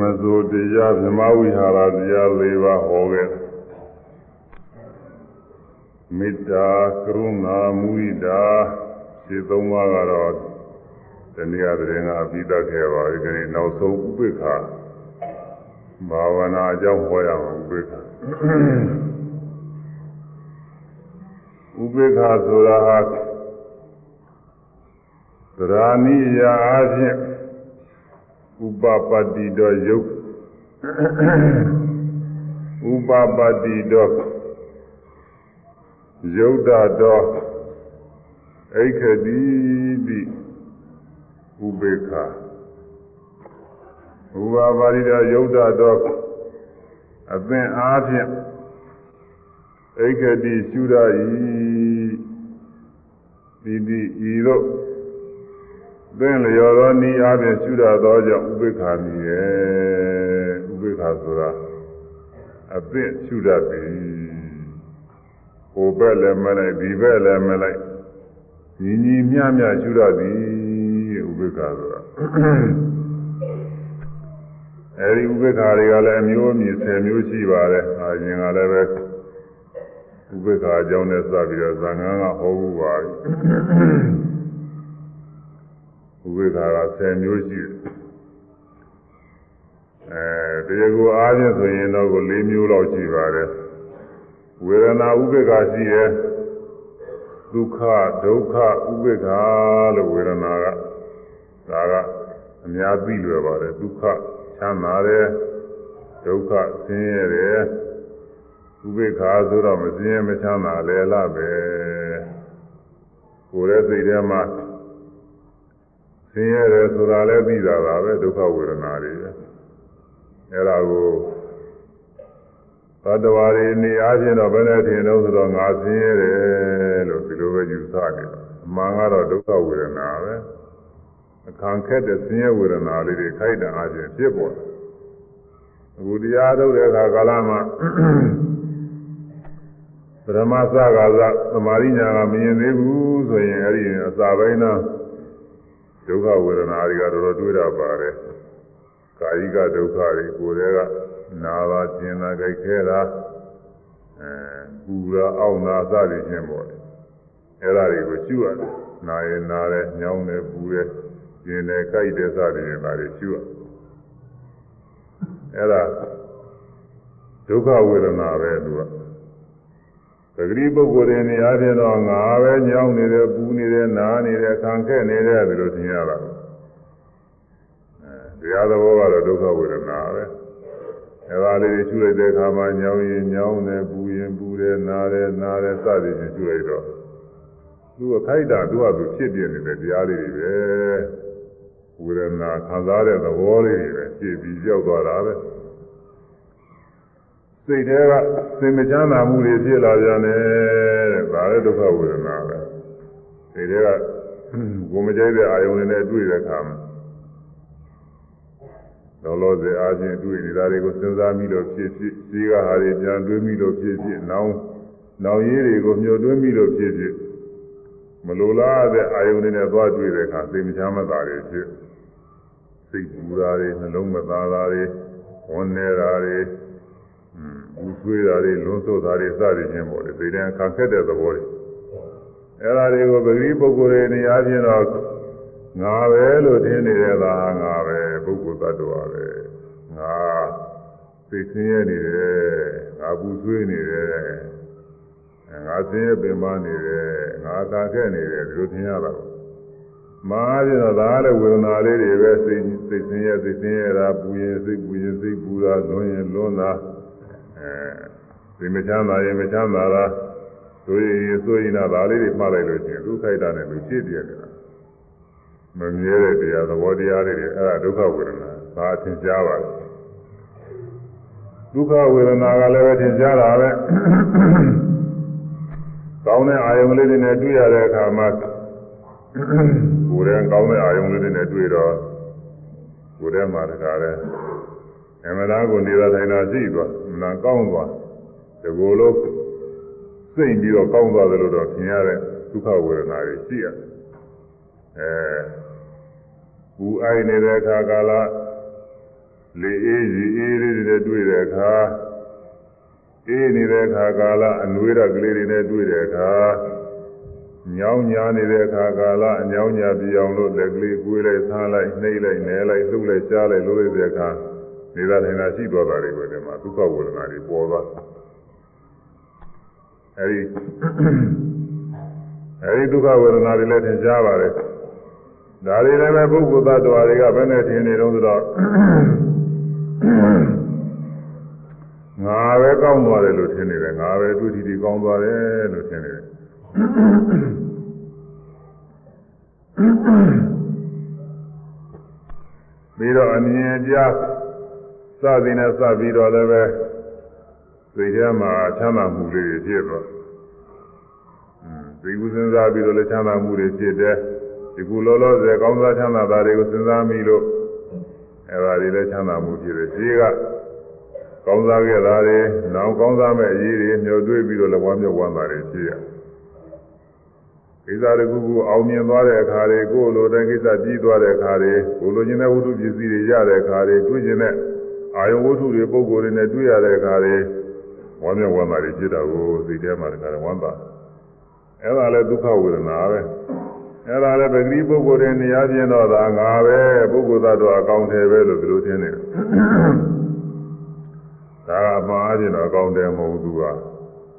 မစိုးတရားဗြဟ္မဝိဟာရတရား၄ပါးဟောခဲ့မေတ္တာကရုဏာမုဒိတာဒီသုံးပါးကတော့တနည်းအားဖြင့်ကအပြီးသတ်ခဲ့ပါပြီဒီနောက်ဆုံးဥပိ္ပခာဘာဝနာအကြောင်းဟောရအောင်ဥပိ္ပခာဥပိ္ပခာဆိုတာဟာသရာနိယာအချင်း ဥပပတ္တိတော်ယုတ်ဥပပတ္တိတော်ယုတ်တာတော်အိခတိတိဥပေက္ခဥပပါရိတော်ယုတ်တာတော်အသင်အားဖြင့်အိခတိရှုရ၏ဒီဒီဤတို့ သင်လျော်သောဤအပြင်ရှုရသောကြောင့်ဥပိ္ပခာမည်ရဲ့ဥပိ္ပခာဆိုတာအသင့်ရှုရသည်ဟိုဘက်လည်းမလိုက်ဒီဘက်လည်းမလိုက်ညီညီမျှမျှရှုရသည်ဥပိ္ပခာဆိုတာအဲဒီဥပိ္ပခာတွေကလည်းအမျိုးအမည်10မျိုးရှိပါတယ်အရင်ကလည်းပဲဥပိ္ပခာအကြောင်းနဲ့စပြီးတော့ဇာငန်းကဟောဘူးပါ ဥပိ္ပခာက10မျိုးရှိတယ်အဲတရားကိုအားဖြင့်ဆိုရင်တော့ကို4မျိုးလောက်ရှိပါတယ်ဝေဒနာဥပိ္ပခာရှိတယ်ဒုက္ခဒုက္ခဥပိ္ပခာလို့ဝေဒနာကဒါကအများသိလွယ်ပါတယ်ဒုက္ခချမ်းသာတယ်ဒုက္ခဆင်းရဲတယ်ဥပိ္ပခာဆိုတော့မဆင်းရဲမချမ်းသာလဲလားပဲကိုယ်ရဲ့စိတ်ထဲမှာ ဆင်းရဲတယ်ဆိုတာလည်းသိတာပါပဲဒုက္ခဝေဒနာတွေပဲအဲဒါကိုသတ္တဝါတွေနေအားဖြင့်တော့ဘယ်နဲ့ထင်တော့ဆိုတော့ငါဆင်းရဲတယ်လို့ဒီလိုပဲယူဆနေတယ်အမှန်ကတော့ဒုက္ခဝေဒနာပဲအခါခက်တဲ့ဆင်းရဲဝေဒနာလေးတွေခိုက်တာအားဖြင့်ဖြစ်ပေါ်တယ်အခုတရားထုတ်တဲ့အခါကာလမှာပရမသဂါသသမာရိညာကမမြင်သေးဘူးဆိုရင်အဲ့ဒီအစာပိုင်းတော့ ဒုက္ခဝေဒနာတွေကတော်တော်တွေ့တာပါတယ်ကာယကဒုက္ခတွေကိုယ်တည်းကနာတာကျင်တာကြိုက်ခဲတာအဲပူတာအောင့်တာစသည်ဖြင့်ပေါ့လေအဲ့ဒါတွေကိုရှုရတယ်နာရင်နာတယ်ညောင်းတယ်ပူတယ်ကျင်တယ်ကြိုက်တယ်စသည်ဖြင့်ဒါတွေရှုရအဲ့ဒါဒုက္ခဝေဒနာပဲသူက သတိပုဂ္ဂိုလ်တွေနေရာပြင်တော့ငါပဲညောင်းနေတယ်ပူနေတယ်နားနေတယ်ခံခဲ့နေတယ်ဒီလိုသင်ရတာအဲတရားသဘောကတော့ဒုက္ခဝေဒနာပဲအဲဒါလေးတွေရှုလိုက်တဲ့အခါမှာညောင်းရင်ညောင်းတယ်ပူရင်ပူတယ်နားတယ်နားတယ်စသည်ဖြင့်ရှုလိုက်တော့သူကခိုက်တာသူကသူဖြစ်ပြနေတဲ့တရားလေးတွေပဲဝေဒနာခံစားတဲ့သဘောလေးတွေပဲဖြစ်ပြီးကြောက်သွားတာပဲ စိတ်ထဲကစိတ်မချမ်းသာမှုတွေဖြစ်လာပြန်တယ်တဲ့ဒါလည်းဒုက္ခဝေဒနာပဲစိတ်ထဲကကိုမကြိုက်တဲ့အာယုန်တွေနဲ့တွေ့တဲ့အခါမှာလောလောဆယ်အားဖြင့်တွေ့နေတာတွေကိုစဉ်းစားမိလို့ဖြစ်ဖြစ်ရှိကဟာတွေပြန်တွေးမိလို့ဖြစ်ဖြစ်နောင်နောင်ရည်တွေကိုမျှော်တွေးမိလို့ဖြစ်ဖြစ်မလိုလားတဲ့အာယုန်တွေနဲ့သွားတွေ့တဲ့အခါစိတ်မချမ်းသာတွေဖြစ်စိတ်ပူတာတွေနှလုံးမသားတာတွေဝန်နေတာတွေ ဘူးဆွေးတာတွေလွန်ဆိုးတာတွေစသည်ချင်းပေါ့လေဒီတည်းခံခက်တဲ့သဘောတွေအဲ့ဒါတွေကိုပဂရိပုဂ္ဂိုလ်တွေနေရာချင်းတော့ငါပဲလို့ထင်နေတဲ့သာငါပဲပုဂ္ဂိုလ်သတ္တဝါပဲငါသိဆင်းရဲနေတယ်ငါဘူးဆွေးနေတယ်ငါဆင်းရဲပင်ပန်းနေတယ်ငါသာခက်နေတယ်ဒီလိုထင်ရတာမာပြတော့ဒါလည်းဝေဒနာလေးတွေပဲစိတ်စိတ်ဆင်းရဲစိတ်ဆင်းရဲတာပူရင်စိတ်ပူရင်စိတ်ပူတာလွန်ရင်လွန်တာ အဲဒီမချမ်းသာရင်မချမ်းသာတာဆိုရင်ဆိုရင်တော့ဒါလေးတွေမှတ်လိုက်လို့ရှိရင်ဒုက္ခိတနဲ့လူဖြစ်ပြနေတာမမြဲတဲ့တရားသဘောတရားတွေအဲ့ဒါဒုက္ခဝေဒနာဒါအထင်ရှားပါလားဒုက္ခဝေဒနာကလည်းပဲထင်ရှားတာပဲကောင်းတဲ့အာယုံလေးတွေနဲ့တွေ့ရတဲ့အခါမှာကိုယ်တည်းကောင်းတဲ့အာယုံလေးတွေနဲ့တွေ့တော့ကိုယ်ထဲမှာတခါလဲအမှန်တရားကိုနေတာထိုင်တာရှိသွား နာကောင်းသွားဒီကိုယ်လုံးစိတ်ပြီးတော့ကောင်းသွားတယ်လို့တော့ထင်ရတဲ့ဒုက္ခဝေဒနာတွေရှိရတယ်အဲဘူအိုက်နေတဲ့အခါကာလ လေအေးရီအေးလေးတွေတွေ့တဲ့အခါအေးနေတဲ့အခါကာလအနွေးရကလေးတွေနဲ့တွေ့တဲ့အခါညောင်းညာနေတဲ့အခါကာလအညောင်းညာပြောင်းလို့လက်ကလေးကွေးလိုက်ဆန်းလိုက်နှိမ့်လိုက်နဲလိုက်လှုပ်လိုက်ရှားလိုက်လို့လိုက်တဲ့အခါ နေသာထိုင်တာရှိသွားတာတွေပဲဒီမှာဒုက္ခဝေဒနာတွေပေါ်သွားအဲဒီအဲဒီဒုက္ခဝေဒနာတွေလည်းသင်ရှားပါတယ်ဒါတွေလည်းပဲပုဂ္ဂိုလ်သတ္တဝါတွေကဘယ်နဲ့ထင်နေတော့ဆိုတော့ငါပဲကောင်းသွားတယ်လို့ထင်နေတယ်ငါပဲတွေ့ထီထီကောင်းသွားတယ်လို့ထင်နေတယ်ပြီးတော့အမြင်ကြား စသည်နဲ့စပြီးတော့လည်းပဲစိတ်ထဲမှာချမ်းသာမှုလေးတွေဖြစ်သွားသိကုစဉ်းစားပြီးတော့လည်းချမ်းသာမှုတွေဖြစ်တယ်ဒီကုလောလောဆယ်ကောင်းစားချမ်းသာတာတွေကိုစဉ်းစားမိလို့အဲဒါတွေလည်းချမ်းသာမှုဖြစ်တယ်ရှိကကောင်းစားခဲ့တာတွေနောက်ကောင်းစားမဲ့အရေးတွေမျှော်တွေးပြီးတော့လည်းဝမ်းမြောက်ဝမ်းသာတွေဖြစ်ရကိစ္စတခုခုအောင်မြင်သွားတဲ့အခါတွေကိုယ်လိုတဲ့ကိစ္စပြီးသွားတဲ့အခါတွေကိုယ်လိုချင်တဲ့ဝတ္ထုပစ္စည်းတွေရတဲ့အခါတွေတွေ့ချင်တဲ့ အာယုဝတ္ထုတွေပုံကိုယ်တွေနဲ့တွေ့ရတဲ့အခါတွေဝမ်းမြောက်ဝမ်းသာတွေဖြစ်တာကိုစိတ်ထဲမှာတခါဝမ်းသာအဲ့ဒါလည်းဒုက္ခဝေဒနာပဲအဲ့ဒါလည်းပဂတိပုဂ္ဂိုလ်တွေနေရာချင်းတော့ဒါငါပဲပုဂ္ဂိုလ်သတ္တဝါအကောင်းတယ်ပဲလို့ဒီလိုထင်နေတယ်ဒါကမှားခြင်းတော့အကောင်းတယ်မဟုတ်ဘူးသူက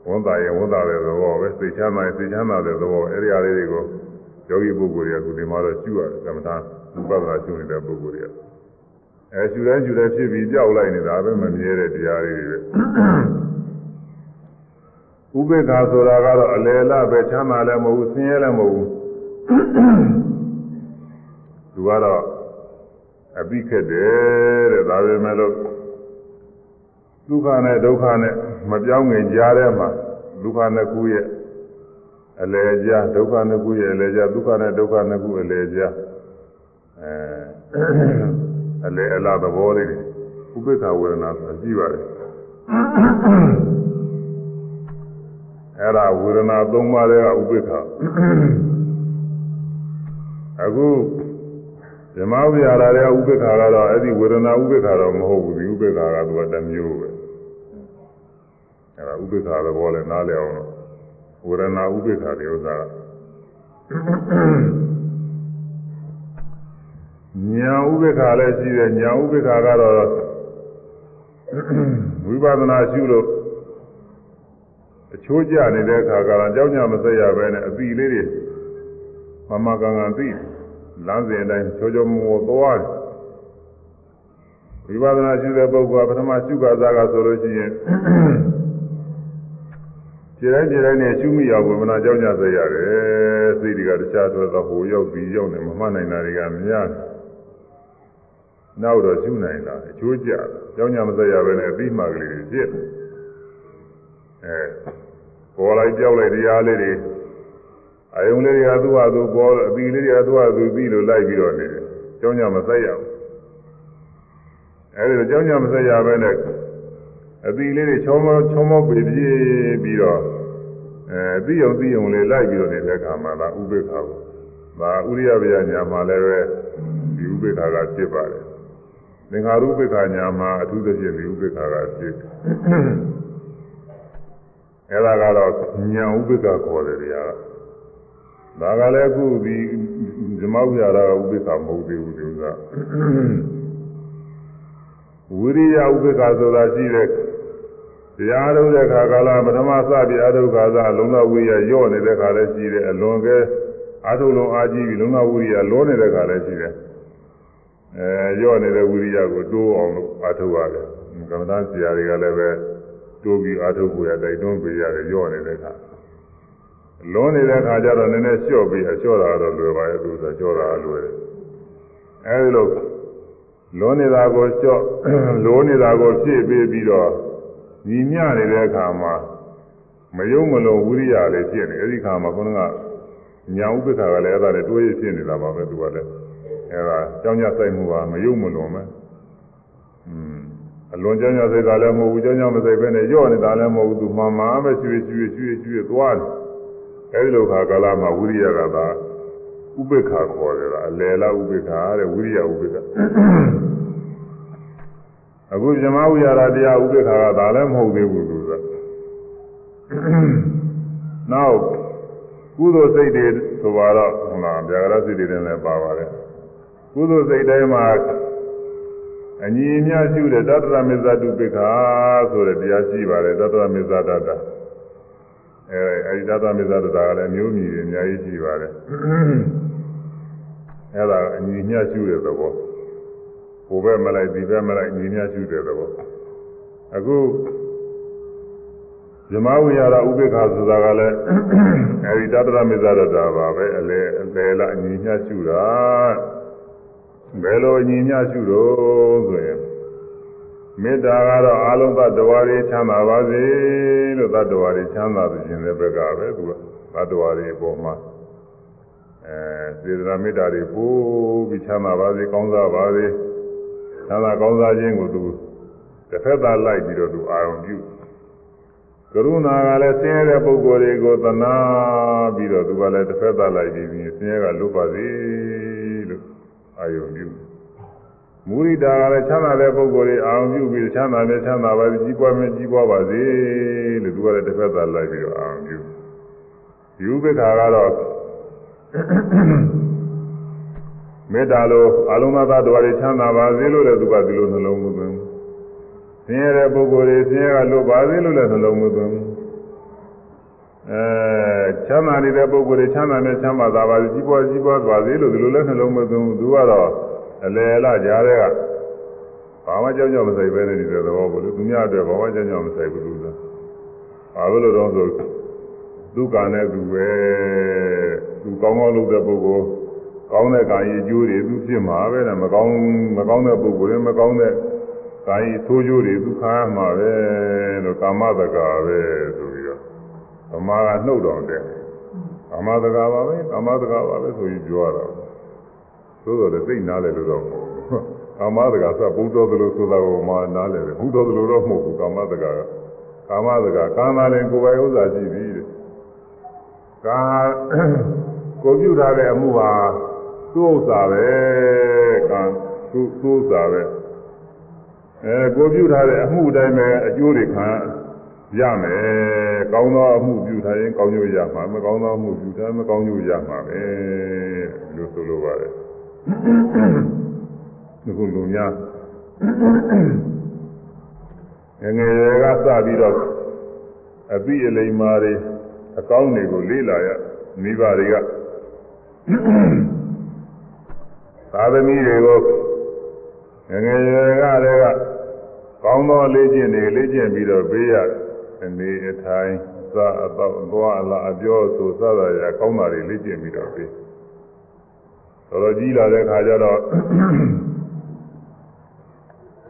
ဝန်တာရင်ဝန်တာတဲ့သဘောပဲစိတ်ချမ်းသာရင်စိတ်ချမ်းသာတဲ့သဘောအဲ့ဒီအရာလေးတွေကိုယောဂီပုဂ္ဂိုလ်တွေကခုဒီမှာတော့ရှုရတယ်ကမ္မထာဥပဒနာရှုနေတဲ့ပုဂ္ဂိုလ်တွေက အဲရှုတိုင်းရှုတိုင်းဖြစ်ပြီးကြောက်လိုက်နေတာပဲမမြဲတဲ့တရားတွေပဲဥပေက္ခဆိုတာကတော့အလယ်လပဲချမ်းသာလည်းမဟုတ်ဘူးဆင်းရဲလည်းမဟုတ်ဘူးသူကတော့အပိခက်တယ်တဲ့ဒါပေမဲ့လို့ဒုက္ခနဲ့ဒုက္ခနဲ့မပြောင်းငင်ကြားထဲမှာဒုက္ခနှစ်ခုရဲ့အလယ်ကြားဒုက္ခနှစ်ခုရဲ့အလယ်ကြားဒုက္ခနဲ့ဒုက္ခနှစ်ခုအလယ်ကြားအဲ အလယ်အလားသဘောလေးဥပိ္ပခဝေဒနာဆိုတာရှိပါတယ်အဲ့ဒါဝေဒနာ၃ပါးတွေကဥပိ္ပခအခုဓမ္မဝိဟာရတဲ့ဥပိ္ပခါကတော့အဲ့ဒီဝေဒနာဥပိ္ပခါတော့မဟုတ်ဘူးဒီဥပိ္ပခါကသူကတစ်မျိုးပဲအဲ့ဒါဥပိ္ပခါသဘောလဲနားလည်အောင်လို့ဝေဒနာဥပိ္ပခါတဲ့ဥစ္စာ ညာဥပိ္ပခါလည်းရှိတယ်ညာဥပိ္ပခါကတော့ဝိပဿနာရှုလို့အချိုးကျနေတဲ့အခါကလည်းကြောက်ကြမဆက်ရဘဲနဲ့အပီလေးတွေမမကန်ကန်သိလမ်းစဉ်အတိုင်းချောချောမောမောသွားတယ်ဝိပဿနာရှုတဲ့ပုဂ္ဂိုလ်ကပထမရှုခါစားကဆိုလို့ရှိရင်ခြေတိုင်းခြေတိုင်းနဲ့ရှုမိအောင်ဝိပဿနာကြောက်ကြဆက်ရတယ်စိတ်တွေကတခြားတော့ဟိုရောက်ပြီးရောက်နေမမှတ်နိုင်တာတွေကများတယ် နောက်တော့ရှုနိုင်တာအချိုးကျကြောင်းကြမဆက်ရဘဲနဲ့အပြီးမှကလေးတွေဖြစ်အဲပေါ်လိုက်ကြောက်လိုက်တရားလေးတွေအယုံလေးတွေကသူ့ဟာသူပေါ်အပြီးလေးတွေကသူ့ဟာသူပြီးလို့လိုက်ပြီးတော့နေတယ်ကြောင်းကြမဆက်ရဘူးအဲဒီကြောင်းကြမဆက်ရဘဲနဲ့အပြီးလေးတွေချောမောချောမောပြေးပြေးပြီးတော့အဲသိအောင်သိအောင်လေးလိုက်ပြီးတော့နေတဲ့အခါမှာဒါဥပေက္ခကိုဒါဥရိယဗျာညာမှာလည်းပဲဒီဥပေက္ခကဖြစ်ပါတယ် သင်္ခါရုပ္ပခာညာမှာအထူးသဖြင့်ဒီဥပ္ပခာကဖြစ်အဲ့ဒါကတော့ညာဥပ္ပခာခေါ်တယ်တရားဒါကလည်းအခုဒီဇမဝိဟာရဥပ္ပခာမဟုတ်သေးဘူးဒီဥစ္စာဝိရိယဥပ္ပခာဆိုတာရှိတဲ့တရားထုတ်တဲ့ခါကာလပထမစပြီးအထုခါသာလုံလဝိရိယညော့နေတဲ့ခါလည်းရှိတယ်အလွန်ကဲအထုလုံးအားကြီးပြီးလုံလဝိရိယလောနေတဲ့ခါလည်းရှိတယ် အဲရော့နေတဲ့ဝိရိယကိုတိုးအောင်လို့အားထုတ်ရတယ်ကမ္မဋ္ဌာန်းဆရာတွေကလည်းပဲတိုးပြီးအားထုတ်ကိုရတိုက်တွန်းပေးရတယ်ရော့နေတဲ့အခါလွန်နေတဲ့အခါကျတော့နည်းနည်းလျှော့ပြီးအလျှော့တာတော့လွယ်ပါရဲ့သူဆိုလျှော့တာလွယ်တယ်အဲဒီလိုလွန်နေတာကိုလျှော့လိုးနေတာကိုဖြည့်ပေးပြီးတော့ညီမျှနေတဲ့အခါမှာမယုံမလုံးဝိရိယလေးဖြစ်နေအဲဒီခါမှာခုနကညာဥပ္ပခါကလည်းအဲ့ဒါနဲ့တွဲရဖြစ်နေတာပါပဲသူကလည်း အဲဒါကြောင်းကြစိုက်မှုပါမယုံမလွန်ပဲอืมအလွန်ကြောင်းကြစိုက်ကလည်းမဟုတ်ဘူးကြောင်းကြမစိုက်ပဲနဲ့ကြော့နေတာလည်းမဟုတ်ဘူးသူမှန်မှန်ပဲရွှေရွှေရွှေရွှေသွားတယ်အဲဒီလိုခါကာလမှာဝိရိယကသာဥပေက္ခခေါ်တယ်လားအလယ်လားဥပေက္ခတဲ့ဝိရိယဥပေက္ခ အခုဇမဝိရဒတရားဥပေက္ခကဒါလည်းမဟုတ်သေးဘူးသူကနောက်ကုသိုလ်စိတ်တွေဆိုတော့ဟုတ်လားဗျာဂရစိတ်တွေလည်းပါပါတယ် ကုသိုလ်စိတ်တိုင်းမှာအညီအမျှရှိတဲ့တတ္တရမေဇတုပိက္ခဆိုတဲ့တရားရှိပါတယ်တတ္တရမေဇတတ္တအဲအဲဒီတတ္တရမေဇတ္တကလည်းမျိုးမြည်တွေအများကြီးရှိပါတယ်အဲဒါအညီအမျှရှိတဲ့သဘောဟိုဘက်မလိုက်ဒီဘက်မလိုက်ညီမျှရှိတဲ့သဘောအခုဇမဝိရဥပိ္ပခာဆိုတာကလည်းအဲဒီတတ္တရမေဇရတာပါပဲအလေအလေလအညီမျှရှိတာ ဘယ်လိုအညီမျှရှိတော့ဆိုရင်မေတ္တာကတော့အာလုံးသတ္တဝါတွေချမ်းသာပါစေလို့သတ္တဝါတွေချမ်းသာခြင်းတဲ့ဘက်ကပဲသူကသတ္တဝါတွေအပေါ်မှာအဲစေတနာမေတ္တာတွေပို့ပြီးချမ်းသာပါစေကောင်းစားပါစေချမ်းသာကောင်းစားခြင်းကိုသူတစ်ဖက်သားလိုက်ပြီးတော့သူအာရုံပြုကရုဏာကလည်းဆင်းရဲတဲ့ပုဂ္ဂိုလ်တွေကိုသနာပြီးတော့သူကလည်းတစ်ဖက်သားလိုက်ပြီးဆင်းရဲကလွတ်ပါစေလို့ အာရုံပြုမုရိဒာကလည်းချမ်းသာတဲ့ပုဂ္ဂိုလ်တွေအာရုံပြုပြီးချမ်းသာမြဲချမ်းသာပါစေကြီးပွားမြဲကြီးပွားပါစေလို့သူကလည်းတစ်ဖက်သားလိုက်ပြီးတော့အာရုံပြုယူပိ္ခာကတော့မေတ္တာလိုအလုံးသတ္တဝါတွေချမ်းသာပါစေလို့လည်းသူကဒီလိုနှလုံးသွင်းဆင်းရဲတဲ့ပုဂ္ဂိုလ်တွေဆင်းရဲကလွတ်ပါစေလို့လည်းနှလုံးသွင်း အဲချမ်းသာနေတဲ့ပုဂ္ဂိုလ်တွေချမ်းသာနဲ့ချမ်းသာသာပါစေကြီးပွားကြီးပွားပါစေလို့ဒီလိုလည်းနှလုံးမသွင်းဘူးသူကတော့အလယ်အလကြားတဲ့ကဘာမှကြောက်ကြောက်မဆိုင်ပဲနေတဲ့သဘောပေါ့လေသူများအတွက်ဘာမှကြောက်ကြောက်မဆိုင်ဘူးလို့ဆိုဘာလို့လဲတော့ဆိုဒုက္ခနဲ့သူပဲသူကောင်းကောင်းလုပ်တဲ့ပုဂ္ဂိုလ်ကောင်းတဲ့ကာယအကျိုးတွေသူဖြစ်မှာပဲတဲ့မကောင်းမကောင်းတဲ့ပုဂ္ဂိုလ်တွေမကောင်းတဲ့ကာယဆိုးကျိုးတွေသူခံရမှာပဲလို့ကာမတက္ကပဲဆို ပြီးတော့ဗမာကနှုတ်တော်တယ်ကာမတက္ကပါပဲကာမတက္ကပါပဲဆိုပြီးပြောရတာသို့တော်လည်းသိနားလေလို့တော့ကာမတက္ကစဘုဒ္ဓသလိုဆိုတာကိုမှနားလေတယ်ဘုဒ္ဓသလိုတော့မဟုတ်ဘူးကာမတက္ကကကာမတက္ကကာမလည်းကိုယ်ပိုင်ဥစ္စာရှိပြီတဲ့ကာကိုပြုထားတဲ့အမှုဟာသူ့ဥစ္စာပဲကံသူ့သူ့ဥစ္စာပဲအဲကိုပြုထားတဲ့အမှုတိုင်းပဲအကျိုးတွေခံ ရမယ်ကောင်းသောအမှုပြုထားရင်ကောင်းကျိုးရမှာမကောင်းသောအမှုပြုထားမကောင်းကျိုးရမှာပဲလို့ဆိုလိုပါတယ်ဒီကုလူများငငယ်ကစပြီးတော့အပိအလိမ္မာတွေအကောင်းတွေကိုလေ့လာရမိဘတွေကသာသမီတွေကိုငငယ်ကတည်းကကောင်းသောလေ့ကျင့်တွေလေ့ကျင့်ပြီးတော့ပေးရ အနေအထိုင်သာအတော့သွားအလားအပြောဆိုစသဖြင့်ကောင်းတာတွေလေ့ကျင့်ပြီးတော့ပေးတော်တော်ကြီးလာတဲ့ခါကျတော့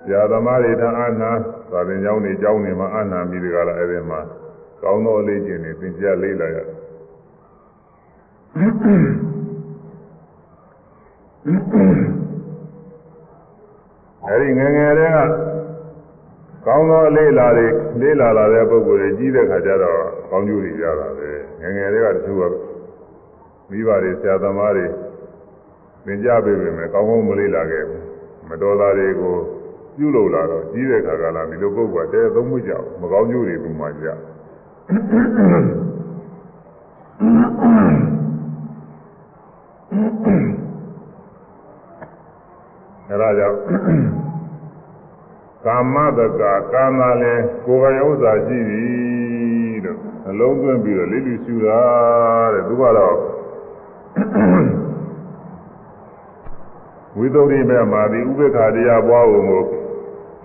ဆရာသမားတွေထအာနာသာသင်ကျောင်းတွေကျောင်းတွေမှာအာနာမိတွေကလည်းအဲ့ဒီမှာကောင်းသောလေ့ကျင့်တွေသင်ကြားလေ့လာရတယ်အဲဒီငယ်ငယ်တည်းက ကောင်းသောလေးလာတွေလေးလာလာတဲ့ပုဂ္ဂိုလ်တွေကြီးတဲ့ခါကျတော့ကောင်းကျိုးတွေရတာပဲငယ်ငယ်တည်းကတချို့ကမိဘတွေဆရာသမားတွေသင်ကြားပေးပေမဲ့ကောင်းကောင်းမလေးလာခဲ့ဘူးမတော်တာတွေကိုပြုလုပ်လာတော့ကြီးတဲ့ခါကလာဒီလိုပုဂ္ဂိုလ်ကတဲသုံးမှုကြောက်မကောင်းကျိုးတွေပုံမှန်ကြအဲဒါကြောင့် ကာမတကကာမလည်းကိုယ်ပိုင်ဥစ္စာရှိပြီလို့အလုံးသွင်းပြီးတော့လိလူရှူတာတဲ့သူကတော့ဝိသုဒ္ဓိမဲ့မှာဒီဥပေက္ခတရားပွားဖို့ကို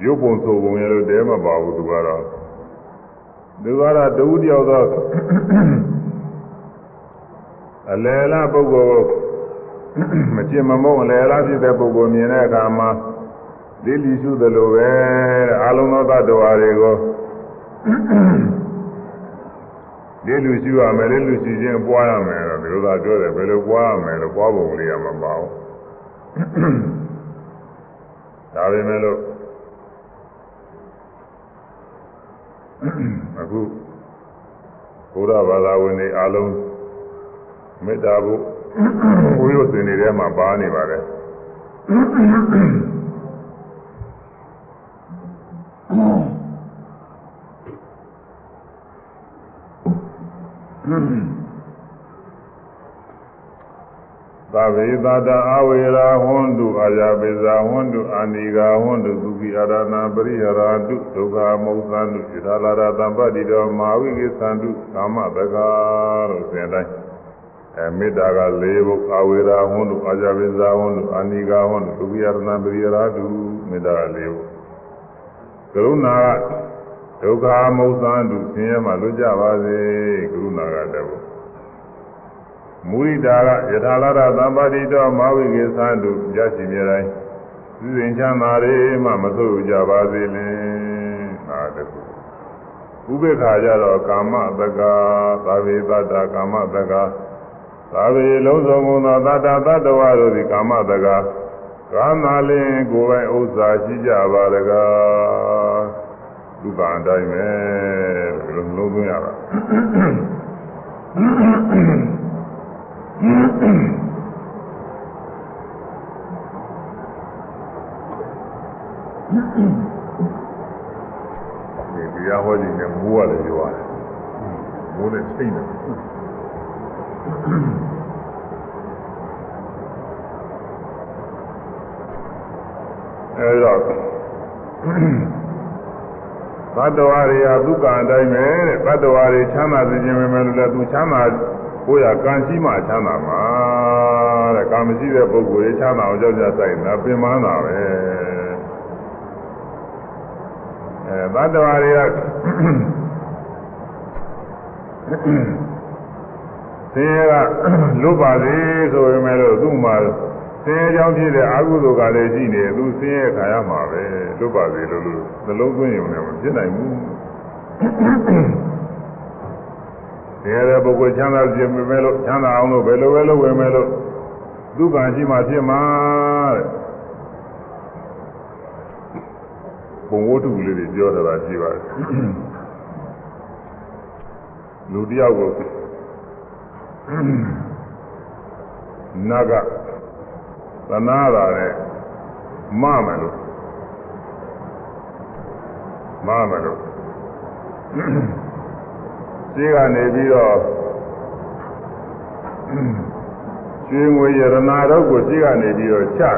ရုပ်ပုံဆိုပုံရလို့တဲမပါဘူးသူကတော့သူကတော့တူတယောက်တော့အလယ်လားပုဂ္ဂိုလ်မကျင်မမုန်းအလယ်လားဖြစ်တဲ့ပုဂ္ဂိုလ်မြင်တဲ့အခါမှာ လိလိရှုသလိုပဲအာလုံးသောသတ္တဝါတွေကိုလိလူရှုရမယ်လိလူရှုခြင်းပွားရမယ်တော့ဒီလိုသာပြောတယ်ဘယ်လိုပွားရမယ်လို့ပွားပုံလေးရမှာမပေါ့ဒါပေမဲ့လို့အခုဘုရားဘာသာဝင်တွေအားလုံးမေတ္တာဘုဝိရုစင်တွေထဲမှာပါနေပါတယ် သဗ္ဗေသတ္တအဝေရာဟွန္တုအာယပိဇာဟွန္တုအာနိဂာဟွန္တုသုခိအရဏပရိဟရာတုဒုက္ခမုသန္တုဣထာလာရတံပတ္တိတော်မာဝိကိသန္တုကာမတကာလို့ဆိုရင်တိုင်းအဲမေတ္တာက၄ဘုအာဝေရာဟွန္တုအာယပိဇာဟွန္တုအာနိဂာဟွန္တုသုခိအရဏပရိဟရာတုမေတ္တာက၄ဘုကရုဏာက ဒုက္ခမုသန္တုဆင်းရဲမှလွတ်ကြပါစေကရုဏာကတည်းကမုရိတာကယထာလာရသံပါတိတော်မာဝိကေသန္တုရရှိမြဲတိုင်းသူစဉ်ချမ်းသာတွေမှမဆိုးကြပါစေလင်ဟာတခုဥပေက္ခာကြတော့ကာမတက္ကာသာဝေတ္တကာမတက္ကာသာဝေလုံးစုံကုန်သောတတ္တတတ္တဝါတို့သည်ကာမတက္ကာကာမလင်ကိုယ်ပိုင်ဥစ္စာရှိကြပါတကား ဒုက္ခအတိုင်းပဲဒီလိုလုံးသွင်းရတာဒီတရားဟောခြင်းနဲ့မိုးရတယ်ပြောရတယ်မိုးနဲ့ချိန်တယ်အဲတော့ ဘတ်တော်ရီယာဒုက္ခအတိုင်းပဲတဲ့ဘတ်တော်ရီချမ်းသာစေခြင်းပဲမယ်လို့လည်းသူချမ်းသာကိုယ်ရကံရှိမှချမ်းသာမှာတဲ့ကံမရှိတဲ့ပုဂ္ဂိုလ်ရေးချမ်းသာအောင်ကြောက်ကြဆိုင်တာပင်ပန်းတာပဲအဲဘတ်တော်ရီယာဆင်းရဲကလွတ်ပါစေဆိုပေမဲ့လို့သူ့မှာ ဆင်းရဲကြောင်းဖြစ်တဲ့အာဟုသိုလ်ကလည်းရှိနေသူဆင်းရဲခါရမှာပဲလွတ်ပါစေလို့လို့နှလုံးသွင်းရုံနဲ့မဖြစ်နိုင်ဘူးဆင်းရဲတဲ့ပုဂ္ဂိုလ်ချမ်းသာခြင်းပဲမဲ့လို့ချမ်းသာအောင်လို့ဘယ်လိုပဲလုပ်ဝင်မဲ့လို့ဒုက္ခရှိမှဖြစ်မှာတဲ့ဘုံဝတ္ထုလေးတွေပြောတာရှိပါတယ်လူတယောက်ကိုနတ်က သနာတာနဲ့မမယ်လို့မမယ်လို့ရှိကနေပြီးတော့ရွှေငွေရတနာတော့ကိုရှိကနေပြီးတော့ချတယ်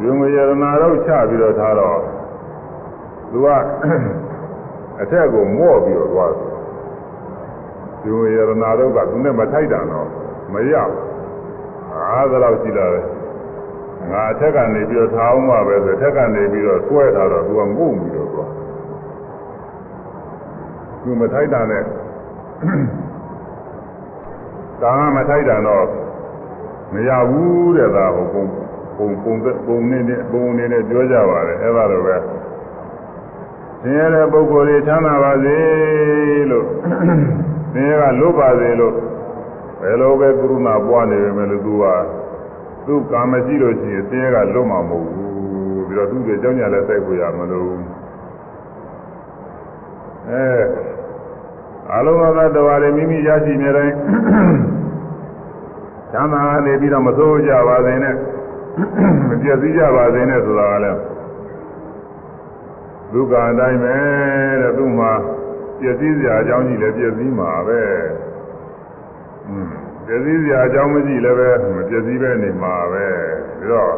ရွှေငွေရတနာတော့ချပြီးတော့ထားတော့သူကအထက်ကိုမော့ပြီးတော့သွားတယ်ရွှေငွေရတနာတော့ကသူနဲ့မထိုက်တာတော့မရဘူး အားသလောက်ရှိလာတယ်ငါအထက်ကနေပြီးတော့ထားအောင်ပါပဲဆိုအထက်ကနေပြီးတော့ဆွဲထားတော့သူကငုံပြီးတော့သွားသူမထိုက်တာနဲ့ကာမထိုက်တာတော့မရဘူးတဲ့သာဟိုပုံပုံပုံပုံနေနဲ့ပုံနေနဲ့ပြောကြပါတယ်အဲ့ဒါလိုပဲဆင်းရဲတဲ့ပုဂ္ဂိုလ်တွေချမ်းသာပါစေလို့ဆင်းရဲကလွတ်ပါစေလို့ဘ ယ်လိုပဲကုရုဏာပွားနေပေမဲ့လို့သူကသူ့ကာမရှိလို့ရှိရင်သင်ရကလွတ်မှာမဟုတ်ဘူးပြီးတော့သူ့ရဲ့ကြောင့်ညာလည်းစိုက်ကိုရမလို့အဲအလုံးစုံသောတရားတွေမိမိရရှိနေတိုင်းသံသာနေပြီးတော့မစိုးကြပါစေနဲ့မပြည့်စည်ကြပါစေနဲ့ဆိုတာကလည်းဒုက္ခအတိုင်းပဲတဲ့သူ့မှာပြည့်စည်စရာအကြောင်းကြီးလည်းပြည့်စည်မှာပဲ ပြည့်စည်စရာအကြောင်းမရှိလည်းပဲမပြည့်စည်ပဲနေမှာပဲဒါတော့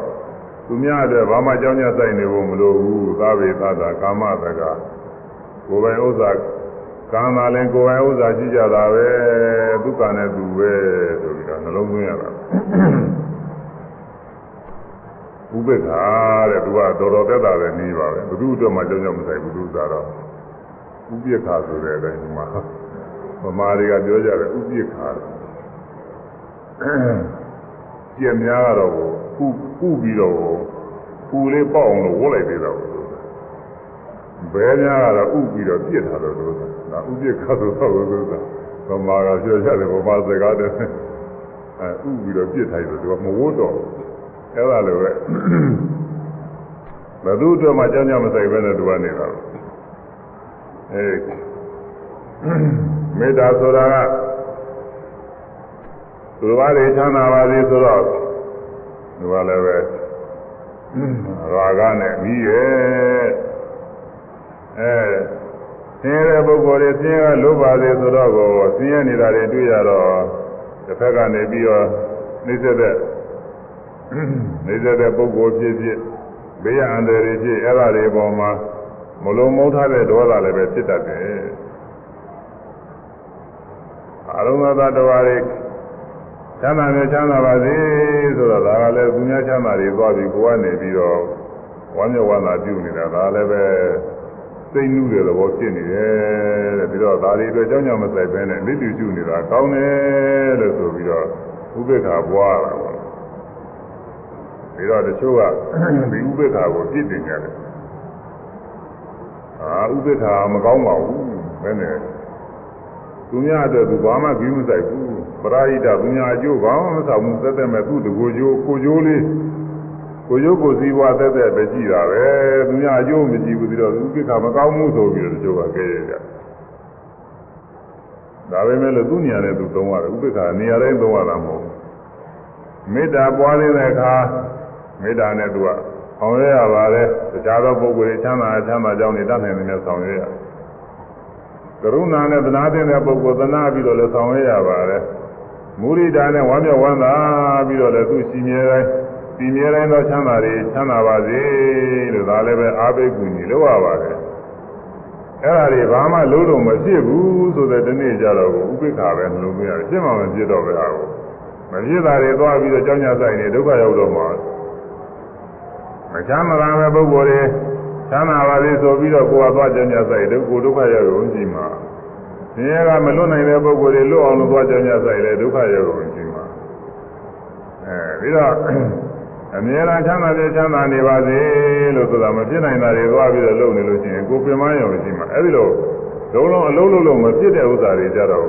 သူများအတွက်ဘာမှကြောင်းကြဆိုင်နေဖို့မလိုဘူးသာဝေသတာကာမတကကိုယ်ပိုင်ဥစ္စာကာမလည်းကိုယ်ပိုင်ဥစ္စာရှိကြတာပဲဒုက္ခနဲ့သူပဲဆိုပြီးတော့နှလုံးသွင်းရတာဥပေက္ခတဲ့သူကတော်တော်သက်သာပဲနေပါပဲဘုသူ့အတွက်မှကြောင်းကြောင်းမဆိုင်ဘူးသူသာတော့ဥပိ္ပခဆိုတဲ့အတိုင်းဒီမှာဗမာတွေကပြောကြတယ်ဥပိ္ပခ ကျက်များကတော့ခုခုပြီးတော့ပူလေးပေါက်အောင်လို့ဝတ်လိုက်သေးတော့ဘဲများကတော့ဥပြီးတော့ပြစ်ထားတော့လို့ဒါဥပိ္ပခဆိုတော့လို့ဗမာကပြောကြတယ်ဗမာစကားတဲ့အဲဥပြီးတော့ပြစ်ထားတယ်သူကမဝတ်တော့အဲ့ဒါလိုပဲဘသူအတွက်မှကြောင်းကြမဆိုင်ပဲနဲ့သူကနေတာအဲမေတ္တာဆိုတာက သူတော်ဘာတွေချမ်းသာပါစေဆိုတော့သူကလည်းပဲ ရာဂနဲ့ပြီးရဲ့အဲဆင်းရဲတဲ့ပုဂ္ဂိုလ်တွေဆင်းရဲကလိုပါသေးဆိုတော့ကိုဆင်းရဲနေတာတွေတွေ့ရတော့တစ်ဖက်ကနေပြီးတော့နှိစ္စတဲ့နှိစ္စတဲ့ပုဂ္ဂိုလ်ဖြစ်ဖြစ်ဘေးရန်တွေဖြစ်အဲ့ဒါတွေပေါ်မှာမလုံးမုန်းထားတဲ့ဒေါသလည်းပဲဖြစ်တတ်တယ်အလုံးစုံသောတော်တွေ ချမ်းသာနဲ့ချမ်းသာပါစေဆိုတော့ဒါကလည်းသူများချမ်းသာတွေသွားပြီးကိုကနေပြီးတော့ဝမ်းမြောက်ဝမ်းသာပြုနေတာဒါလည်းပဲစိတ်နှူးတဲ့သဘောဖြစ်နေတယ်တဲ့ပြီးတော့ဒါတွေအတွက်ကြောင်းကြောင့်မဆိုင်ဘဲနဲ့လိတူကျူနေတာကောင်းတယ်လို့ဆိုပြီးတော့ဥပေက္ခပွားတာပေါ့ပြီးတော့တချို့ကဒီဥပေက္ခကိုပြစ်တင်ကြတယ်အာဥပေက္ခမကောင်းပါဘူးဘယ်နဲ့ သူများအတွက်သူဘာမှပြီးမဆိုင်ဘူးပရာဟိတသူများအကျိုးဘာမှမဆောင်ဘူးသက်သက်မဲ့သူ့တကိုယ်ကျိုးကိုကျိုးလေးကိုကျိုးကိုစည်းဝါသက်သက်ပဲကြည့်တာပဲသူများအကျိုးမကြည့်ဘူးပြီးတော့ဥပိ္ပခမကောင်းမှုဆိုပြီးတော့တချို့ကကြဲရကြဒါပဲမဲ့လို့သူ့နေရာနဲ့သူသုံးရတယ်ဥပိ္ပခနေရာတိုင်းသုံးရတာမဟုတ်ဘူးမေတ္တာပွားတဲ့အခါမေတ္တာနဲ့သူကဆောင်ရွက်ရပါတယ်တခြားသောပုဂ္ဂိုလ်တွေချမ်းသာချမ်းသာကြောင်းနေတတ်နိုင်တယ်များဆောင်ရွက်ရတယ် ကရုဏာနဲ့သနာတဲ့ပုဂ္ဂိုလ်သနာပြီးတော့လည်းဆောင်ရွက်ရပါတယ်မုရိဒာနဲ့ဝမ်းမြောက်ဝမ်းသာပြီးတော့လည်းသူရှိမြဲတိုင်းရှိမြဲတိုင်းသောချမ်းသာတွေချမ်းသာပါစေလို့ဒါလည်းပဲအာဘိက္ခုညီလို့ရပါတယ်အဲ့ဒါတွေဘာမှလုံးလုံးမဖြစ်ဘူးဆိုတဲ့ဒီနေ့ကြတော့ဥပိ္ပခာပဲနှလုံးသွင်းရတယ်ရှင်းမှမဖြစ်တော့ပဲဟာကိုမဖြစ်တာတွေသွားပြီးတော့ကြောင်းကြဆိုင်နေဒုက္ခရောက်တော့မှာမချမ်းသာတဲ့ပုဂ္ဂိုလ်တွေ ချမ်းသာပါလေဆိုပြီးတော့ကိုယ်ကသွားကြောင်းကြဆိုင်ဒုက္ခဒုက္ခရောက်ရုံရှိမှာဆင်းရဲကမလွတ်နိုင်တဲ့ပုဂ္ဂိုလ်တွေလွတ်အောင်လို့သွားကြောင်းကြဆိုင်လေဒုက္ခရောက်ရုံရှိမှာအဲပြီးတော့အမြဲတမ်းချမ်းသာတဲ့ချမ်းသာနေပါစေလို့ဆိုတာမဖြစ်နိုင်တာတွေသွားပြီးတော့လုပ်နေလို့ရှိရင်ကိုယ်ပင်မရုံရှိမှာအဲဒီလိုလုံးလုံးအလုံးလုံးလုံးမဖြစ်တဲ့ဥစ္စာတွေကြတော့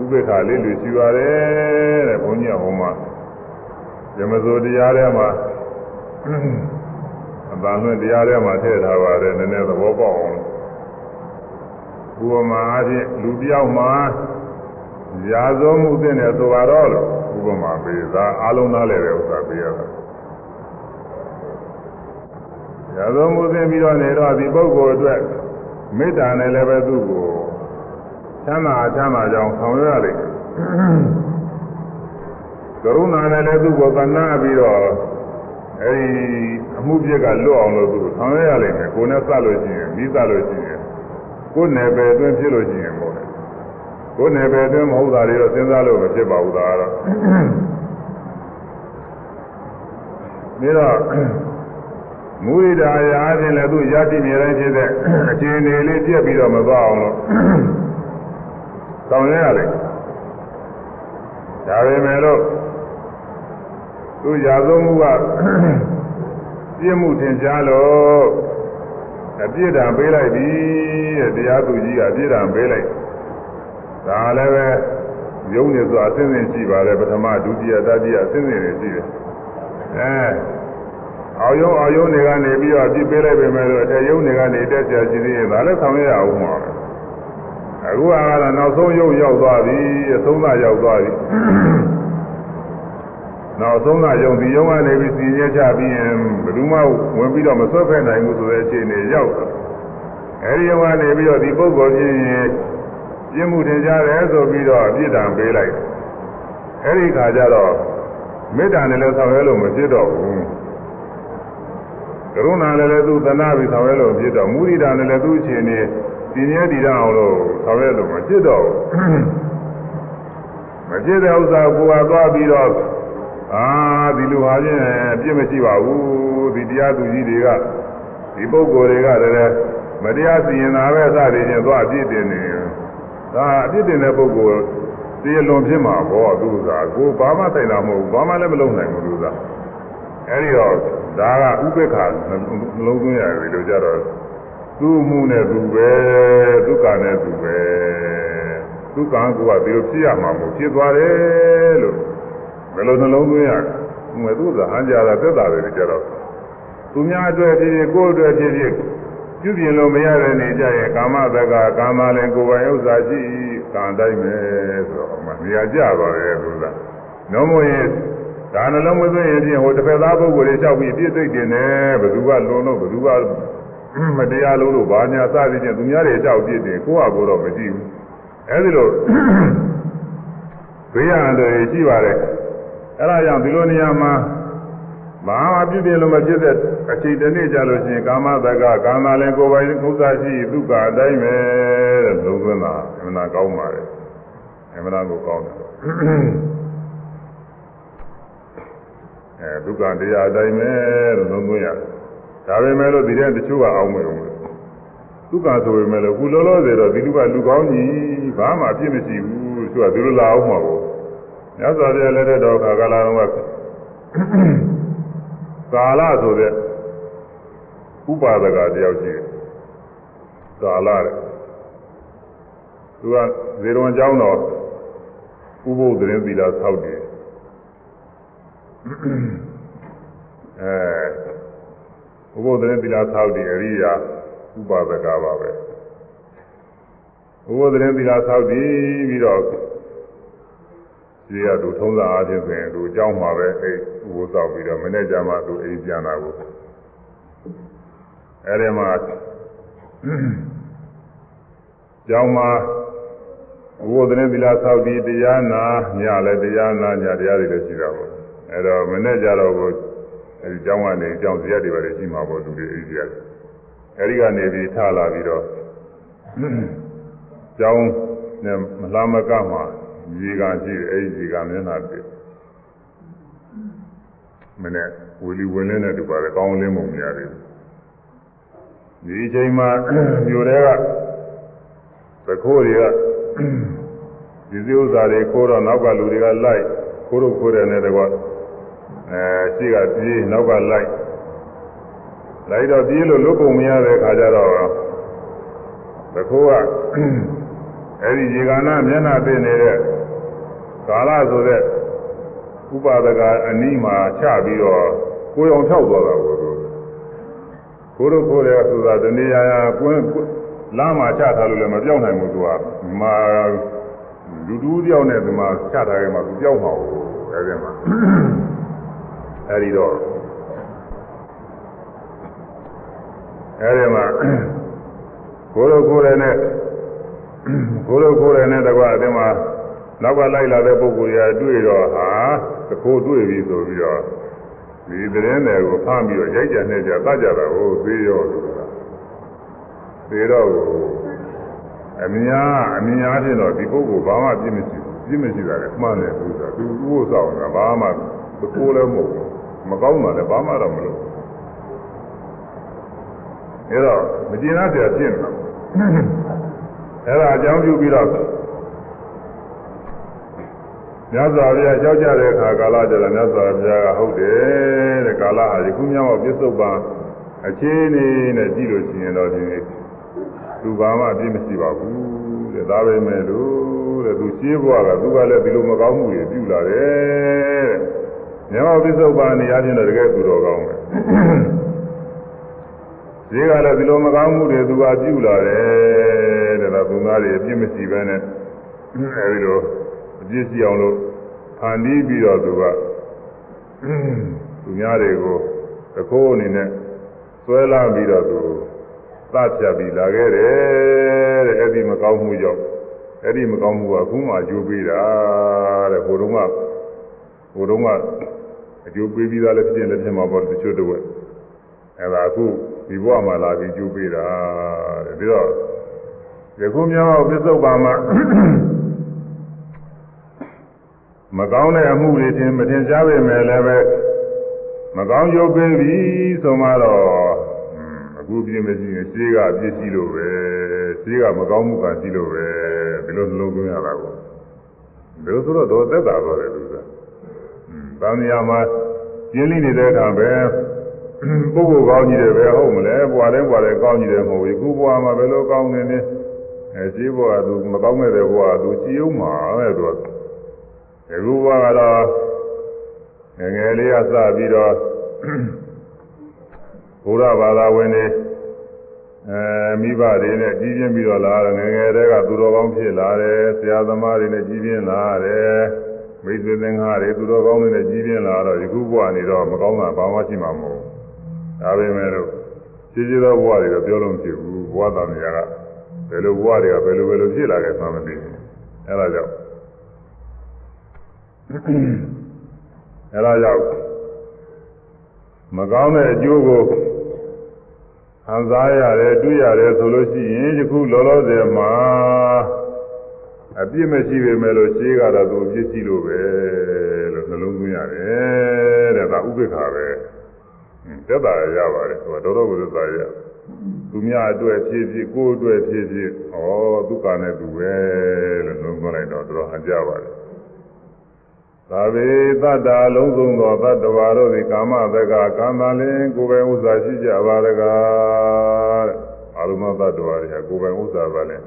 ဥပေက္ခလေးလူရှိပါတယ်တဲ့ဘုန်းကြီးကဟောမှာဇမဇိုတရားထဲမှာ အပန်းလွင့်တရားထဲမှာထည့်ထားပါတယ်နည်းနည်းသဘောပေါက်အောင်ဥပမာအဖြစ်လူတယောက်မှာရာဇဝမှုတဲ့နဲ့ဆိုတော့လို့ဥပမာပေးတာအလုံးသားလည်းပဲဥစ္စာပေးရတာရာဇဝမှုသိပြီးတော့နေတော့ဒီပုဂ္ဂိုလ်အတွက်မေတ္တာနဲ့လည်းပဲသူ့ကိုချမ်းသာချမ်းသာကြောင်းဆောင်ရွက်ရလိမ့်မယ်ကရုဏာနဲ့လည်းသူ့ကိုကနာပြီးတော့ အဲဒီအမှုပြက်ကလွတ်အောင်လို့သူဆောင်ရွက်ရလိမ့်မယ်ကိုယ်နဲ့စလို့ရှိရင်ပြီးစလို့ရှိရင်ကိုယ်နယ်ပယ်အတွင်းဖြစ်လို့ရှိရင်ပေါ့လေကိုယ်နယ်ပယ်အတွင်းမဟုတ်တာတွေတော့စဉ်းစားလို့မဖြစ်ပါဘူးဒါကတော့ပြီးတော့မူရိဒာရာအချင်းလည်းသူရရှိနေတိုင်းဖြစ်တဲ့အခြေအနေလေးပြက်ပြီးတော့မသွားအောင်လို့ဆောင်ရွက်ရတယ်ဒါပေမဲ့လို့ သူရာဇဝမှုကပြည့်မှုထင်ရှားလို့အပြစ်ဒဏ်ပေးလိုက်ပြီတဲ့တရားသူကြီးကအပြစ်ဒဏ်ပေးလိုက်ဒါလည်းပဲယုံနေစွာအစဉ်စဉ်ရှိပါတယ်ပထမဒုတိယတတိယအစဉ်စဉ်တွေရှိတယ်အဲအောင်ယုံအောင်ယုံတွေကနေပြီးတော့ပြစ်ပေးလိုက်ပေမဲ့လို့အထက်ယုံတွေကနေတက်ကြရှိသေးရင်ဒါလည်းဆောင်ရအောင်ပါပဲအခုကတော့နောက်ဆုံးယုံရောက်သွားပြီအဆုံးသရောက်သွားပြီ နောက်ဆုံးကယုံဒီယုံကနေပြီးစီရဲချပြီးရင်ဘယ်သူမှဝင်ပြီးတော့မဆွဲဖက်နိုင်ဘူးဆိုတဲ့အခြေအနေရောက်သွားအဲဒီယုံကနေပြီးတော့ဒီပုဂ္ဂိုလ်ချင်းရင်ပြင်းမှုတင်ကြတယ်ဆိုပြီးတော့အပြစ်ဒဏ်ပေးလိုက်အဲဒီခါကျတော့မေတ္တာနဲ့လည်းဆောင်ရွက်လို့မဖြစ်တော့ဘူးကရုဏာနဲ့လည်းသူသနာပြီးဆောင်ရွက်လို့ဖြစ်တော့မုဒိတာနဲ့လည်းသူ့အခြေအနေဒီနည်းဒီတော့အောင်လို့ဆောင်ရွက်လို့မဖြစ်တော့ဘူးမဖြစ်တဲ့ဥစ္စာကိုယ်ကသွားပြီးတော့ အာဒီလိုဟာချင်းပြည့်မရှိပါဘူးဒီတရားသူကြီးတွေကဒီပုဂ္ဂိုလ်တွေကလည်းမတရားစီရင်တာပဲစသည်ချင်းသွားအပြစ်တင်နေဒါအပြစ်တင်တဲ့ပုဂ္ဂိုလ်တရားလွန်ဖြစ်မှာပေါ့သူကကိုဘာမှတိုင်တာမဟုတ်ဘူးဘာမှလည်းမလုပ်နိုင်ဘူးသူကအဲဒီတော့ဒါကဥပေက္ခနှလုံးသွင်းရတယ်လို့ကြတော့သူ့မှုနဲ့သူပဲဒုက္ခနဲ့သူပဲဒုက္ခကကိုယ်ကဒီလိုဖြစ်ရမှာမဟုတ်ဖြစ်သွားတယ်လို့ ဘယ်လိုနှလုံးသွင်းရလဲငွေသူ့သာဟန်ကြတာသက်တာတွေကြတော့သူများအတွက်ဖြစ်ဖြစ်ကိုယ်အတွက်ဖြစ်ဖြစ်ပြုပြင်လို့မရတဲ့နေကြရဲ့ကာမတက္ကကာမလည်းကိုယ်ပိုင်ဥစ္စာရှိကံတိုင်းပဲဆိုတော့မှနေရာကြပါရဲ့သူကနောမို့ရင်က ဒါနှလုံးမသွင်းရင်ဖြင့်ဟိုတစ်ဖက်သားပုဂ္ဂိုလ်တွေလျှောက်ပြီးပြည့်သိမ့်တင်တယ်ဘယ်သူကလွန်လို့ဘယ်သူကမတရားလို့လို့ဘာညာစသည်ဖြင့်သူများတွေလျှောက်ပြည့်တယ်ကိုယ့်ဟာကိုယ်တော့မကြည့်ဘူးအဲဒီလိုဘေးရန်တွေရှိပါတယ် အဲဒါကြောင့်ဒီလိုနေရာမှာဘာမှပြည့်ပြည့်လို့မဖြစ်တဲ့အချိန်တစ်နေ့ကြာလို့ရှိရင်ကာမတက္ကကာမလည်းကိုယ်ပိုင်ဥစ္စာရှိဒုက္ခအတိုင်းပဲတဲ့လုံးသွင်းတာအမှန်ကောင်းပါလေအမှန်ကိုကောင်းတယ်အဲဒုက္ခတရားအတိုင်းပဲလို့လုံးသွင်းရတယ်ဒါပေမဲ့လို့ဒီတဲ့တချို့ကအောင်းမယ်လို့ဒုက္ခဆိုပေမဲ့လို့ခုလောလောဆယ်တော့ဒီလူကလူကောင်းကြီးဘာမှအပြစ်မရှိဘူးသူကသူလိုလာအောင်မှာပေါ့ မြတ်စွာဘုရားလက်ထက်တော်ခါကာလတော်ကကာလဆိုတဲ့ဥပါဒကတယောက်ရှိတယ်ကာလတဲ့သူကဇေရဝန်ကျောင်းတော်ဥပုသ်သတင်းသီလဆောက်တယ်အဲဥပုသ်သတင်းသီလဆောက်တယ်အရိယာဥပါဒကပါပဲဥပုသ်သတင်းသီလဆောက်တည်ပြီးတော့ ဒီရသူထုံးစံအားဖြင့်ဆိုရင်သူအကြောင်းမှာပဲအိဥပုသ်ဆောက်ပြီးတော့မနေ့ကျမှသူအိမ်ပြန်လာကိုအဲဒီမှာကျောင်းမှာဘုရားသတင်းသီလဆောက်ပြီးတရားနာညလည်းတရားနာညတရားတွေလည်းရှိတာပေါ့အဲတော့မနေ့ကျတော့ကိုအဲဒီကျောင်းကနေကျောင်းစရက်တွေပါလေရှိမှာပေါ့လူတွေအိမ်စရက်အဲဒီကနေပြီးထလာပြီးတော့ကျောင်းနဲ့မလားမကမှာ ရေကရှိတယ်အဲဒီရေကမျက်နှာပြမနေ့ဝီလီဝင်လင်းတဲ့တူပါတယ်ကောင်းလင်းပုံမရတယ်ဒီအချိန်မှာမြို့တွေကသခိုးတွေကဒီစည်းဥစ္စာတွေခိုးတော့နောက်ကလူတွေကလိုက်ခိုးတော့ခိုးတယ်နဲ့တကွအဲရှိကပြေးနောက်ကလိုက်လိုက်တော့ပြေးလို့လွတ်ကုန်မရတဲ့ခါကျတော့သခိုးကအဲ့ဒီရေကနာမျက်နှာသိနေတဲ့ ကာလဆိုတဲ့ဥပါဒကအနီးမှာချပြီးတော့ကိုယ်အောင်ဖြောက်သွားတာကိုကိုတို့ခိုးတယ်ဆိုတာတဏှာရာကွင်းလမ်းမှာချထားလို့လည်းမပြောင်းနိုင်ဘူးသူကမာလူတူးတယောက်နဲ့ဒီမှာချထားရင်မှသူပြောင်းမှာဘူးအဲဒီမှာအဲဒီတော့အဲဒီမှာကိုလိုကိုယ်နဲ့ကိုလိုကိုယ်နဲ့တကွာအဲဒီမှာ နောက်ကလိုက်လာတဲ့ပုဂ္ဂိုလ်ရာတွေ့တော့ဟာတခိုးတွေ့ပြီဆိုပြီးတော့ဒီသတင်းတွေကိုဖမ်းပြီးတော့ရိုက်ကြနဲ့ကြတတ်ကြတာကိုသေးရောဆိုတာသေတော့အမြားအမြားဖြစ်တော့ဒီပုဂ္ဂိုလ်ဘာမှပြည့်မရှိပြည့်မရှိတာလည်းမှန်တယ်သူကသူဥစ္စာကဘာမှသကိုးလည်းမဟုတ်ဘူးမကောင်းတာလည်းဘာမှတော့မလုပ်အဲတော့မကျင်ရစရာဖြစ်နေတာအဲဒါအကြောင်းပြုပြီးတော့ မြတ်စွာဘုရားကြောက်ကြတဲ့အခါကာလကျတော့မြတ်စွာဘုရားကဟုတ်တယ်တဲ့ကာလဟာဒီခုမြောက်ပြစ္ဆုတ်ပံအခြေအနေနဲ့ကြည့်လို့ရှိရင်တော့ဒီသူဘာမှအပြစ်မရှိပါဘူးတဲ့ဒါပဲမဲ့လို့တဲ့သူရှင်းဘွားကသူကလည်းဒီလိုမကောင်းမှုတွေပြုလာတယ်တဲ့မြတ်စွာပြစ္ဆုတ်ပံနေရာချင်းတော့တကယ်သူတော်ကောင်းပဲဈေးကလည်းဒီလိုမကောင်းမှုတွေသူကပြုလာတယ်တဲ့ဒါသူသားတွေအပြစ်မရှိဘဲနဲ့အဲဒီလို အပြစ်ရှိအောင်လို့ဖန်တီးပြီးတော့သူကသူများတွေကိုတခိုးအနေနဲ့ဆွဲလာပြီးတော့သူသတ်ဖြတ်ပြီးလာခဲ့တယ်တဲ့အဲ့ဒီမကောင်းမှုကြောင့်အဲ့ဒီမကောင်းမှုကအခုမှအကျိုးပေးတာတဲ့ဟိုတုန်းကဟိုတုန်းကအကျိုးပေးပြီးသားလည်းဖြစ်ရင်လည်းဖြစ်မှာပေါ့တချို့တော့အဲ့ဒါအခုဒီဘဝမှာလာပြီးအကျိုးပေးတာတဲ့ပြီးတော့ယခုမြောက်ပစ္စုပ္ပန်မှာ မကောင်းတဲ့အမှုတွေချင်းမတင်ရှားပေမဲ့လည်းပဲမကောင်းကျိုးပေးပြီဆိုမှတော့အခုပြင်းမရှိရင်ရှေးကအပြစ်ရှိလို့ပဲရှေးကမကောင်းမှုကရှိလို့ပဲဒီလိုနှလုံးသွင်းရတာကိုဒီလိုဆိုတော့တော့သက်သာတော့တယ်လူက။သံဃာမှာကျင်းလိနေတဲ့အခါပဲပုဂ္ဂိုလ်ကောင်းကြီးတယ်ပဲဟုတ်မလဲဘွာလဲဘွာလဲကောင်းကြီးတယ်မဟုတ်ဘူးခုဘွာမှာဘယ်လိုကောင်းနေနေအဲရှင်းဘွာကသူမကောင်းမဲ့တဲ့ဘွာကသူရှိအောင်မှာပဲသူက အခုဘွာကတော့ငယ်ငယ်လေးကစပြီးတော့ဘုရားဘာသာဝင်တွေအဲမိဘတွေနဲ့ကြီးပြင်းပြီးတော့လာတယ်ငယ်ငယ်တည်းကသူတော်ကောင်းဖြစ်လာတယ်ဆရာသမားတွေနဲ့ကြီးပြင်းလာတယ် မိတ်ဆွေသင်္ဃာတွေသူတော်ကောင်းတွေနဲ့ကြီးပြင်းလာတော့ယခုဘဝနေတော့မကောင်းတာဘာမှရှိမှာမဟုတ်ဒါပေမဲ့လို့ရှိရှိသောဘဝတွေတော့ပြောလို့မဖြစ်ဘူးဘဝသားများကဘယ်လိုဘဝတွေကဘယ်လိုဘယ်လိုဖြစ်လာခဲ့မှမသိဘူးအဲဒါကြောင့် အဲဒါကြောင့်မကောင်းတဲ့အကျိုးကိုခံစားရတယ်တွေ့ရတယ်ဆိုလို့ရှိရင်ယခုလောလောဆယ်မှာအပြစ်မရှိပေမဲ့လို့ရှင်းကတော့သူအပြစ်ရှိလို့ပဲလို့နှလုံးသွင်းရတယ်တဲ့ဒါဥပိ္ပခါပဲသက်သာရပါတယ်ဟိုတော်တော်ကိုသက်သာရသူများအတွက်ဖြစ်ဖြစ်ကိုယ်အတွက်ဖြစ်ဖြစ်ဩဒုက္ခနဲ့သူပဲလို့နှလုံးသွင်းလိုက်တော့တော်ဟန်ကြပါတယ် သာဝေသတ္တာလုံးစုံသောသတ္တဝါတို့သည်ကာမတက္ကကာမလင်ကိုယ်ပဲဥစ္စာရှိကြပါရကားတဲ့အာရုံသတ္တဝါတွေကကိုယ်ပဲဥစ္စာပါလဲ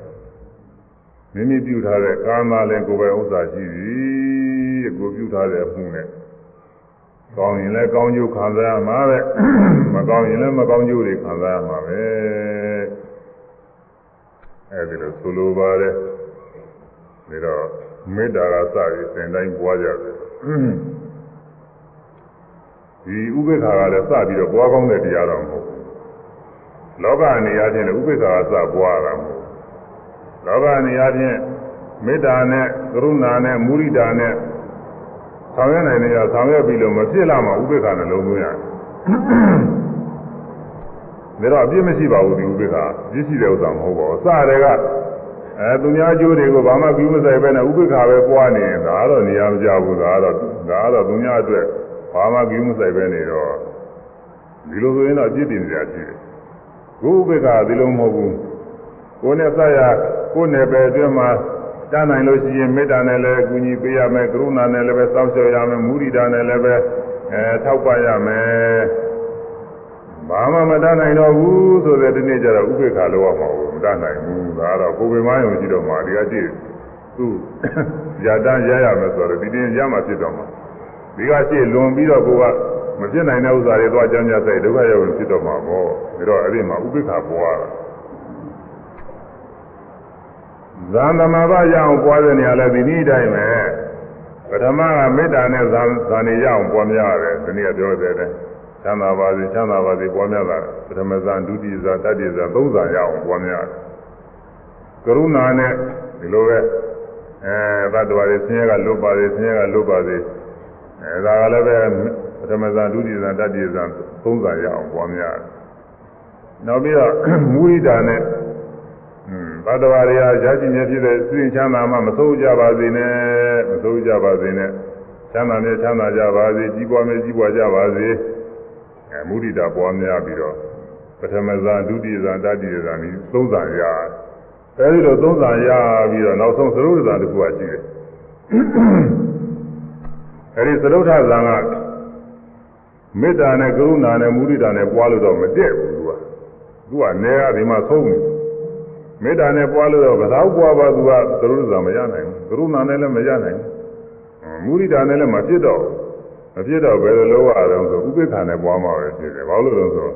မိမိပြုထားတဲ့ကာမလင်ကိုယ်ပဲဥစ္စာရှိသည်ကိုပြုထားတဲ့အမှုနဲ့ကောင်းရင်လည်းကောင်းကျိုးခံစားရမှာပဲမကောင်းရင်လည်းမကောင်းကျိုးတွေခံစားရမှာပဲအဲဒီလိုဆိုလိုပါတယ်ဒါတော့ မေတ္တာကစပြီးသင်တိုင်းပွားကြတယ်ဒီဥပေက္ခာကလည်းစပြီးတော့ပွားကောင်းတဲ့တရားတော်မဟုတ်ဘူးလောကအနေအချင်းလည်းဥပေက္ခာကစပွားတာမဟုတ်လောကအနေအချင်းမေတ္တာနဲ့ကရုဏာနဲ့မုရိဒာနဲ့ဆောင်ရွက်နိုင်နေရဆောင်ရွက်ပြီးလို့မဖြစ်လာမှဥပေက္ခနဲ့လုံးသွင်းရတယ်ဒါတော့အပြစ်မရှိပါဘူးဒီဥပေက္ခာပြစ်ရှိတဲ့ဥစ္စာမဟုတ်ပါဘူးစတဲ့က အဲသူများကျိုးတွေကိုဘာမှပြီးမဆိုင်ပဲနဲ့ဥပိ္ပခါပဲပွားနေရင်ဒါတော့နေရာမကြဘူးဒါတော့ဒါတော့သူများအတွက်ဘာမှပြီးမဆိုင်ပဲနေတော့ဒီလိုဆိုရင်တော့အပြစ်တင်ကြရရှိတယ်ကိုဥပိ္ပခါဒီလိုမဟုတ်ဘူးကိုနဲ့ဆက်ရကိုနယ်ပယ်အတွင်းမှာတန်းနိုင်လို့ရှိရင်မေတ္တာနဲ့လည်းအကူအညီပေးရမယ်ကရုဏာနဲ့လည်းပဲစောင့်ရှောက်ရမယ်မုဒိတာနဲ့လည်းပဲအဲထောက်ပံ့ရမယ် ဘာမှမတတ်နိုင်တော့ဘူးဆိုတဲ့ဒီနေ့ကျတော့ဥပေက္ခလောက်ရမှာဘူးမတတ်နိုင်ဘူးဒါတော့ကိုယ်ပင်မယုံရှိတော့မှဒီကကြည့်သူရတန်းရရမယ်ဆိုတော့ဒီတင်းရမှာဖြစ်တော့မှာဒီကရှိလွန်ပြီးတော့ကိုကမဖြစ်နိုင်တဲ့ဥစ္စာတွေသွားကြမ်းကြဆိုင်ဒုက္ခရောက်ရင်ဖြစ်တော့မှာပေါ့ဒါတော့အဲ့ဒီမှာဥပေက္ခပွားတာဇန်သမဘာရအောင်ပွားတဲ့နေရာလဲဒီနည်းတိုင်းပဲပထမကမေတ္တာနဲ့ဇန်ဇန်နေရအောင်ပွားများရတယ်ဒီနေ့ကပြောတဲ့တဲ့ ချမ်းသာပါစေချမ်းသာပါစေပွားများတာပထမဇန်ဒုတိယဇန်တတိယဇန်သုံးဇန်ရအောင်ပွားများတယ်ကရုဏာနဲ့ဒီလိုပဲအဲသတ္တဝါတွေဆင်းရဲကလွတ်ပါစေဆင်းရဲကလွတ်ပါစေအဲဒါကလည်းပဲပထမဇန်ဒုတိယဇန်တတိယဇန်သုံးဇန်ရအောင်ပွားများတယ်နောက်ပြီးတော့မူရိတာနဲ့သတ္တဝါတွေဟာရရှိမြဲဖြစ်တဲ့စိတ်ချမ်းသာမှမဆိုးကြပါစေနဲ့မဆိုးကြပါစေနဲ့ချမ်းသာမြဲချမ်းသာကြပါစေကြီးပွားမြဲကြီးပွားကြပါစေ အဲမုဒိတာပွားများပြီးတော့ပထမဇန်ဒုတိယဇန်တတိယဇန်ဒီသုံးဇန်ရအဲဒီလိုသုံးဇန်ရပြီးတော့နောက်ဆုံးသရုပ်ဇန်တစ်ခုရှိတယ်အဲဒီသရုပ်ထဇန်ကမေတ္တာနဲ့ကရုဏာနဲ့မုဒိတာနဲ့ပွားလို့တော့မတည့်ဘူးသူကသူကနေကဒီမှာဆုံးတယ်မေတ္တာနဲ့ပွားလို့တော့ဘယ်တော့ပွားပါသူကသရုပ်ဇန်မရနိုင်ဘူးကရုဏာနဲ့လည်းမရနိုင်ဘူးမုဒိတာနဲ့လည်းမဖြစ်တော့ မဖြစ်တော့ဘယ်လိုလုပ်ရအောင်ဆိုဥပိ္ပခာနဲ့ပွားမှာပဲဖြစ်တယ်ဘာလို့လဲဆို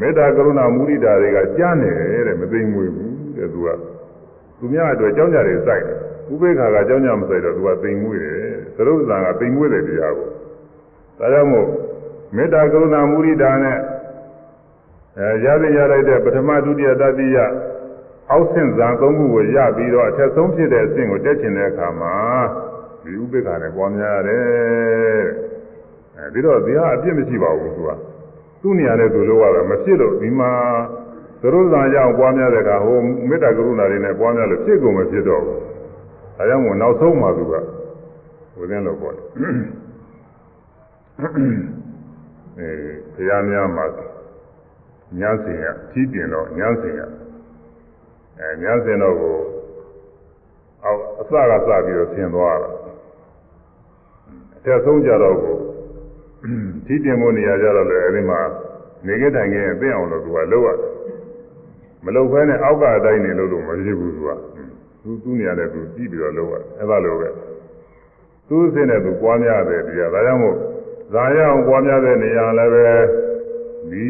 မေတ္တာကရုဏာမုဒိတာတွေကကြားနေတယ်တဲ့မသိမွေဘူးတဲ့သူကသူများအတွက်ကြောင်းကြတွေစိုက်တယ်ဥပိ္ပခာကကြောင်းကြမစိုက်တော့သူကသိမွေတယ်သရုပ်ဇန်ကသိမွေတဲ့တရားကိုဒါကြောင့်မို့မေတ္တာကရုဏာမုဒိတာနဲ့အဲရသည်ရလိုက်တဲ့ပထမဒုတိယတတိယအောက်ဆင့်ဇာသုံးခုကိုရပြီးတော့အထက်ဆုံးဖြစ်တဲ့အဆင့်ကိုတက်ချင်တဲ့အခါမှာဒီဥပိ္ပခာနဲ့ပွားများရတယ် အဲဒီတော့ဒီဟာအပြစ်မရှိပါဘူးသူကသူ့နေရာနဲ့သူလို့ရတာမဖြစ်လို့ဒီမှာသရုပ်ဇာကြောင့်ပွားများတဲ့အခါဟိုမေတ္တာကရုဏာတွေနဲ့ပွားများလို့ဖြစ်ကုန်မဖြစ်တော့ဘူးဒါကြောင့်မို့နောက်ဆုံးမှသူကဝိသင်းလို့ပေါ့အဲဘုရားများမှာညာစင်ရထီးတင်တော့ညာစင်ရအဲညာစင်တော့ကိုအောက်အစကစပြီးတော့ဆင်းသွားတာအထက်ဆုံးကြတော့ကို ထီးတင်ဖို့နေရာကြတော့လေအဲဒီမှာနေကြတိုင်ခဲ့အသိအောင်လို့သူကလုပ်ရတယ်မလုပ်ဘဲနဲ့အောက်ကအတိုင်းနေလို့လို့မဖြစ်ဘူးသူကသူသူ့နေရာနဲ့သူကြည့်ပြီးတော့လုပ်ရတယ်အဲဒါလိုပဲသူ့အစ်နဲ့သူပွားများတယ်တရားဒါကြောင့်မို့ဇာရအောင်ပွားများတဲ့နေရာလည်းပဲဒီ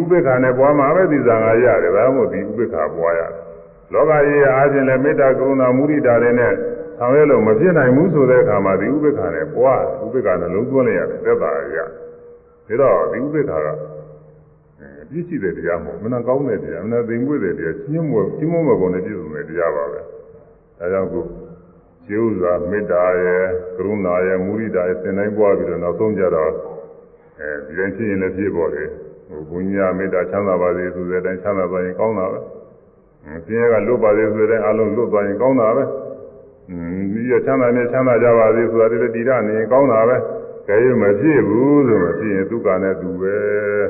ဥပေက္ခနဲ့ပွားမှာပဲဒီဇာငါရတယ်ဒါမှမဟုတ်ဒီဥပေက္ခပွားရတယ်လောကကြီးအားဖြင့်လည်းမေတ္တာကရုဏာမုဒိတာတွေနဲ့ ဆောင်ရွက်လို့မဖြစ်နိုင်ဘူးဆိုတဲ့အခါမှာဒီဥပိ္ပခာနဲ့ပွားဥပိ္ပခာနဲ့လုံးသွင်းလိုက်ရတယ်သက်သာရဒါတော့ဒီဥပိ္ပခာကပြည့်စုံတဲ့တရားမဟုတ်မနာကောင်းတဲ့တရားမနာသိမ်မွေ့တဲ့တရားချင်းမွေ့ချင်းမွေ့မကုန်တဲ့ပြည့်စုံတဲ့တရားပါပဲဒါကြောင့်ခုကျေဥစွာမေတ္တာရဲ့ကရုဏာရဲ့မုရိဒာရဲ့စင်တိုင်းပွားပြီးတော့နောက်ဆုံးကြတော့အဲဒီတိုင်းဖြစ်ရင်လည်းဖြစ်ပေါ်တယ်ဟိုဘုညာမေတ္တာချမ်းသာပါစေဆိုတဲ့အတိုင်းချမ်းသာသွားရင်ကောင်းတာပဲဆင်းရဲကလွတ်ပါစေဆိုတဲ့အလုံးလွတ်သွားရင်ကောင်းတာပဲ ဒီရချမ်းသာနဲ့ချမ်းသာကြပါစေဆိုတာဒီလိုတည်ရနေရင်ကောင်းတာပဲကြဲရမဖြစ်ဘူးဆိုမှဖြစ်ရင်ဒုက္ခနဲ့သူပဲ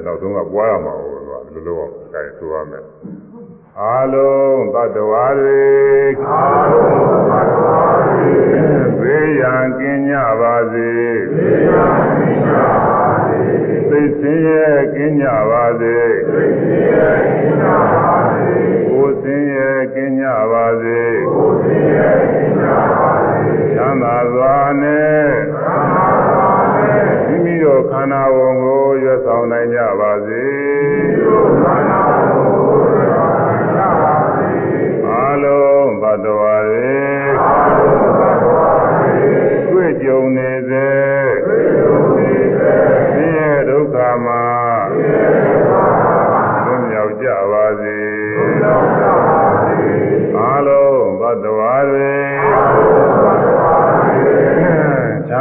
နောက်ဆုံးကပွားရမှာဟုတ်လို့ဒီလိုလိုကြဲဆိုရမယ်အာလုံးတတ္တဝါတွေအာလုံးတတ္တဝါတွေသေရန်ကင်းကြပါစေသေရန်ကင်းကြပါစေသိစင်းရဲ့ကင်းကြပါစေသိစင်းရဲ့ကင်းကြပါစေကိုယ်စင်းရဲ့ကင်းကြပါစေကိုယ်စင်းရဲ့ကင်းကြပါစေချ မ်းသာစွာနဲ့ချမ်းသာစွာနဲ့မိမိတို့ခန္ဓာဝန်ကိုရွတ်ဆောင်နိုင်ကြပါစေ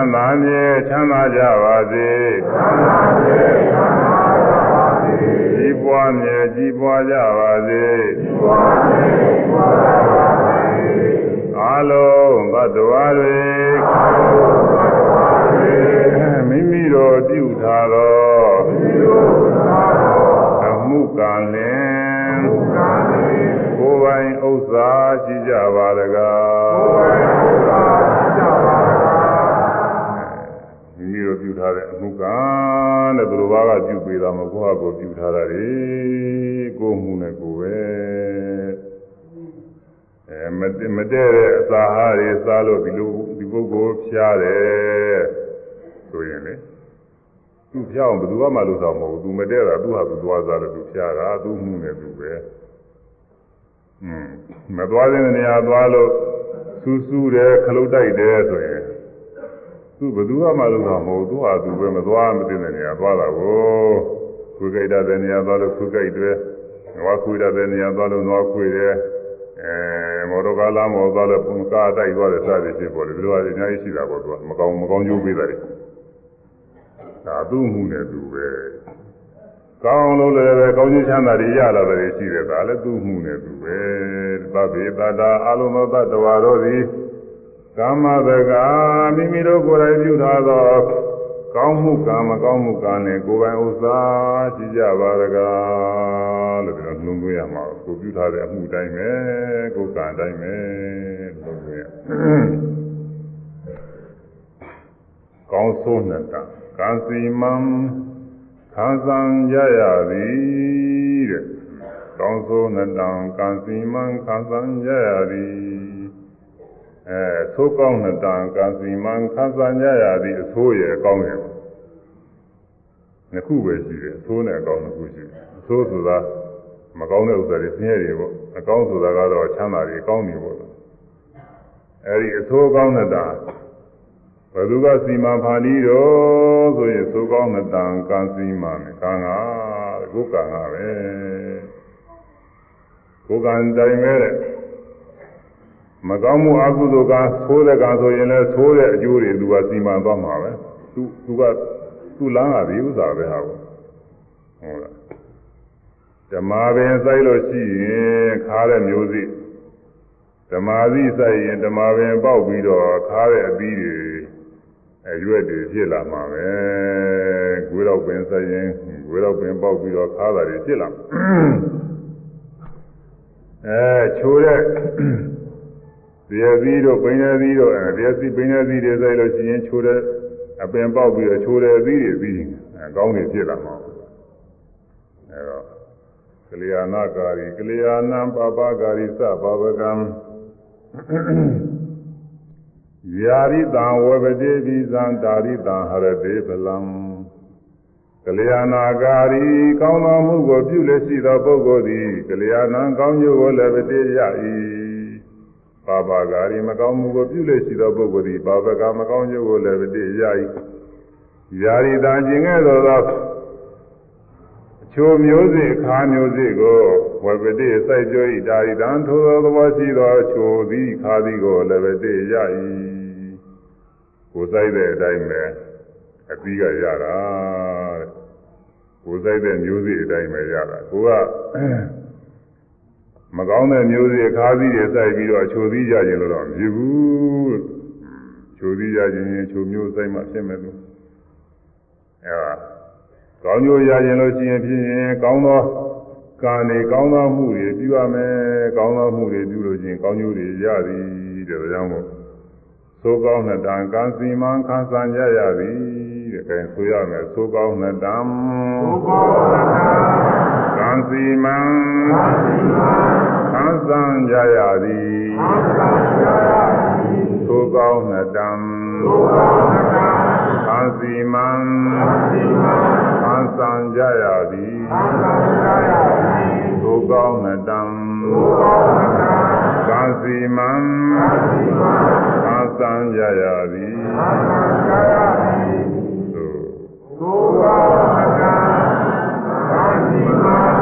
မ်းသာမြဲချမ်းသာကြပါစေချမ်းသာမြဲချမ်းသာကြပါစေကြီးပွားမြဲကြီးပွားကြပါစေကြီးပွားမြဲကြီးပွားကြပါစေအလုံးဘတ်တော်ရေအလုံးဘတ်တော်ရေမိမိတို့ပြုထားသောမိမိတို့ထားသောအမှုကံလင်အမှုကံလင်ကိုယ်ပိုင်ဥစ္စာရှိကြပါတကားကိုယ်ပိုင် တဲ့အမှုကံတဲ့သူတို့ဘာကပြုပေးတာမကိုယ့်ဟာကိုယ်ပြုထားတာလေကိုယ်မှုနဲ့ကိုယ်ပဲအဲမတမတဲ့တဲ့အစာဟာတွေစားလို့ဒီလိုဒီပုဂ္ဂိုလ်ဖျားတယ်ဆိုရင်လေသူဖျားအောင်ဘယ်သူမှမလုပ်တော့မဟုတ်ဘူးသူမတဲ့တာသူဟာသူသွားစားလို့သူဖျားတာသူမှုနဲ့သူပဲอืมမသွားတဲ့နေရာသွားလို့စူးစူးတယ်ခလုတ်တိုက်တယ်ဆိုရင် သူဘယ်သူမှမလုပ်တော့မဟုတ်သူဟာသူပဲမသွားမသိတဲ့နေရာသွားတာကိုခွေကြိုက်တဲ့နေရာသွားလို့ခွေကြိုက်တယ်နွားခွေတဲ့နေရာသွားလို့နွားခွေတယ်အဲမော်တော်ကားလာမော်သွားလို့ပုံကားတိုက်သွားတယ်စသည်ဖြစ်ပေါ်တယ်ဒီလိုအများကြီးရှိတာပေါ့သူကမကောင်းမကောင်းကျိုးပေးတာလေဒါသူ့မှုနဲ့သူပဲကောင်းလို့လည်းပဲကောင်းခြင်းချမ်းသာတွေရလာတယ်ရှိတယ်ဒါလည်းသူ့မှုနဲ့သူပဲသဗ္ဗေတတာအလုံးသောတတ္တဝါတို့သည် ကာမတကာမိမိတို့ကိုယ်တိုင်ပြုထားသောကောင်းမှုကံမကောင်းမှုကံနဲ့ကိုယ်ပိုင်ဥစ္စာရှိကြပါရကားလို့ပြောနှလုံးသွင်းရမှာကိုပြုထားတဲ့အမှုတိုင်းပဲကိုယ်ကံတိုင်းပဲလို့ပြောရကောင်းဆိုးနဲ့တာကံစီမံခံစားကြရသည်တဲ့ကောင်းဆိုးနဲ့တံကံစီမံခံစားကြရသည် အဲသိုးကောင်းတဲ့တန်ကံစီမံခံစားကြရသည်အဆိုးရဲ့အကောင်းရဲ့နှစ်ခုပဲရှိတယ်အဆိုးနဲ့အကောင်းနှစ်ခုရှိတယ်အဆိုးဆိုတာမကောင်းတဲ့ဥစ္စာတွေဆင်းရဲတွေပေါ့အကောင်းဆိုတာကတော့ချမ်းသာတွေအကောင်းတွေပေါ့အဲဒီအဆိုးကောင်းတဲ့တန်ဘယ်သူကစီမံဖာလီတော့ဆိုရင်သိုးကောင်းတဲ့တန်ကံစီမံကံကကိုယ်ကံကပဲကိုယ်ကံတိုင်းပဲတဲ့ မကောင်းမှုအကုသိုလ်ကသိုးတဲ့ကံဆိုရင်လည်းသိုးတဲ့အကျိုးတွေသူကစီမံသွားမှာပဲသူသူကသူ့လမ်းကဒီဥစ္စာပဲဟာပေါ့ဟုတ်လားဓမ္မပင်စိုက်လို့ရှိရင်ခါတဲ့မျိုးစိဓမ္မာသီစိုက်ရင်ဓမ္မပင်ပေါက်ပြီးတော့ခါတဲ့အသီးတွေအရွက်တွေဖြစ်လာမှာပဲဂွေးတော့ပင်စိုက်ရင်ဂွေးတော့ပင်ပေါက်ပြီးတော့ခါတာတွေဖြစ်လာအဲချိုးတဲ့တ ရားသီးတို့ပိန်ရသီးတို့အဲတရားသီးပိန်ရသီးတွေစိုက်လို့ရှိရင်ချိုးတဲ့အပင်ပေါက်ပြီးတော့ချိုးတဲ့အသီးတွေပြီးအကောင်းတွေဖြစ်လာမှာအဲတော့ကလျာဏကာရီကလျာဏံပပကာရီသဘာဝကံယာရိတံဝဝတိပိသံတာရိတံဟရတေပလံကလျာဏကာရီကောင်းသောမှုကိုပြုလက်ရှိသောပုဂ္ဂိုလ်သည်ကလျာဏံကောင်းကျိုးကိုလည်းပတိရ၏ ပါပါဂါရီမကောင်းမှုကိုပြုလေရှိသောပုဂ္ဂိုလ်သည်ပါပကမကောင်းကျိုးကိုလည်းတည်ရ၏ယာရီတာကျင်ခဲ့သောသောအချိုမျိုးစေ့အခါမျိုးစေ့ကိုဝေပတိစိုက်ကြ၏ဒါရီတံထိုသောသဘောရှိသောအချိုသည်ခါသည်ကိုလည်းတည်ရ၏ကိုစိုက်တဲ့အတိုင်းပဲအပြီးကရတာတဲ့ကိုစိုက်တဲ့မျိုးစေ့အတိုင်းပဲရတာကိုက မကောင်းတဲ့မျိုးစေ့အခါသီးတွေစိုက်ပြီးတော့ချိုသီးကြခြင်းလို့တော့မဖြစ်ဘူးချိုသီးကြခြင်းရင်ချိုမျိုးစိုက်မှဖြစ်မယ်လို့အဲဒါကောင်းကျိုးရခြင်းလို့ရှိရင်ဖြစ်ရင်ကောင်းသောကံတွေကောင်းသောမှုတွေပြုရမယ်ကောင်းသောမှုတွေပြုလို့ရှိရင်ကောင်းကျိုးတွေရသည်တဲ့ဒါကြောင့်မို့သိုးကောင်းတဲ့တံကံစီမံခံစားကြရသည်တဲ့အဲဆိုရမယ်သိုးကောင်းတဲ့တံသိုးကောင်းတဲ့တံကံ စီမံခံစားကြရသည်သိုးကောင်းတဲ့တံသိုးကောင်းတဲ့တံခံစီမံခံစားကြရသည်သိုးကောင်းတဲ့တံကံစီမံခံစားကြရသည်သို့သို့ပါကံသာတိမ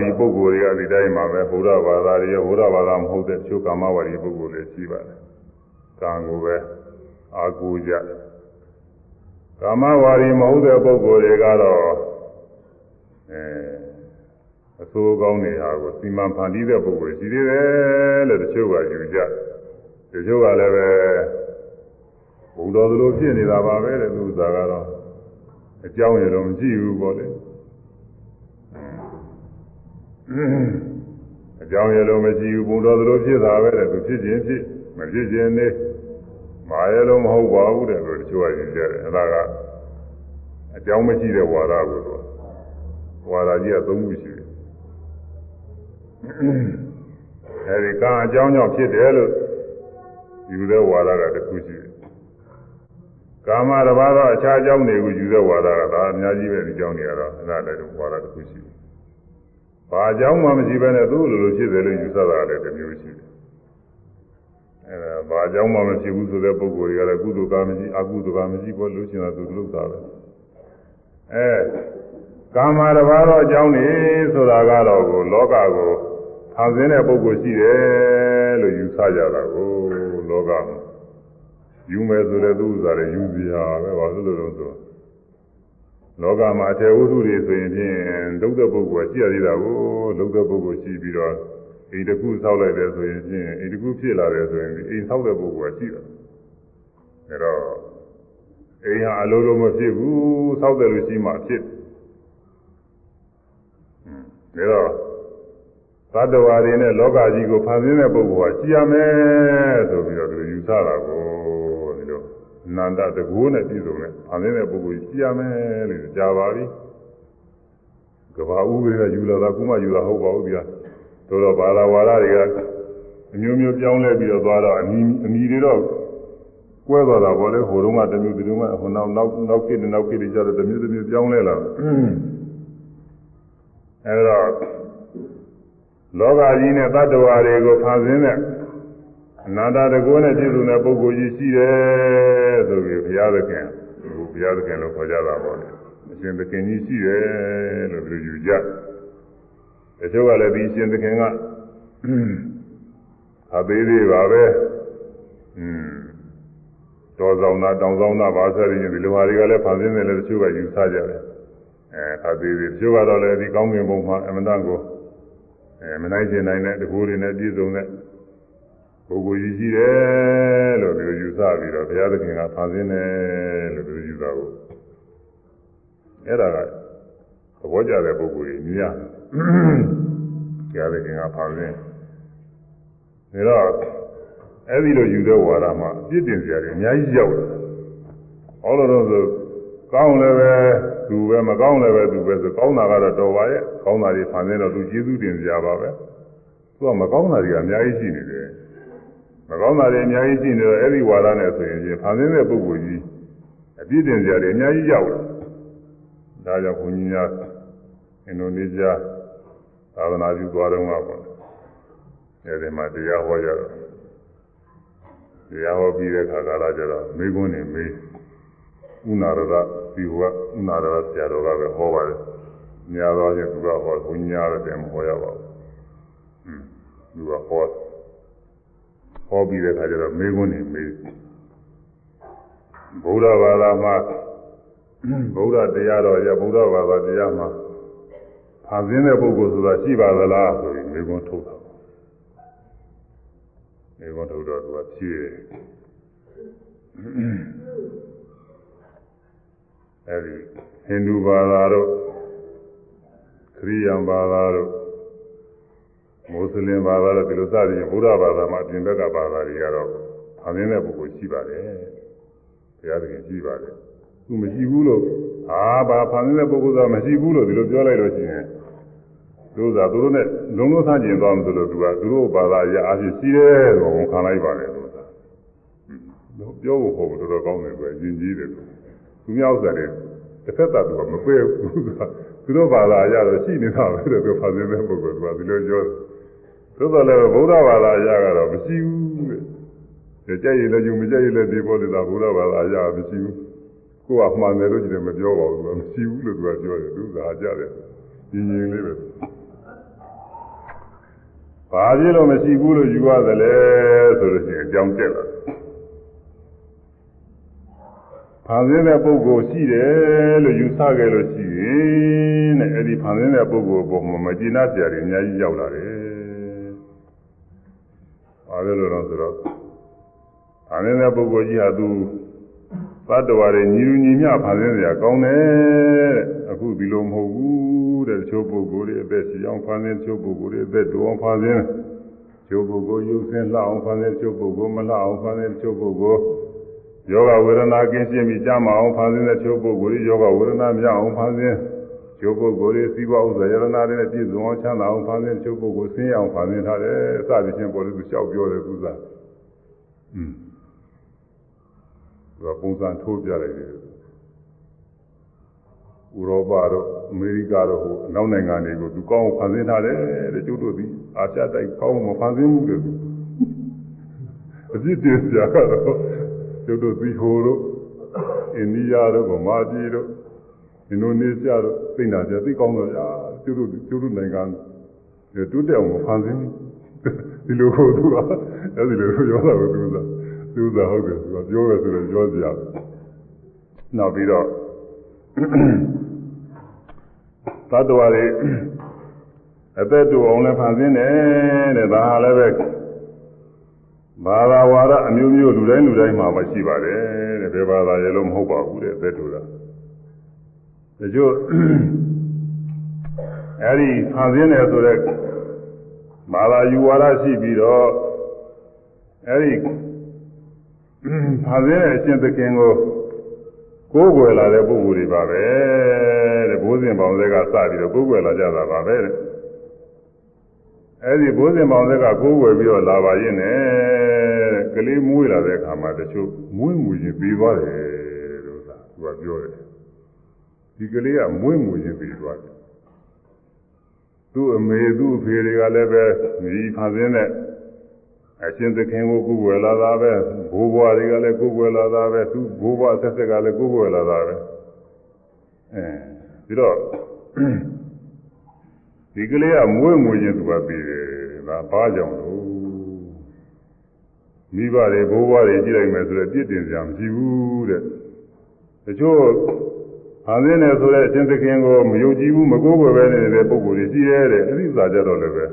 ဒီပုဂ္ဂိုလ်တွေကဒီတိုင်းမှာပဲဘုရားဘာသာတွေရောဘုရားဘာသာမဟုတ်တဲ့ချို့ကာမဝါဒီပုဂ္ဂိုလ်တွေရှိပါတယ်ကံကိုပဲအာကူကြကာမဝါဒီမဟုတ်တဲ့ပုဂ္ဂိုလ်တွေကတော့အဲအဆိုးကောင်းတွေဟာကိုစီမံဖန်တီးတဲ့ပုဂ္ဂိုလ်ရှိသေးတယ်လို့တချို့ကယူကြတချို့ကလည်းပဲဘုံတော်သလိုဖြစ်နေတာပါပဲတဲ့သူဥစ္စာကတော့အကြောင်းရတော့မရှိဘူးပေါ့လေ အကြောင်းရလို့မရှိဘူးဘုံတော်သလိုဖြစ်တာပဲတဲ့သူဖြစ်ခြင်းဖြစ်မဖြစ်ခြင်းနေမာရလို့မဟုတ်ပါဘူးတဲ့လို့တချို့ကယူကြတယ်အဲဒါကအကြောင်းမရှိတဲ့ဝါဒကိုတော့ဝါဒကြီးကသုံးခုရှိတယ်အဲဒီကံအကြောင်းကြောင့်ဖြစ်တယ်လို့ယူတဲ့ဝါဒကတစ်ခုရှိတယ်ကာမတစ်ပါးတော့အခြားအကြောင်းတွေကိုယူတဲ့ဝါဒကဒါအများကြီးပဲဒီအကြောင်းတွေကတော့အဲ့ဒါလည်းဝါဒတစ်ခုရှိတယ်။ ဘာအကြောင်းမှမရှိဘဲနဲ့သူ့လိုလိုဖြစ်တယ်လို့ယူဆတာလည်းတစ်မျိုးရှိတယ်။အဲ့ဒါဘာအကြောင်းမှမရှိဘူးဆိုတဲ့ပုဂ္ဂိုလ်တွေကလည်းကုသိုလ်ကမရှိအကုသိုလ်ကမရှိဘောလို့ရှိရင်သူလုပ်တာပဲ။အဲကာမတစ်ပါးတော့အကြောင်းနေဆိုတာကတော့ကိုလောကကိုဖန်ဆင်းတဲ့ပုဂ္ဂိုလ်ရှိတယ်လို့ယူဆကြတာကိုလောကမှာယူမယ်ဆိုတဲ့သူဥစ္စာတွေယူစီဟာပဲဘာလို့လဲဆိုတော့ လောကမှာအထေဝုဒ္ဓတွေဆိုရင်ဖြင့်ဒုက္ခပုဂ္ဂိုလ်ရှိရသေးတာကိုဒုက္ခပုဂ္ဂိုလ်ရှိပြီးတော့အိမ်တစ်ခုဆောက်လိုက်တယ်ဆိုရင်ဖြင့်အိမ်တစ်ခုဖြစ်လာတယ်ဆိုရင်အိမ်ဆောက်တဲ့ပုဂ္ဂိုလ်ကရှိတယ်ဒါတော့အိမ်ဟာအလိုလိုမဖြစ်ဘူးဆောက်တယ်လို့ရှိမှဖြစ်တယ်ဒါတော့သတ္တဝါတွေနဲ့လောကကြီးကိုဖန်ဆင်းတဲ့ပုဂ္ဂိုလ်ကရှိရမယ်ဆိုပြီးတော့သူယူဆတာကိုဒီ လိုနန္ဒတကူနဲ့ပြည်စုံတဲ့ဖန်ဆင်းတဲ့ပုဂ္ဂိုလ်ရှိရမယ်လို့ကြားပါပြီကဘာဥပဒေကယူလာတာကုမယူလာဟုတ်ပါဘူးဗျာတို့တော့ဘာသာဝါဒတွေကအမျိုးမျိုးပြောင်းလဲပြီးတော့သွားတော့အမီအမီတွေတော့ကွဲသွားတာပေါ့လေဟိုတုန်းကတစ်မျိုးဒီတုန်းကဟိုနောက်နောက်နောက်ကိတဲ့နောက်ကိတွေကြတော့တစ်မျိုးတစ်မျိုးပြောင်းလဲလာတယ်အဲတော့လောကကြီးနဲ့တ attva တွေကိုဖန်ဆင်းတဲ့ အနန္တတကောနဲ့ပြည့်စုံတဲ့ပုဂ္ဂိုလ်ကြီးရှိတယ်ဆိုပြီးဘုရားသခင်ဘုရားသခင်လို့ခေါ်ကြတာပေါ့လေအရှင်သခင်ကြီးရှိတယ်လို့ပြောယူကြတချို့ကလည်းဒီအရှင်သခင်ကအသေးသေးပါပဲอืมတော်ဆောင်တာတောင်ဆောင်တာဘာဆက်ရင်းဒီလိုဟာတွေကလည်းဖန်ဆင်းတယ်လည်းတချို့ကယူဆကြတယ်အဲအသေးသေးတချို့ကတော့လည်းဒီကောင်းကင်ဘုံမှာအမတန်ကိုအဲမနိုင်ကျင်နိုင်တဲ့တကူတွေနဲ့ပြည့်စုံတဲ့ ပုဂ္ဂိုလ်ကြီးရှိတယ်လို့ပြောယူဆပြီးတော့ဘုရားသခင်ကဖန်ဆင်းတယ်လို့ပြောယူတာကိုအဲ့ဒါကသဘောကျတဲ့ပုဂ္ဂိုလ်ကြီးများဘုရားသခင်ကဖန်ဆင်းဒါတော့အဲ့ဒီလိုယူတဲ့ဝါဒမှာအပြစ်တင်စရာတွေအများကြီးရောက်တယ်ဟောလို့တော့ဆိုကောင်းလည်းပဲသူပဲမကောင်းလည်းပဲသူပဲဆိုကောင်းတာကတော့တော်ပါရဲ့ကောင်းတာတွေဖန်ဆင်းတော့သူကျေးဇူးတင်စရာပါပဲသူကမကောင်းတာတွေကအများကြီးရှိနေတယ် မကောင်းတာတွေအများကြီးရှိနေတော့အဲ့ဒီဝါဒနဲ့ဆိုရင်ဖန်ဆင်းတဲ့ပုဂ္ဂိုလ်ကြီးအပြည့်တင်စရာတွေအများကြီးရောက်လာဒါကြောင့်ဘုန်းကြီးများအင်ဒိုနီးရှားသာသနာပြုသွားတော့မှာပေါ့အဲဒီမှာတရားဟောကြတော့တရားဟောပြီးတဲ့အခါကာလကျတော့မိကုန်းနေမေးဥနာရဒဒီဟောဥနာရဒဆရာတော်ကပဲဟောပါတယ်။ညာတော်ချင်းသူကဟောဘုညာရတယ်မဟောရပါဘူး။ဟွန်းသူကဟော ဟောပြီးတဲ့အခါကျတော့မိကုန်းနေမေးဗုဒ္ဓဘာသာမှာဗုဒ္ဓတရားတော်ရဗုဒ္ဓဘာသာတရားမှာဖန်ဆင်းတဲ့ပုဂ္ဂိုလ်ဆိုတာရှိပါသလားဆိုရင်မိကုန်းထုတ်တာမိကုန်းထုတ်တော့သူကဖြည့်အဲဒီဟိန္ဒူဘာသာတို့ခရိယန်ဘာသာတို့ မွတ်စလင်ဘာသာတို့ဒီလိုစသည်ဗုဒ္ဓဘာသာမှာအပြင်ဘက်ကဘာသာတွေကတော့ဖန်ဆင်းတဲ့ပုဂ္ဂိုလ်ရှိပါတယ်ဘုရားသခင်ရှိပါတယ်သူမရှိဘူးလို့အာဘာဖန်ဆင်းတဲ့ပုဂ္ဂိုလ်ကမရှိဘူးလို့ဒီလိုပြောလိုက်လို့ရှိရင်တို့သာသူတို့နဲ့လုံးလုံးဆန်းကျင်သွားမှဆိုလို့သူကသူတို့ဘာသာအရာအဖြစ်ရှိတယ်လို့ဝန်ခံလိုက်ပါတယ်လို့သာပြောဖို့ဟုတ်တော်တော်ကောင်းတယ်ကွယ်ယဉ်ကျေးတယ်သူများဥစ္စာတွေတစ်ဖက်သာသူကမပယ်ဘူးဆိုတာသူတို့ဘာသာအရာတော့ရှိနေတာပဲတဲ့သူဖန်ဆင်းတဲ့ပုဂ္ဂိုလ်ကဒီလိုပြောတယ် သို့တော်လည်းဗုဒ္ဓဘာသာအရာကတော့မရှိဘူးတဲ့ကြက်ရည်လည်းယူမကြက်ရည်လည်းဒီပေါ်နေတာဗုဒ္ဓဘာသာအရာမရှိဘူးကိုကမှန်တယ်လို့ကြည့်တယ်မပြောပါဘူးသူကမရှိဘူးလို့သူကပြောတယ်သူကဟာကြတယ်ညီညီလေးပဲဘာဖြစ်လို့မရှိဘူးလို့ယူရသလဲဆိုလို့ရှိရင်အကြောင်းတက်လာဖန်ဆင်းတဲ့ပုဂ္ဂိုလ်ရှိတယ်လို့ယူဆခဲ့လို့ရှိရင်တဲ့အဲ့ဒီဖန်ဆင်းတဲ့ပုဂ္ဂိုလ်ပေါ်မှာမကျေနပ်စရာတွေအများကြီးရောက်လာတယ်။ ဘာလို့လဲတော့ဆိုတော့ဖန်ဆင်းတဲ့ပုဂ္ဂိုလ်ကြီးဟာသူသတ္တဝါတွေညီလူညီမျှဖန်ဆင်းစရာကောင်းတယ်တဲ့အခုဒီလိုမဟုတ်ဘူးတဲ့တချို့ပုဂ္ဂိုလ်တွေအသက်ရှိအောင်ဖန်ဆင်းတချို့ပုဂ္ဂိုလ်တွေအသက်တိုးအောင်ဖန်ဆင်းတချို့ပုဂ္ဂိုလ်ရုပ်ဆင်းလှအောင်ဖန်ဆင်းတချို့ပုဂ္ဂိုလ်မလှအောင်ဖန်ဆင်းတချို့ပုဂ္ဂိုလ်ယောဂဝေဒနာကင်းရှင်းပြီးကြမအောင်ဖန်ဆင်းတဲ့ချို့ပုဂ္ဂိုလ်တွေယောဂဝေဒနာမရအောင်ဖန်ဆင်း ချို့ပုဂ္ဂိုလ်တွေစီးပွားဥစ္စာယရနာတွေနဲ့ပြည့်စုံအောင်ချမ်းသာအောင်ဖန်ဆင်းချို့ပုဂ္ဂိုလ်ဆင်းရဲအောင်ဖန်ဆင်းထားတယ်အစသည်ချင်းပေါ်လို့သူလျှောက်ပြောတယ်သူစားอืมသူကပုံစံထိုးပြလိုက်တယ်ဥရောပတို့အမေရိကတို့ဟိုအနောက်နိုင်ငံတွေကိုသူကောင်းဖန်ဆင်းထားတယ်တဲ့ကျုပ်တို့ဒီအာရှတိုက်ကောင်းမဖန်ဆင်းဘူးတဲ့သူအပြစ်တင်စရာကတော့ကျုပ်တို့သီဟိုတို့အိန္ဒိယတို့ဗမာပြည်တို့ အင်ဒိုနီးရှားတို့သိနေတာပြသိကောင်းတော့ဗျာကျုပ်တို့ကျုပ်တို့နိုင်ငံတိုးတက်အောင်ဖန်ဆင်းဒီလိုကိုသူကအဲဒီလိုပြောတာကိုသူကသူကဟုတ်တယ်သူကပြောရဆိုတော့ပြောစရာနောက်ပြီးတော့သတ္တဝါတွေအသက်တူအောင်လည်းဖန်ဆင်းတယ်တဲ့ဒါဟာလည်းပဲဘာသာဝါဒအမျိုးမျိုးလူတိုင်းလူတိုင်းမှာမရှိပါတယ်တဲ့ဘယ်ဘာသာရဲ့လို့မဟုတ်ပါဘူးတဲ့အသက်တူတာ တချို့အဲဒီဖန်ဆင်းတယ်ဆိုတော့ဘာသာယူဝါဒရှိပြီးတော့အဲဒီဖန်ဆင်းတဲ့အရှင်သခင်ကိုကိုးကွယ်လာတဲ့ပုဂ္ဂိုလ်တွေပါပဲတဲ့ဘိုးစဉ်ပေါင်းတွေကစပြီးတော့ကိုးကွယ်လာကြတာပါပဲတဲ့အဲဒီဘိုးစဉ်ပေါင်းတွေကကိုးကွယ်ပြီးတော့လာပါရင်နဲ့ကလေးမွေးလာတဲ့အခါမှာတချို့မွေးမူရင်ပြီးသွားတယ်လို့သာသူကပြောတယ် ဒီကလေးကမွေးမူရင်ပြီးသွားတယ်သူ့အမေသူ့အဖေတွေကလည်းပဲဒီဖန်ဆင်းတဲ့အရှင်သခင်ကိုကိုယ်ွယ်လာတာပဲဘိုးဘွားတွေကလည်းကိုယ်ွယ်လာတာပဲသူဘိုးဘွားဆက်ဆက်ကလည်းကိုယ်ွယ်လာတာပဲအဲပြီးတော့ဒီကလေးကမွေးမွေးချင်းသူကပြီးတယ်ဒါဘာကြောင့်လို့မိဘတွေဘိုးဘွားတွေကြည့်လိုက်မယ်ဆိုတော့ပြစ်တင်စရာမရှိဘူးတဲ့တချို့ ဟာသင်းတယ်ဆိုတဲ့အရှင်သခင်ကိုမယုံကြည်ဘူးမကိုးကွယ်ပဲနေတဲ့ပုဂ္ဂိုလ်တွေရှိရဲတဲ့အဲ့ဒီစာကြတော့လည်းပဲ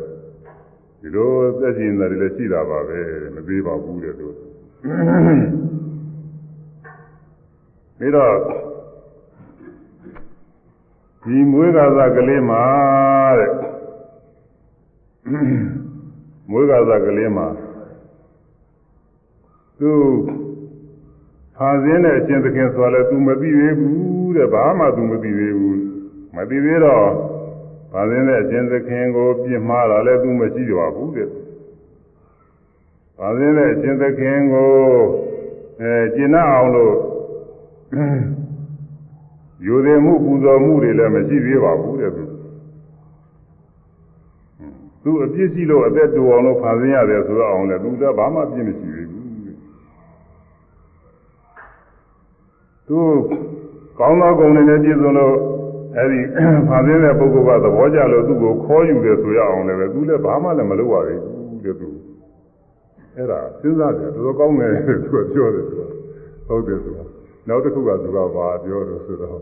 ဒီလိုသက်ရှင်တယ်လည်းရှိတာပါပဲမသေးပါဘူးတဲ့သူပြီးတော့ဒီမွေးကာသကလေးမှာတဲ့မွေးကာသကလေးမှာသူဖာစင်းတဲ့အရှင်သခင်ဆိုလည်း तू မသိသေးဘူး တဲ့ဘာမှ तू မသိသေးဘူးမသိသေးတော့ဖာစင်းတဲ့အရှင်သခင်ကိုပြစ်မှားတာလည်း तू မရှိတော့ဘူးတဲ့ဖာစင်းတဲ့အရှင်သခင်ကိုအဲကျင့်အောင်လို့ယူသေးမှုပူဇော်မှုတွေလည်းမရှိသေးပါဘူးတဲ့သူသူအပြစ်ရှိလို့အသက်တူအောင်လို့ဖန်ဆင်းရတယ်ဆိုတော့အောင်လေသူကဘာမှပြစ်မရှိသေးဘူးသူ ကောင်းသောဂုဏ်တွေနဲ့ပြည့်စုံလို့အဲဒီဖန်ဆင်းတဲ့ပုဂ္ဂိုလ်ကသဘောကျလို့သူ့ကိုခေါ်ယူတယ်ဆိုရအောင်လည်းပဲသူလည်းဘာမှလည်းမလုပ်ရသေးဘူးတဲ့သူအဲ့ဒါစဉ်းစားကြတော်တော်ကောင်းတယ်သူကပြောတယ်သူကဟုတ်တယ်သူကနောက်တစ်ခုကသူကဘာပြောလို့ဆိုတော့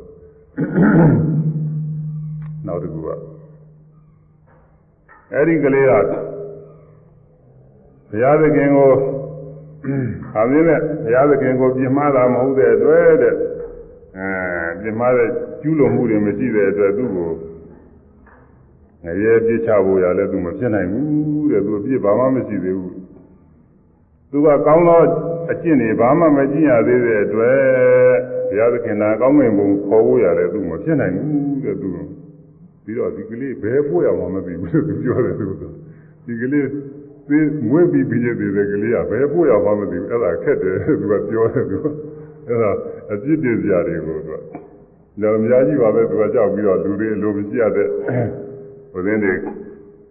နောက်တစ်ခုကအဲ့ဒီကလေးကဘုရားသခင်ကိုအမင်းနဲ့ဘုရားသခင်ကိုပြင်မှားတာမဟုတ်တဲ့အတွက်တဲ့ အဲပြင်မှားတဲ့ကျူးလွန်မှုတွေမရှိတဲ့အတွက်သူ့ကိုငရဲပြစ်ချဖို့ရလဲသူမဖြစ်နိုင်ဘူးတဲ့သူအပြစ်ဘာမှမရှိသေးဘူးသူကကောင်းသောအကျင့်တွေဘာမှမကျင့်ရသေးတဲ့အတွက်ဘုရားသခင်ကကောင်းမွန်ပုံခေါ်ဖို့ရလဲသူမဖြစ်နိုင်ဘူးတဲ့သူပြီးတော့ဒီကလေးဘယ်ပို့ရမှာမသိဘူးလို့သူပြောတယ်သူကဒီကလေးသိမွေးပြီးပြီးတဲ့ကလေးကဘယ်ပို့ရမှာမသိဘူးအဲ့ဒါခက်တယ်သူကပြောတယ်သူ အဲ့ဒါအပြစ်တင်စရာတွေကိုသူကလည်းအများကြီးပါပဲသူကကြောက်ပြီးတော့လူတွေလိုမရှိရတဲ့ဟိုသင်းတွေ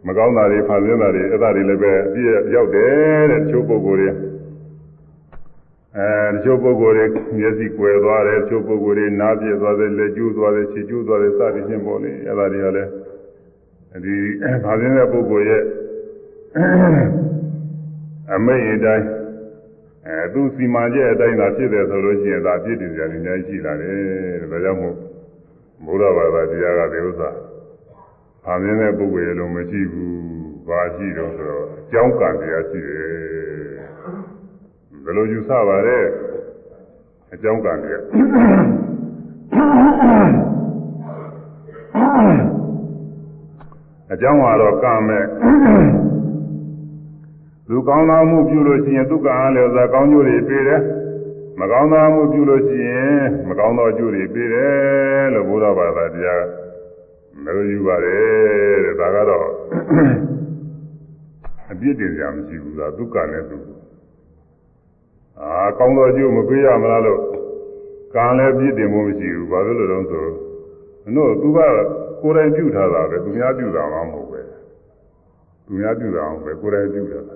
မကောင်းတာတွေဖန်ဆင်းတာတွေအဲ့ဒါတွေလည်းပဲအပြည့်ရောက်တယ်တဲ့ချိုးပုဂ္ဂိုလ်တွေအဲတချို့ပုဂ္ဂိုလ်တွေမျက်စိကွယ်သွားတယ်တချို့ပုဂ္ဂိုလ်တွေနားပြည့်သွားတယ်လက်ကျိုးသွားတယ်ခြေကျိုးသွားတယ်စသည်ဖြင့်ပေါ့လေအဲ့ဒါတွေကလည်းဒီဖန်ဆင်းတဲ့ပုဂ္ဂိုလ်ရဲ့အမိတ်အတိုင်း အဲသူစီမံချက်အတိုင်းသာဖြစ်တယ်ဆိုလို့ရှိရင်ဒါပြည့်တည်ကြတယ်အများကြီးရှိလာတယ်ဒါကြောင့်မို့ဘုရားဘာသာတရားကဒီဥစ္စာဖန်ဆင်းတဲ့ပုဂ္ဂိုလ်ရဲ့လုံးမရှိဘူးဘာရှိတော့ဆိုတော့အကြောင်းကံတရားရှိတယ်ဘယ်လိုယူဆပါလဲအကြောင်းကံတရားအကြောင်းကတော့ကံမဲ့ သူကောင်းသောမှုပြုလို့ရှိရင်သူကံအားလည်းသာကောင်းကျိုးတွေပေးတယ်မကောင်းသောမှုပြုလို့ရှိရင်မကောင်းသောအကျိုးတွေပေးတယ်လို့ဘုရားဘာသာတရားမလို့ယူပါတယ်တဲ့ဒါကတော့အပြစ်တင်ကြမရှိဘူးသာသူကံနဲ့သူအာကောင်းသောအကျိုးမပေးရမလားလို့ကံလည်းပြစ်တင်မှုမရှိဘူးဘာလို့လဲတော့ဆိုတို့သူကကိုယ်တိုင်ပြုထားတာပဲသူများပြုတာမှမဟုတ်ပဲသူများပြုတာအောင်ပဲကိုယ်တိုင်ပြုတာ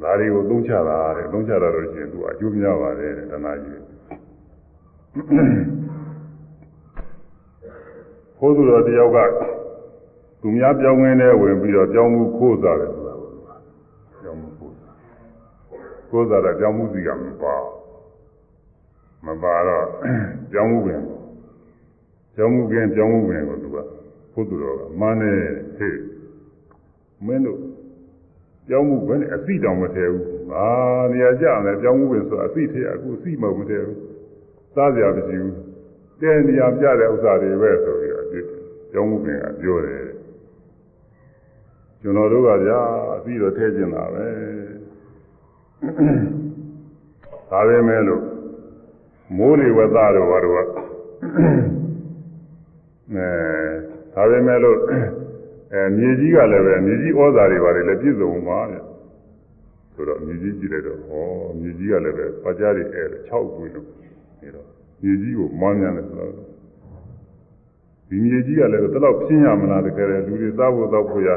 ဒါတွေကိုသုံးချတာတဲ့သုံးချတာတော့ရှင်သူကအကျိုးများပါတယ်တဲ့ဒါနာကြီးခိုးသူတော်တယောက်ကသူများပြောင်းငင်းတဲ့ဝင်ပြီးတော့ပြောင်းမှုခိုးစားတယ်ဆိုတာကိုပြောင်းမှုခိုးစားခိုးစားတဲ့ပြောင်းမှုစီကမပါမပါတော့ပြောင်းမှုပင်ပြောင်းမှုပင်ပြောင်းမှုပင်ကိုသူကခိုးသူတော်ကမန်းနေဟေ့မင်းတို့ ပြောင်းမှုပဲနဲ့အသိတောင်မထဲဘူး။အာနေရာကြတယ်ပြောင်းမှုပဲဆိုအသိထဲအခုအသိမဟုတ်မထဲဘူး။သားစရာမရှိဘူး။တဲနေရာပြတဲ့ဥစ္စာတွေပဲဆိုပြီးတော့ပြောင်းမှုပင်ကပြောတယ်။ကျွန်တော်တို့ကကြာအသိတော့ထဲကျင်တာပဲ။ဒါပဲမဲ့လို့မိုးလေဝသတို့ဘာတို့ကအဲဒါပဲမဲ့လို့ အဲမြေကြီးကလည်းပဲမြေကြီးဩဇာတွေပါတယ်လည်းပြည့်စုံပါဗျဆိုတော့မြေကြီးကြည့်လိုက်တော့ဟောမြေကြီးကလည်းပဲပါကြားတွေအဲ6ပွေလို့နေတော့မြေကြီးကိုမောင်းမြန်တယ်ဆိုတော့ဒီမြေကြီးကလည်းတလောက်ပြင်းရမလားတကယ်လူတွေစားဖို့တော့ဖို့ရ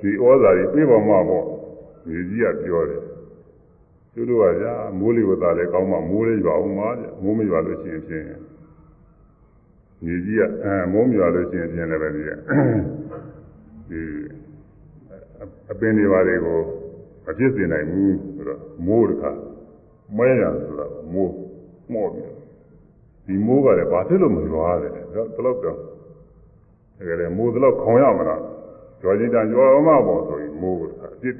ဒီဩဇာတွေပြေးပါမှာပေါ့မြေကြီးကပြောတယ်သူတို့ကကြာမိုးလေဝသလည်းကောင်းမှမိုးလေးရွာအောင်ပါဗျမိုးမရွာလို့ရှိရင်ဖြင့်မြေကြီးကအဲမိုးမရွာလို့ရှိရင်ဖြင့်လည်းပဲဒီ ဒီအပင်တွေပါတွေကိုမဖြစ်စေနိုင်ဘူးဆိုတော့မိုးတခါမဲရဆိုတော့မိုးမော့ပြီး ဒီမိုးကလည်းဘာဖြစ်လို့မရွာလဲတော့တလောက်တော့တကယ်လည်းမိုးတလောက်ခေါင်ရမလားကြွားချင်းတန်ကြွားမှပေါ့ဆိုရင်မိုးကအစ်စ်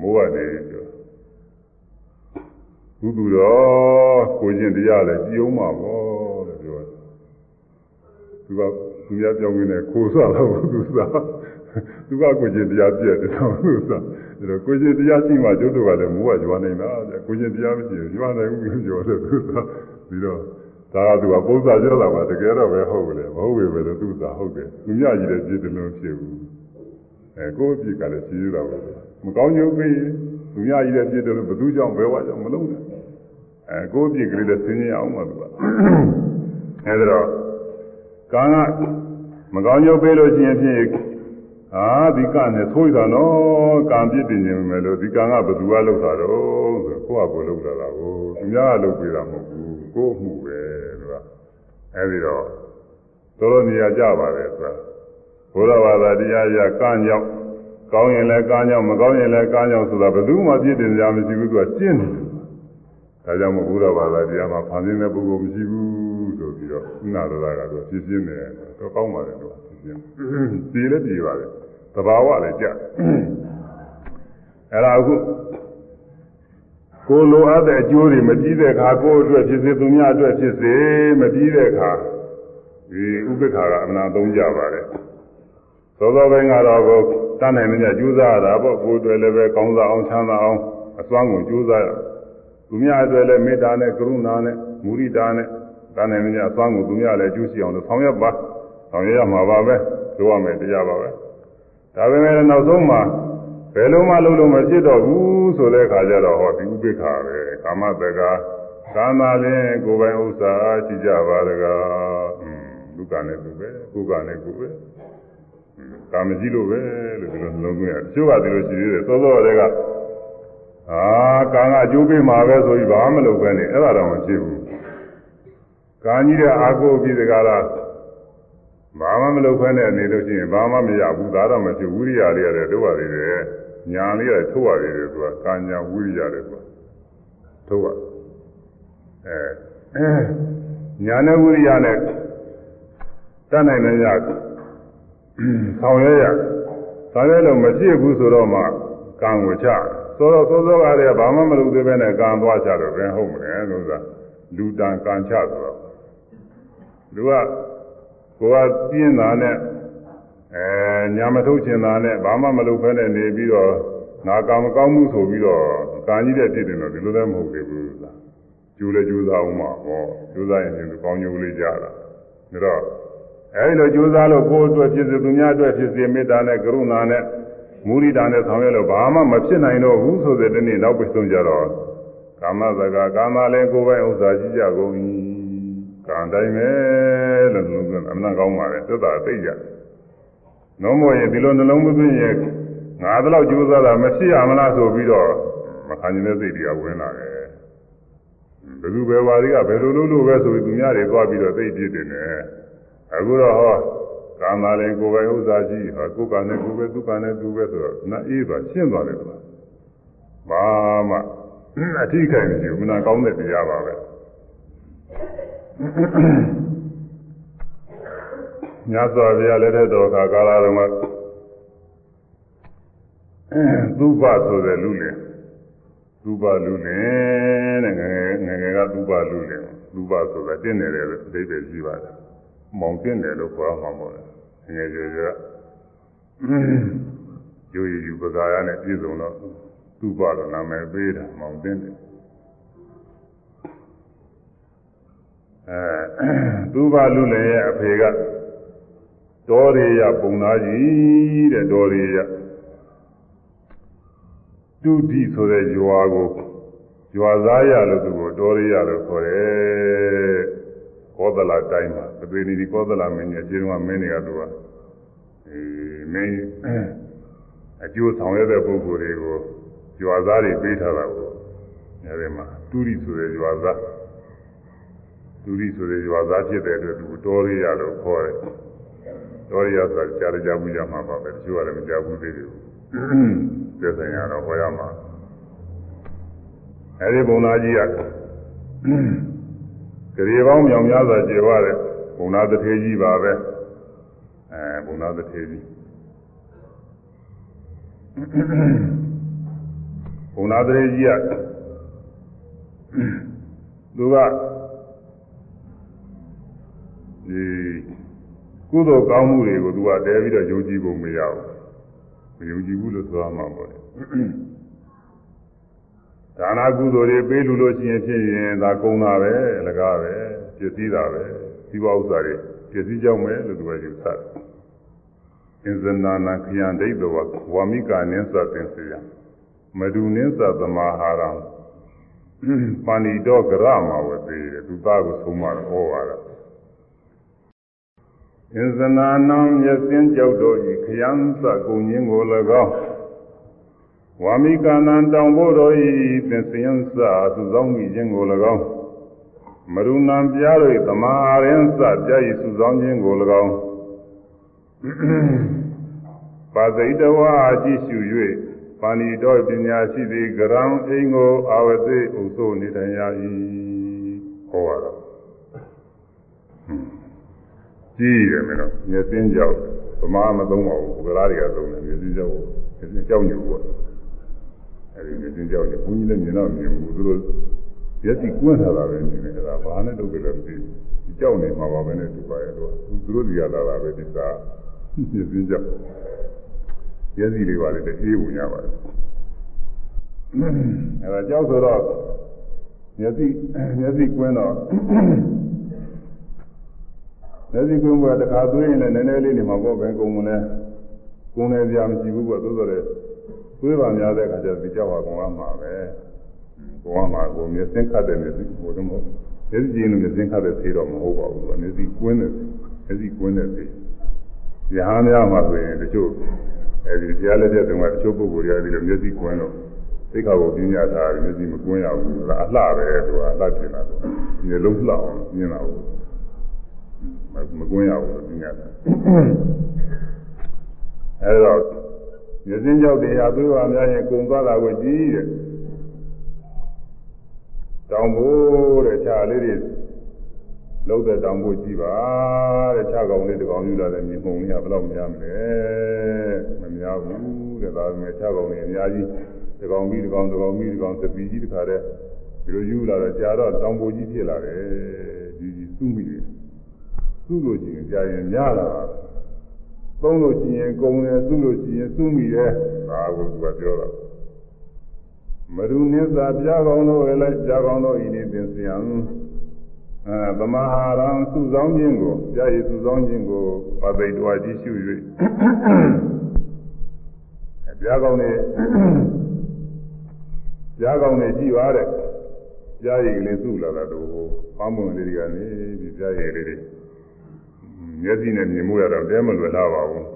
မိုးကနေပြောဘုသူတော်ကိုချင်းတရားလည်းကြည်အောင်ပါဘောလို့ပြောတယ်သူက သူများပြောင်းနေတယ်ခိုးစားတော့သူစားသူကကိုချင်းတရားပြည့်တယ်တော့သူစားဒါတော့ကိုချင်းတရားရှိမှကျုပ်တို့ကလည်းမိုးကကြွားနေတာကိုချင်းတရားမရှိရင်ကြွားနိုင်ဘူးလို့ပြောတယ်သူစားပြီးတော့ဒါကသူကပုံစံပြောတာပါတကယ်တော့ပဲဟုတ်တယ်မဟုတ်ပဲပဲလို့သူသာဟုတ်တယ်သူမြကြီးတဲ့ပြည့်တယ်လို့ဖြစ်ဘူးအဲကိုယ့်အပြစ်ကလည်းရှိရတာပဲမကောင်းကျိုးပေးသူမြကြီးတဲ့ပြည့်တယ်လို့ဘယ်သူကြောင့်ဘယ်ဝါကြောင့်မလုံးနဲ့အဲကိုယ့်အပြစ်ကလေးလည်းသိနေအောင်ပါသူကအဲဒါတော့ ကံကမကောင်းကျိုးပေးလို့ရှိရင်ဖြစ်အာဒီကနဲ့ဆိုးရတာနော်ကံပြစ်တင်နေမယ်လို့ဒီကံကဘယ်သူကလုပ်တာတော့ဆိုကိုယ့်အကိုလုပ်တာလားကိုသူများကလုပ်ပေးတာမဟုတ်ဘူးကိုယ်မှုပဲသူကအဲဒီတော့တော်တော်နေရာကြပါတယ်ဆိုတာဘုရားဘာသာတရားရကံကြောင့်ကောင်းရင်လည်းကံကြောင့်မကောင်းရင်လည်းကံကြောင့်ဆိုတာဘယ်သူမှပြစ်တင်ကြမရှိဘူးသူကရှင်းတယ်ဒါကြောင့်မို့ဘုရားဘာသာတရားမှာဖန်ဆင်းတဲ့ပုဂ္ဂိုလ်မရှိဘူးဆိုပြီး တော့ဥနာတော်ကသူဖြစ်ရှင်းတယ်တော့ကောင်းပါတယ်သူကဖြစ်ရှင်းဒီလည်းပြည်ပါတယ်သဘာဝလည်းကြအဲ့ဒါအခုကိုလိုအပ်တဲ့အကျိုးတွေမပြီးတဲ့အခါကိုယ့်အတွက်ဖြစ်စေသူများအတွက်ဖြစ်စေမပြီးတဲ့အခါဒီဥပ္ပခါကအမှန်သုံးကြပါတယ်သောသောပိုင်းကတော့ကိုတတ်နိုင်တဲ့ကြိုးစားရတာပေါ့ကိုယ်အတွက်လည်းပဲကောင်းစားအောင်ချမ်းသာအောင်အစွမ်းကုန်ကြိုးစားရသူများအတွက်လည်းမေတ္တာနဲ့ကရုဏာနဲ့မုရိဒာနဲ့ တတ်နိုင်တဲ့ကြအစွမ်းကုန်သူများလည်းကျိုးရှိအောင်လို့ဆောင်ရွက်ပါဆောင်ရွက်ရမှာပါပဲလုပ်ရမယ်တရားပါပဲဒါပေမဲ့နောက်ဆုံးမှာဘယ်လုံးမလုံးလုံးမဖြစ်တော့ဘူးဆိုတဲ့အခါကျတော့ဟောဒီဥပိ္ပခာပဲကာမတက္ကကာမလည်းကိုယ်ပိုင်ဥစ္စာရှိကြပါတကားอืมလူကနဲ့သူပဲကိုယ်ကနဲ့ကိုယ်ပဲကာမကြီးလို့ပဲလို့ဒီလိုနှလုံးသွင်းရတချို့ကဒီလိုရှိသေးတယ်စောစောတည်းကအာကံကအကျိုးပေးမှာပဲဆိုပြီးဘာမှမလုပ်ပဲနဲ့အဲ့ဒါတော့မဖြစ်ဘူး ကံကြီးတဲ့အာကိုပြီးတကားလားဘာမှမလုပ်ဖဲနဲ့နေလို့ရှိရင်ဘာမှမရဘူးဒါတော့မရှိဝိရိယလေးရတယ်တို့ပါသေးတယ်ညာလေးရတယ်ထုတ်ရသေးတယ်သူကကာညာဝိရိယတယ်သူကထုတ်ရအဲညာနဲ့ဝိရိယနဲ့တတ်နိုင်တယ်ညဆောင်ရွက်ရဆောင်ရွက်လို့မဖြစ်ဘူးဆိုတော့မှကံကိုချဆိုတော့စောစောကတည်းကဘာမှမလုပ်သေးပဲနဲ့ကံသွားချတော့ဘယ်ဟုတ်မလဲလို့ဆိုတာလူတန်ကံချဆိုတော့ လူကကိုကပြင်းတာနဲ့အဲညာမထုတ်ချင်တာနဲ့ဘာမှမလုပ်ဖဲနဲ့နေပြီးတော့ငါကံမကောင်းမှုဆိုပြီးတော့ကံကြီးတဲ့ဖြစ်တယ်တော့ဒီလိုလည်းမဟုတ်သေးဘူးလားကျိုးလည်းကျိုးစားအောင်ပါဟောကျိုးစားရင်ဒီကောင်းကျိုးလေးကြတာဒါတော့အဲဒီလိုကျိုးစားလို့ကိုယ်အတွက်ဖြစ်စေသူများအတွက်ဖြစ်စေမေတ္တာနဲ့ကရုဏာနဲ့မုရိဒာနဲ့ဆောင်ရွက်လို့ဘာမှမဖြစ်နိုင်တော့ဘူးဆိုတဲ့တနေ့နောက်ပြဆုံးကြတော့ကာမစကားကာမလည်းကိုယ်ပိုင်ဥစ္စာရှိကြကုန်၏ ကံတိုင်းပဲလို့နှလုံးသွင်းအမှန်ကောင်းပါလေသက်သာသိကြ။နှုံးမရင်ဒီလိုနှလုံးမသွင်းရင်ငါတော့ကြိုးစားတာမဖြစ်ရမလားဆိုပြီးတော့မခံနိုင်တဲ့စိတ်တွေကဝင်လာတယ်။ဘယ်သူပဲဝါရီကဘယ်လိုလုပ်လို့ပဲဆိုပြီးသူများတွေသွားပြီးတော့သိပြစ်တယ်နဲ့အခုတော့ဟောကာမလည်းကိုယ်ပဲဥစ္စာရှိဟောကိုယ်ကလည်းကိုယ်ပဲသူကလည်းသူပဲဆိုတော့နာအေးသွားရှင်းသွားတယ်ကွာ။ဘာမှအထီးခိုင်မရှိဘူးမနာကောင်းတဲ့တရားပါပဲ။ မြတ်စွာဘုရားလက်ထက်တော်ခါကာလတော်မှာသုဘဆိုတဲ့လူလင်သုဘလူလင်တဲ့ငယ်ငယ်ငယ်ကသုဘလူလင်သုဘဆိုတာတင့်တယ်လေအဓိပ္ပာယ်ရှိပါတယ်မောင်တင့်တယ်လို့ခေါ်မှာပေါ့လေငယ်ရွယ်ရွယ်ရိုးရည်ယူပဇာရနဲ့ပြည့်စုံတော့သုဘတော့နာမည်ပေးတာမောင်တင့်တယ် အဲသုဘလူလင်ရဲ့အဖေကတောရေရပုံသားကြီးတဲ့တောရေရတုဒိဆိုတဲ့ရွာကိုရွာသားရလို့သူကိုတောရေရလို့ခေါ်တယ်ကောသလတိုင်းမှာသပေနီဒီကောသလမင်းကြီးအချင်းကမင်းတွေကသူကအဲမင်းအကျိုးဆောင်ရတဲ့ပုဂ္ဂိုလ်တွေကိုရွာသားတွေပေးထားတာကိုအဲဒီမှာတုဒိဆိုတဲ့ရွာသား တုဒိဆိုတဲ့ရွာသားဖြစ်တဲ့အတွက်သူတောရေရလို့ခေါ်တယ်တော်ရရဆိုတာကြားကြမှုရမှာပါပဲတချို့ကလည်းမကြားဘူးသေးတယ်ပြည့်စုံရတော့ဟောရမှာအဲဒီဘုံသားကြီးကကြရေပေါင်းမြောင်များစွာကျေဝတဲ့ဘုံနာတထေကြီးပါပဲအဲဘုံနာတထေကြီးဘုံနာတထေကြီးကသူက ဒီကုသိုလ်ကောင်းမှုတွေကိုသူကတဲပြီးတော့ယုံကြည်ဖို့မရဘူးမယုံကြည်ဘူးလို့ဆိုရမှာပေါ့ဒါနာကုသိုလ်တွေပေးလူလို့ရှိရင်ဖြစ်ရင်ဒါကုံတာပဲအလကားပဲပစ္စည်းတာပဲဒီဘဥစ္စာတွေပစ္စည်းကြောင့်ပဲလို့သူကယူဆတယ်အင်ဇနာနာခယံဒိဋ္ဌဝဝါမိကာနင်းသသင်္စေယမဒုနင်းသသမာဟာရံပါဏိတော်ကရမှာဝေသေးတယ်သူသားကိုဆုံးမတော့ဟောပါတော့ အင်ဇနာနံမျက်စင်းကြောက်တော်ဤခယံသကုံညင်းကို၎င်းဝါမိကာနံတောင်ဖို့တော်ဤသင်္စေယံစသူဆောင်မိခြင်းကို၎င်းမရုဏံပြားတို့သမာရင်စပြားဤစုဆောင်ခြင်းကို၎င်းပါသိတဝါအကြည့်ရှု၍ပါဏိတော်ပညာရှိသည်ကရံအိမ်ကိုအာဝသိဥဆိုနေထိုင်ရ၏ဟောရတော့ ကြည့်ရမယ်နော်မျက်စင်းကြောက်သမားမသုံးပါဘူးဘုရားတွေကသုံးတယ်မျက်စင်းကြောက်မျက်စင်းကြောက်ညူပေါ့အဲဒီမျက်စင်းကြောက်ညူဘုန်းကြီးလည်းမြင်တော့မြင်ဘူးသူတို့ရက်စီကွန်းထားတာပဲမြင်တယ်ဒါဘာနဲ့လုပ်ကြလဲမသိဘူးဒီကြောက်နေမှာပါပဲနဲ့တူပါရဲ့တော့သူတို့ဒီရလာတာပဲဒီစားမျက်စင်းကြောက်မျက်စိလေးပါလေတအေးဝင်ရပါတယ်အဲဒါကြောက်ဆိုတော့မျက်စိမျက်စိကွင်းတော့ မျက်စိကွင်းကတခါသွေးရင်လည်းနည်းနည်းလေးနေမှာပေါ့ပဲကုန်မလဲကုန်နေကြမရှိဘူးပေါ့သို့တော်လည်းသွေးပါများတဲ့အခါကျဒီကြောက်ပါကုန်ရမှာပဲကုန်ရမှာကိုမျက်စင်းခတ်တဲ့မျက်စိဟိုတော့မဟုတ်မျက်စိကြည့်လို့မျက်စင်းခတ်တဲ့သေးတော့မဟုတ်ပါဘူးမျက်စိကွင်းတဲ့မျက်စိကွင်းတဲ့သေးရဟန်းများမှာဆိုရင်တချို့အဲဒီတရားလက်ချက်တုန်းကတချို့ပုဂ္ဂိုလ်တွေအဲဒီလိုမျက်စိကွင်းတော့သိက္ခာပုဒ်ပြညာထားတယ်မျက်စိမကွင်းရဘူးလားအလှပဲသူကအလှပြင်လာတော့ဒီလုံးလှအောင်ပြင်းလာဘူး မကွင်းရဘူးပြညာထားအဲတော့မျက်စင်းကြောက်တရားသွေးပါများရင်ကုံသွားတာကိုကြည့်တဲ့တောင်ဖို့တဲ့ခြာလေးတွေလုံးတဲ့တောင်ဖို့ကြည့်ပါတဲ့ခြာကောင်လေးတကောင်ယူလာတဲ့မြေပုံလေးကဘယ်တော့များမလဲမများဘူးတဲ့ဒါပေမဲ့ခြာကောင်လေးအများကြီးတကောင်ပြီးတကောင်တကောင်ပြီးတကောင်သပီကြီးတခါတည်းဒီလိုယူလာတော့ကြာတော့တောင်ဖို့ကြီးဖြစ်လာတယ်ကြီးကြီးစုမိတယ် စုလို့ရှိရင်ကြာရင်များလာတာသုံးလို့ရှိရင်ကုံတယ်စုလို့ရှိရင်စုမိတယ်ဒါကိုသူကပြောတာမရူနစ္စာပြားကောင်းတို့လည်းပြားကောင်းတို့ဤနေသင်စယံအဲသမာဟာရံစုဆောင်ခြင်းကိုပြားရည်စုဆောင်ခြင်းကိုပါသိတော်ကြည့်ရှု၍ပြားကောင်းနေပြားကောင်းနေကြည့်ပါတဲ့ပြားရည်ကလေးစုလာတာတို့ပေါင်းမွန်လေးတွေကနေဒီပြားရည်လေးတွေ မျက်စိနဲ့မြင်မှုရတော့တဲမလွယ်လာပါဘူး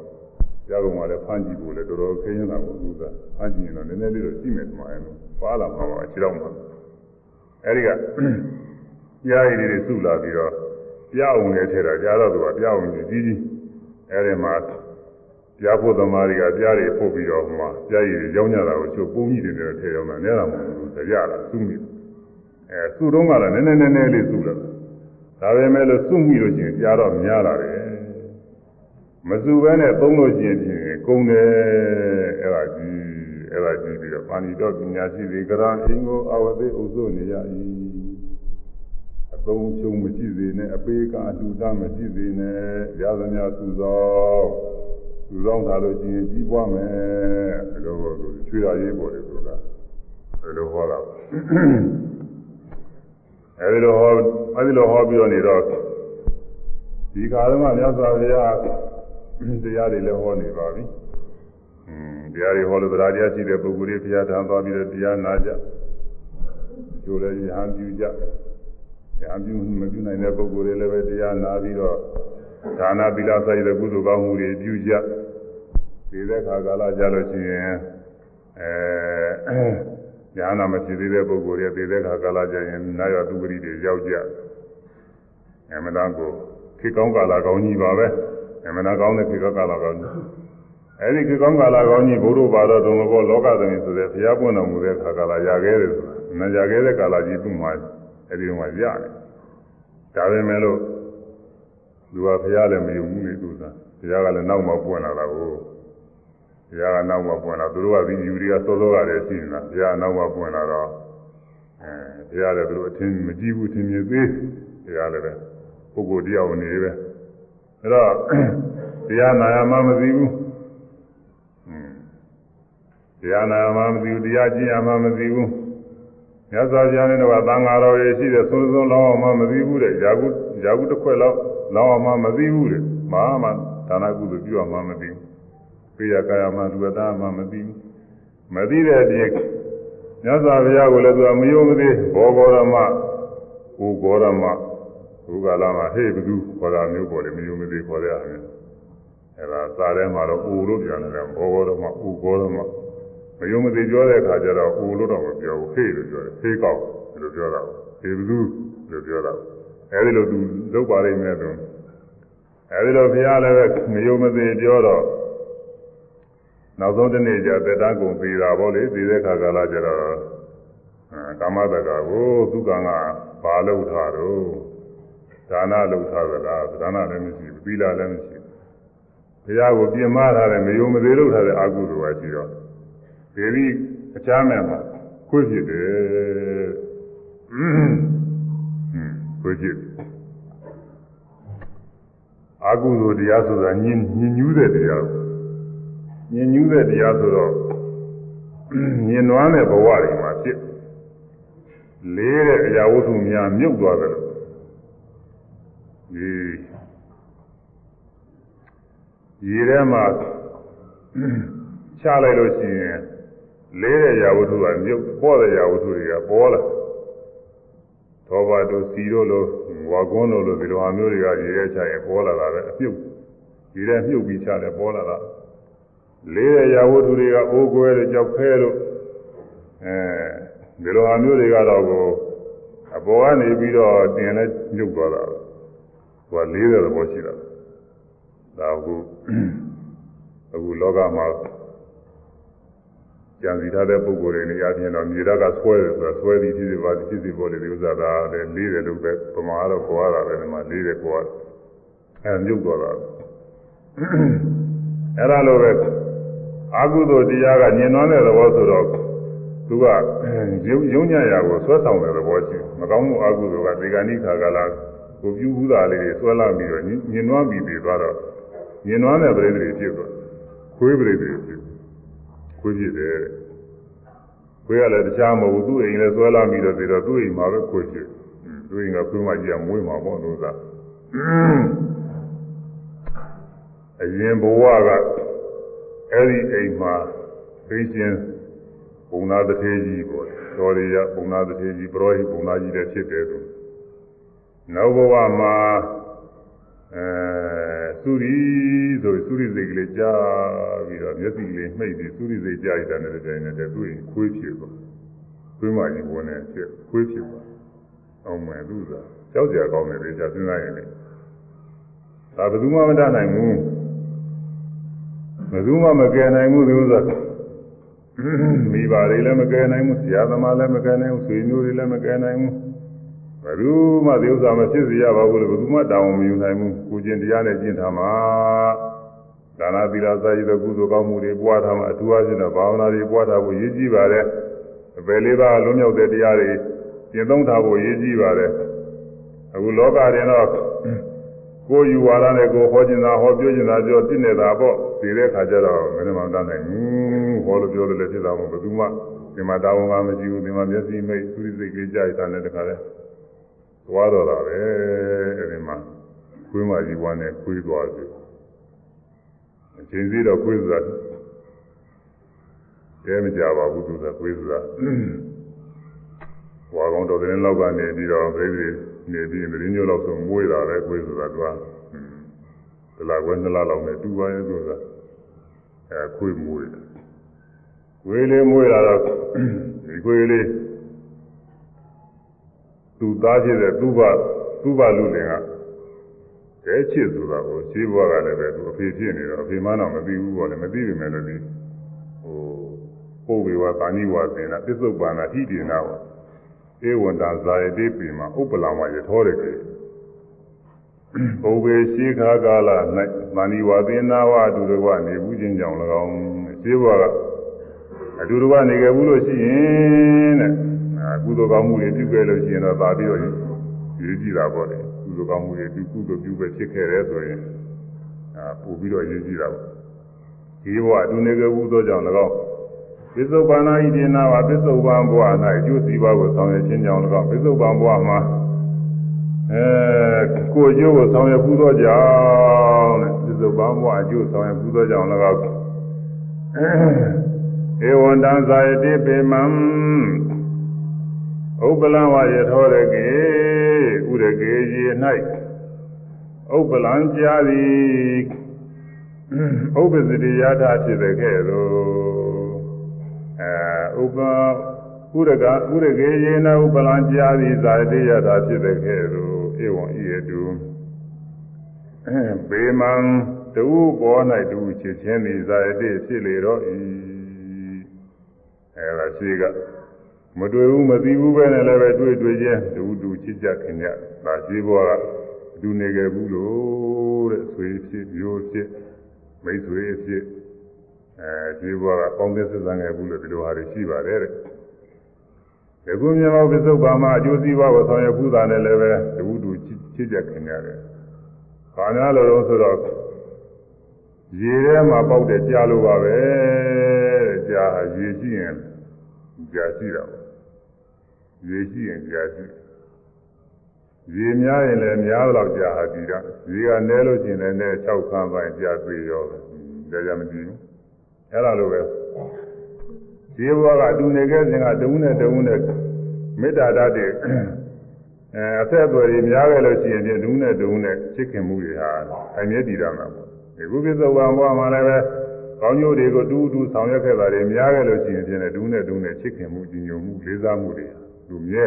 ကြားကုန်မှာလည်းဖမ်းကြည့်ဖို့လည်းတော်တော်ခင်းနေတာကိုသူကဖမ်းကြည့်ရင်တော့နည်းနည်းလေးတော့ရှိမယ်ဒီမှာအဲပါလာမှာပါခြေတော့မှာအဲဒီကကြားရည်တွေစုလာပြီးတော့ပြအောင်နဲ့ထဲတာကြားတော့သူကပြအောင်ကြီးကြီးကြီးအဲဒီမှာပြဖို့သမားတွေကပြားတွေပို့ပြီးတော့ဟိုမှာပြားရည်တွေရောင်းကြတာကိုချုပ်ပုံးကြီးတွေနဲ့ထဲရောက်တာနဲတာမဟုတ်ဘူးတရားလားစုမိအဲစုတော့ကလည်းနည်းနည်းနည်းနည်းလေးစုလာ ဒါပေမဲ့လို့စုမိလို့ရှိရင်ကြားတော့များလာတယ်မစုဘဲနဲ့သုံးလို့ရှိရင်ဖြင့်ကုန်တယ်အဲ့ဒါကြီးအဲ့ဒါကြီးပြီးတော့ပါဏိတော်ပညာရှိတွေကရန်အင်းကိုအဝသိဥစုနေရ၏အသုံးချုံမရှိစေနဲ့အပေကအတူတမရှိစေနဲ့ရသမျှစုသောစုသောထားလို့ရှိရင်ကြီးပွားမယ်ဘယ်လိုချွေရရေးပေါ်တယ်ဆိုတာဘယ်လိုဟောတာ အဲဒီလိုဟောအဲဒီလိုဟောပြီးတော့နေတော့ဒီကာလမှာမြတ်စွာဘုရားတရားတွေလည်းဟောနေပါပြီ။อืมတရားတွေဟောလို့တရားတရားရှိတဲ့ပုဂ္ဂိုလ်တွေဘုရားထံသွားပြီးတော့တရားနာကြ။ကျိုးလည်းရဟန်းပြုကြ။ရဟန်းပြုမပြုနိုင်တဲ့ပုဂ္ဂိုလ်တွေလည်းပဲတရားနာပြီးတော့ဒါနသီလစိုက်တဲ့ကုသိုလ်ကောင်းမှုတွေပြုကြ။ဒီတဲ့ခါကာလကြလို့ရှိရင်အဲ ညာနာမဖြစ်သေးတဲ့ပုဂ္ဂိုလ်တွေဒီတဲ့ခါကာလကြရင်နာရသူပရိတွေရောက်ကြ။အမှန်တန်ကိုခေကောင်းကာလကောင်းကြီးပါပဲ။အမှန်ကောင်းတဲ့ခေတ်ကာလကောင်းကြီးအဲဒီခေတ်ကောင်းကာလကောင်းကြီးဘုရုပါတော်တုံဘောလောကသမီးဆိုတဲ့ဘုရားပွင့်တော်မူတဲ့ခါကာလရခဲ့တယ်ဆိုတာနာရခဲ့တဲ့ကာလကြီးသူ့မှာအဲဒီတော့ရတယ်ဒါပဲမဲ့လို့သူကဘုရားလည်းမယုံဘူးလေသူကဘုရားကလည်းနောက်မှပွင့်လာတာကို ဘုရားကနောက်မှပွင့်လာသူတို့ကဒီယူတွေကစောစောကလည်းရှိနေတာဘုရားနောက်မှပွင့်လာတော့အဲဘုရားလည်းသူတို့အထင်မကြည့်ဘူးထင်မြင်သေးဘုရားလည်းပဲပုဂ္ဂိုလ်တရားဝင်နေပဲအဲ့တော့တရားနာရမှမသိဘူးတရားနာမှမသိဘူးတရားကျင့်ရမှမသိဘူးမြတ်စွာဘုရားနဲ့တော့သံဃာတော်တွေရှိတဲ့ဆုံးဆုံးလောင်းအောင်မှမသိဘူးတဲ့ယာကုယာကုတစ်ခွက်လောက်လောင်းအောင်မှမသိဘူးတဲ့မဟာမဒါနကုသိုလ်ပြုအောင်မှမသိဘူး ပိယကာယမှလူဝတ္တမှမသိဘူးမသိတဲ့အပြင်မြတ်စွာဘုရားကိုလည်းသူကမယုံမသိဘောဂောရမဥဂောရမဘုရားလာမှာဟေ့ဘသူခေါ်တာမျိုးပေါ်တယ်မယုံမသိခေါ်ရအောင်အဲဒါစာထဲမှာတော့ဥလို့ပြန်တယ်ဘောဂောရမဥဂောရမမယုံမသိပြောတဲ့အခါကျတော့ဥလို့တော့မပြောဘူးဟေ့လို့ပြောတယ်ဟေ့ကောက်လို့ပြောတာဟေ့ဘသူလို့ပြောတာအဲဒီလိုသူလုပ်ပါလိမ့်မယ်သူအဲဒီလိုဘုရားလည်းပဲမယုံမသိပြောတော့ နောက်ဆုံးတစ်နေ့ကျသက်တမ်းကုန်သေးတာပေါ့လေသေးတဲ့ခါကာလကျတော့ကာမတက္ကကိုသူကံကဘာလုပ်ထားတော့ဒါနလုပ်ထားသလားဒါနလည်းမရှိဘူးသီလလည်းမရှိဘူးဘုရားကိုပြင်မထားတယ်မယုံမသေးလုပ်ထားတဲ့အကုသိုလ်ပဲရှိတော့ဒီဒီအချမ်းမဲ့မှာခွေးဖြစ်တယ်ဟွန်းခွေးဖြစ်အကုသိုလ်တရားဆိုတာညင်ညင်ညူးတဲ့တရား ညင်ညူးတဲ့တရားဆိုတော့ညင်နွားတဲ့ဘဝတွေမှာဖြစ်လေးတဲ့အရာဝတ္ထုများမြုပ်သွားတယ်လို့ဒီရေထဲမှာချလိုက်လို့ရှိရင်လေးတဲ့ရာဝတ္ထုကမြုပ်ပေါ်တဲ့ရာဝတ္ထုတွေကပေါ်လာသောဘာတို့စီတို့လိုဝါကွန်းတို့လိုဒီလိုအမျိုးတွေကရေထဲချရင်ပေါ်လာတာပဲအမြုပ်ရေထဲမြုပ်ပြီးချတယ်ပေါ်လာတာ လေးတဲ့ရာဝတ္ထုတွေကအိုးကွဲတို့ကြောက်ခဲတို့အဲဒီလိုအမျိုးတွေကတော့ကိုအပေါ်ကနေပြီးတော့တင်လဲမြုပ်သွားတာဟိုကလေးတဲ့သဘောရှိတာဒါအခုအခုလောကမှာကြံစီထားတဲ့ပုံကိုယ်တွေနေရာချင်းတော့မြေဓာတ်ကဆွဲတယ်ဆိုတာဆွဲသည်ဖြစ်စီပါဖြစ်စီပေါ်တယ်ဒီဥစ္စာဒါလည်းလေးတယ်လို့ပဲပမာတော့ကြွားတာပဲဒီမှာလေးတယ်ကြွားအဲမြုပ်သွားတာအဲ့ဒါလိုပဲ အာဟုသောတရားကညင်နွမ်းတဲ့သဘောဆိုတော့သူကယုံညံ့ရာကိုဆွဲဆောင်တဲ့သဘောရှိမကောင်းမှုအာဟုသောကဒီကဏိခါကလာကိုပြုဘူးတာလေးတွေဆွဲလာပြီးတော့ညင်နွမ်းပြီးပြီးသွားတော့ညင်နွမ်းတဲ့ပရိသေတွေဖြစ်သွားခွေးပရိသေတွေဖြစ်ခွေးဖြစ်တယ်ခွေးကလည်းတခြားမဟုတ်ဘူးသူ့အိမ်လည်းဆွဲလာပြီးတော့ပြီးတော့သူ့အိမ်မှာပဲခွေးဖြစ်သူ့အိမ်ကခွေးမကြီးကမွေးမှာပေါ့လို့သာအရင်ဘဝက အဲ့ဒီအိမ်မှာသိချင်းပုံနာတထေကြီးပေါ့တော်ရရပုံနာတထေကြီးပရောဟိပုံနာကြီးလည်းဖြစ်တယ်သူနောက်ဘဝမှာအဲသုရီဆိုသုရီစိတ်ကလေးကြာပြီးတော့မျက်စိကလေးမှိတ်ပြီးသုရီစိတ်ကြာရတဲ့တဲ့တိုင်နဲ့သူ့ရင်ခွေးဖြစ်သွားခွေးမကြီးဝင်နေဖြစ်ခွေးဖြစ်သွားအောင်မယ်သူသာကြောက်ကြကောင်းတယ်လေကြာစဉ်းစားရင်လေဒါဘယ်သူမှမတတ်နိုင်ဘူး ဘယ်သူမှမကယ်နိုင်ဘူးဒီဥစ္စာမိဘတွေလည်းမကယ်နိုင်ဘူးဆရာသမားလည်းမကယ်နိုင်ဘူးဆွေမျိုးတွေလည်းမကယ်နိုင်ဘူးဘယ်သူမှဒီဥစ္စာမဖြစ်စေရပါဘူးလို့ဘယ်သူမှတောင်းမယူနိုင်ဘူးကိုကျင်တရားနဲ့ကျင့်ထားမှာဒါနသီလစာရည်တဲ့ကုသိုလ်ကောင်းမှုတွေပွားထားမှာအထူးအချင်းတော့ဘာဝနာတွေပွားထားဖို့ရည်ကြီးပါတယ်အပယ်လေးပါးလွံ့မြောက်တဲ့တရားတွေကျင့်သုံးထားဖို့ရည်ကြီးပါတယ်အခုလောကရင်တော့ကိုယ်ယူဝါဒနဲ့ကိုယ်ဟောကျင်တာဟောပြောကျင်တာပြောသိနေတာပေါ့ ဒီတဲ့ခါကျတော့မင်းမတတ်နိုင်ဘူးဟောလို့ပြောလို့လည်းဖြစ်တာမဟုတ်ဘယ်သူမှဒီမှာတာဝန်ကမရှိဘူးဒီမှာမျက်စိမိတ်သုရိစိတ်လေးကြာရတာနဲ့တခါလဲသွားတော့တာပဲအဲဒီမှာခွေးမကြီးဝမ်းနဲ့ခွေးသွားပြီအချိန်စီတော့ခွေးဆိုတာတဲမကြပါဘူးသူကခွေးဆိုတာဝါကောင်တော်တဲ့လောက်ကနေပြီးတော့ပြိတ္တိနေပြီးမရင်းညို့လောက်ဆိုမွေးတာပဲခွေးဆိုတာသူကဒလာကွယ်နှစ်လလောက်နဲ့တူပါရဲ့ဆိုတာ အဲခွေးမွေးတယ်ခွေးလေးမွေးလာတော့ဒီခွေးလေးသူသားဖြစ်တဲ့သူ့ဘသူ့ဘလူလင်ကကဲချစ်ဆိုတာကိုရှင်းဘွားကလည်းပဲသူအဖေဖြစ်နေတော့အဖေမတော့မသိဘူးပေါ့လေမသိပြီမဲ့လို့ဒီဟိုပုဗ္ဗေဝတာဏိဝသင်္နာပစ္စုပ္ပန္နာဟိတိနာပေါ့ဧဝန္တာဇာယတိပိမှာဥပ္ပလာမရထောတယ်ကေ ဘုဗ္ဗေရှိခါကာလ၌မဏိဝသေနာဝအတူတကွနေဘူးချင်းကြောင့်၎င်းရှင်းဘွားကအတူတကွနေခဲ့ဘူးလို့ရှိရင်တဲ့ကုသိုလ်ကောင်းမှုတွေပြုခဲ့လို့ရှိရင်တော့သာပြီးတော့ရေးကြည့်တာပေါ့လေကုသိုလ်ကောင်းမှုတွေပြုကုသိုလ်ပြုပဲဖြစ်ခဲ့တယ်ဆိုရင်အာပို့ပြီးတော့ရေးကြည့်တာပေါ့ဒီဘဝအတူနေခဲ့ဘူးသောကြောင့်၎င်းပစ္စုပန်နာဣတိနာဝပစ္စုပန်ဘဝ၌အကျိုးစီးပွားကိုဆောင်ရွက်ခြင်းကြောင့်၎င်းပစ္စုပန်ဘဝမှာ အဲကိုကျိုးကိုဆောင်ရွက်ပူးသောကြောင့်တဲ့ဒီလိုဘာမှအကျိုးဆောင်ရွက်ပူးသောကြောင့်လည်းကောဧဝံတံဇာယတိပေမံဥပလံဝယထောရကေဥရကေရေ၌ဥပလံကြာသည်ဥပဇတိယထာဖြစ်တဲ့ကဲ့သို့အဲဥပဥရကဥရကေရေနဥပလံကြာသည်ဇာယတိယထာဖြစ်တဲ့ကဲ့သို့ ဧဝံဤရတုဘေမံတူပေါ်၌တူချစ်ချင်းသည်ဇာယတိဖြစ်လေတော့ဤအဲဒါရှိကမတွေ့ဘူးမသိဘူးပဲနဲ့လည်းပဲတွေ့တွေ့ချင်းတူတူချစ်ကြခင်ကြဒါရှိဘောကဒူနေခဲ့ဘူးလို့တဲ့ဆွေဖြစ်မျိုးဖြစ်မိတ်ဆွေဖြစ်အဲရှိဘောကပေါင်းသစ်ဆက်ဆံခဲ့ဘူးလို့ဒီလိုဟာတွေရှိပါတယ်တဲ့ ဒီကုမြေမောပစ္စုပ္ပါမှာအကျိုးစီးပွားကိုဆောင်ရွက်ခုတာနဲ့လည်းပဲတူတူချစ်ကြခင်ရတယ်။ဘာများလို့လဲဆိုတော့ရေထဲမှာပေါက်တဲ့ကြားလို့ပါပဲတဲ့ကြားဟာရေရှိရင်ကြားရှိတာပေါ့။ရေရှိရင်ကြားရှိရေများရင်လည်းများတော့ကြားဟာဒီကရေကနဲလို့ရှိရင်လည်းနဲ၆ခန်းပိုင်းကြားသေးရောတယ်။ကြားကြမကြည့်ဘူး။အဲ့လိုပဲ ဒီဘဝကအတူနေခဲ့စဉ်ကတဝုနဲ့တဝုနဲ့မေတ္တာတတ်တဲ့အဲအဆက်အသွယ်တွေများခဲ့လို့ရှိရင်တဝုနဲ့တဝုနဲ့ချစ်ခင်မှုတွေဟာအမြဲတည်ရမှာပေါ့ဒီကုသဇဝံဘဝမှာလည်းပဲကောင်းကျိုးတွေကိုတူတူဆောင်ရွက်ခဲ့တာတွေများခဲ့လို့ရှိရင်ဖြင့်တဝုနဲ့တဝုနဲ့ချစ်ခင်မှုကြည်ညိုမှုလေးစားမှုတွေလူမြဲ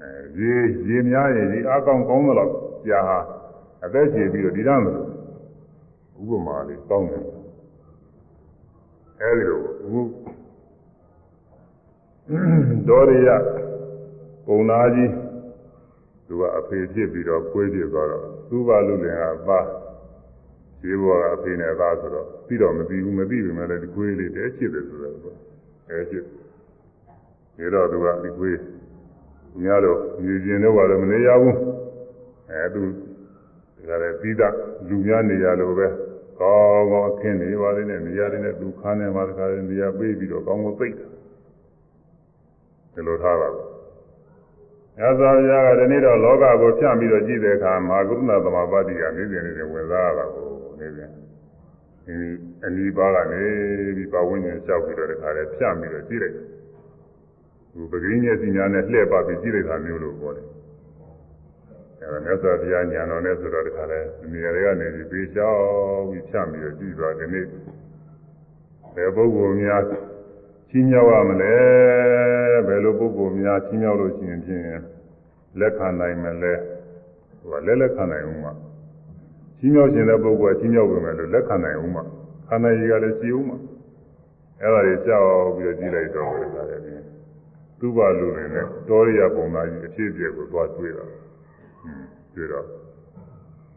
အဲရေရေများရင်ဒီအကောင်ကောင်းတော့ကြာဟာအသက်ရှင်ပြီးတော့ဒီရမလို့ဥပမာလေးကောင်းတယ်အဲဒီလိုအခု ဒေါရယပုံနာကြီးသူကအဖေဖြစ်ပြီးတော့ကွေးပြသွားတော့သူ့ဘာလူလင်ကသားဈေးဘောကအဖေနဲ့သားဆိုတော့ပြီးတော့မပြီးဘူးမပြီးပြီမဲ့လည်းဒီကွေးလေးတဲချစ်တယ်ဆိုတော့အဲချစ်ဒီတော့သူကဒီကွေးများတော့ယူကျင်တော့ဘာလို့မနေရဘူးအဲသူဒါလည်းပြီးသားလူများနေရလို့ပဲကောင်းကောင်းအခင်းနေပါလေနဲ့နေရာတွေနဲ့သူခန်းနေမှာတခါလေနေရာပေးပြီးတော့ကောင်းကောင်းသိတာ ဒီလိုထားပါဘူး။ညဇာဗျာကဒီနေ့တော့လောကကိုဖြန့်ပြီးတော့ကြည့်တဲ့အခါမာကုဏသမဘာတိကနေ့စဉ်နေ့စဉ်ဝင်စားရတာကိုနေ့စဉ်ဒီအနီးပါးကနေပြီးပဝိညာဉ်လျှောက်ပြီးတော့တခါလေဖြန့်ပြီးတော့ကြည့်လိုက်တယ်။ဒီပဂိညက်စီညာနဲ့လှည့်ပါပြီးကြည့်လိုက်တာမျိုးလို့ပြောတယ်။အဲဒါမြတ်စွာဘုရားညာတော်နဲ့ဆိုတော့တခါလေဒီနေရာတွေကနေပြီးပေးလျှောက်ပြီးဖြန့်ပြီးတော့ကြည့်သွားဒီနေ့ဘယ်ပုဂ္ဂိုလ်များ ချင်းမြောက်ရမလဲဘယ်လိုပုဂ္ဂိုလ်များချင်းမြောက်လို့ရှိရင်ဖြင့်လက်ခံနိုင်မလဲဟိုကလက်လက်ခံနိုင်ဦးမှာချင်းမြောက်ခြင်းတဲ့ပုဂ္ဂိုလ်ကချင်းမြောက်ဝင်မယ်လို့လက်ခံနိုင်ဦးမှာခန္ဓာကြီးကလည်းရှိဦးမှာအဲ့ဒါတွေကြောက်ပြီးတော့ကြည့်လိုက်တော့တယ်ဒါလည်းသူ့ဘာလူနေနဲ့တောရိယပုံသားကြီးအဖြစ်အပျက်ကိုသွားတွေ့တာတွေ့တော့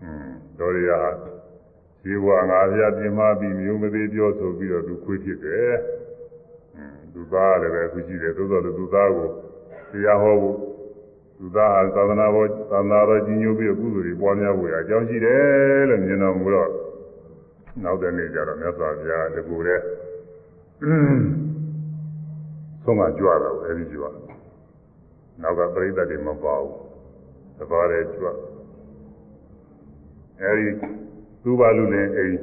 อืมတောရိယဟာဇေဝငါးပြပြင်းမပြီးမျိုးမသေးပြောဆိုပြီးတော့သူခွေးဖြစ်တယ် သူသားလည်းပဲသူကြည့်တယ်သို့တော်လည်းသူသားကိုတရားဟောဖို့သူသားဟာသာသနာပေါ်သာသနာတော်ကြီးညိုပြီးကုသိုလ်တွေပွားများဖို့အကြောင်းရှိတယ်လို့မြင်တော်မူတော့နောက်တဲ့နေ့ကျတော့မြတ်စွာဘုရားတကူတဲ့ဆုံးမကြွတာပဲအဲဒီကြွနောက်ကပရိသတ်တွေမပါဘူးတပါးတဲ့ကြွအဲဒီသူ့ဘာလူလင်အိမ်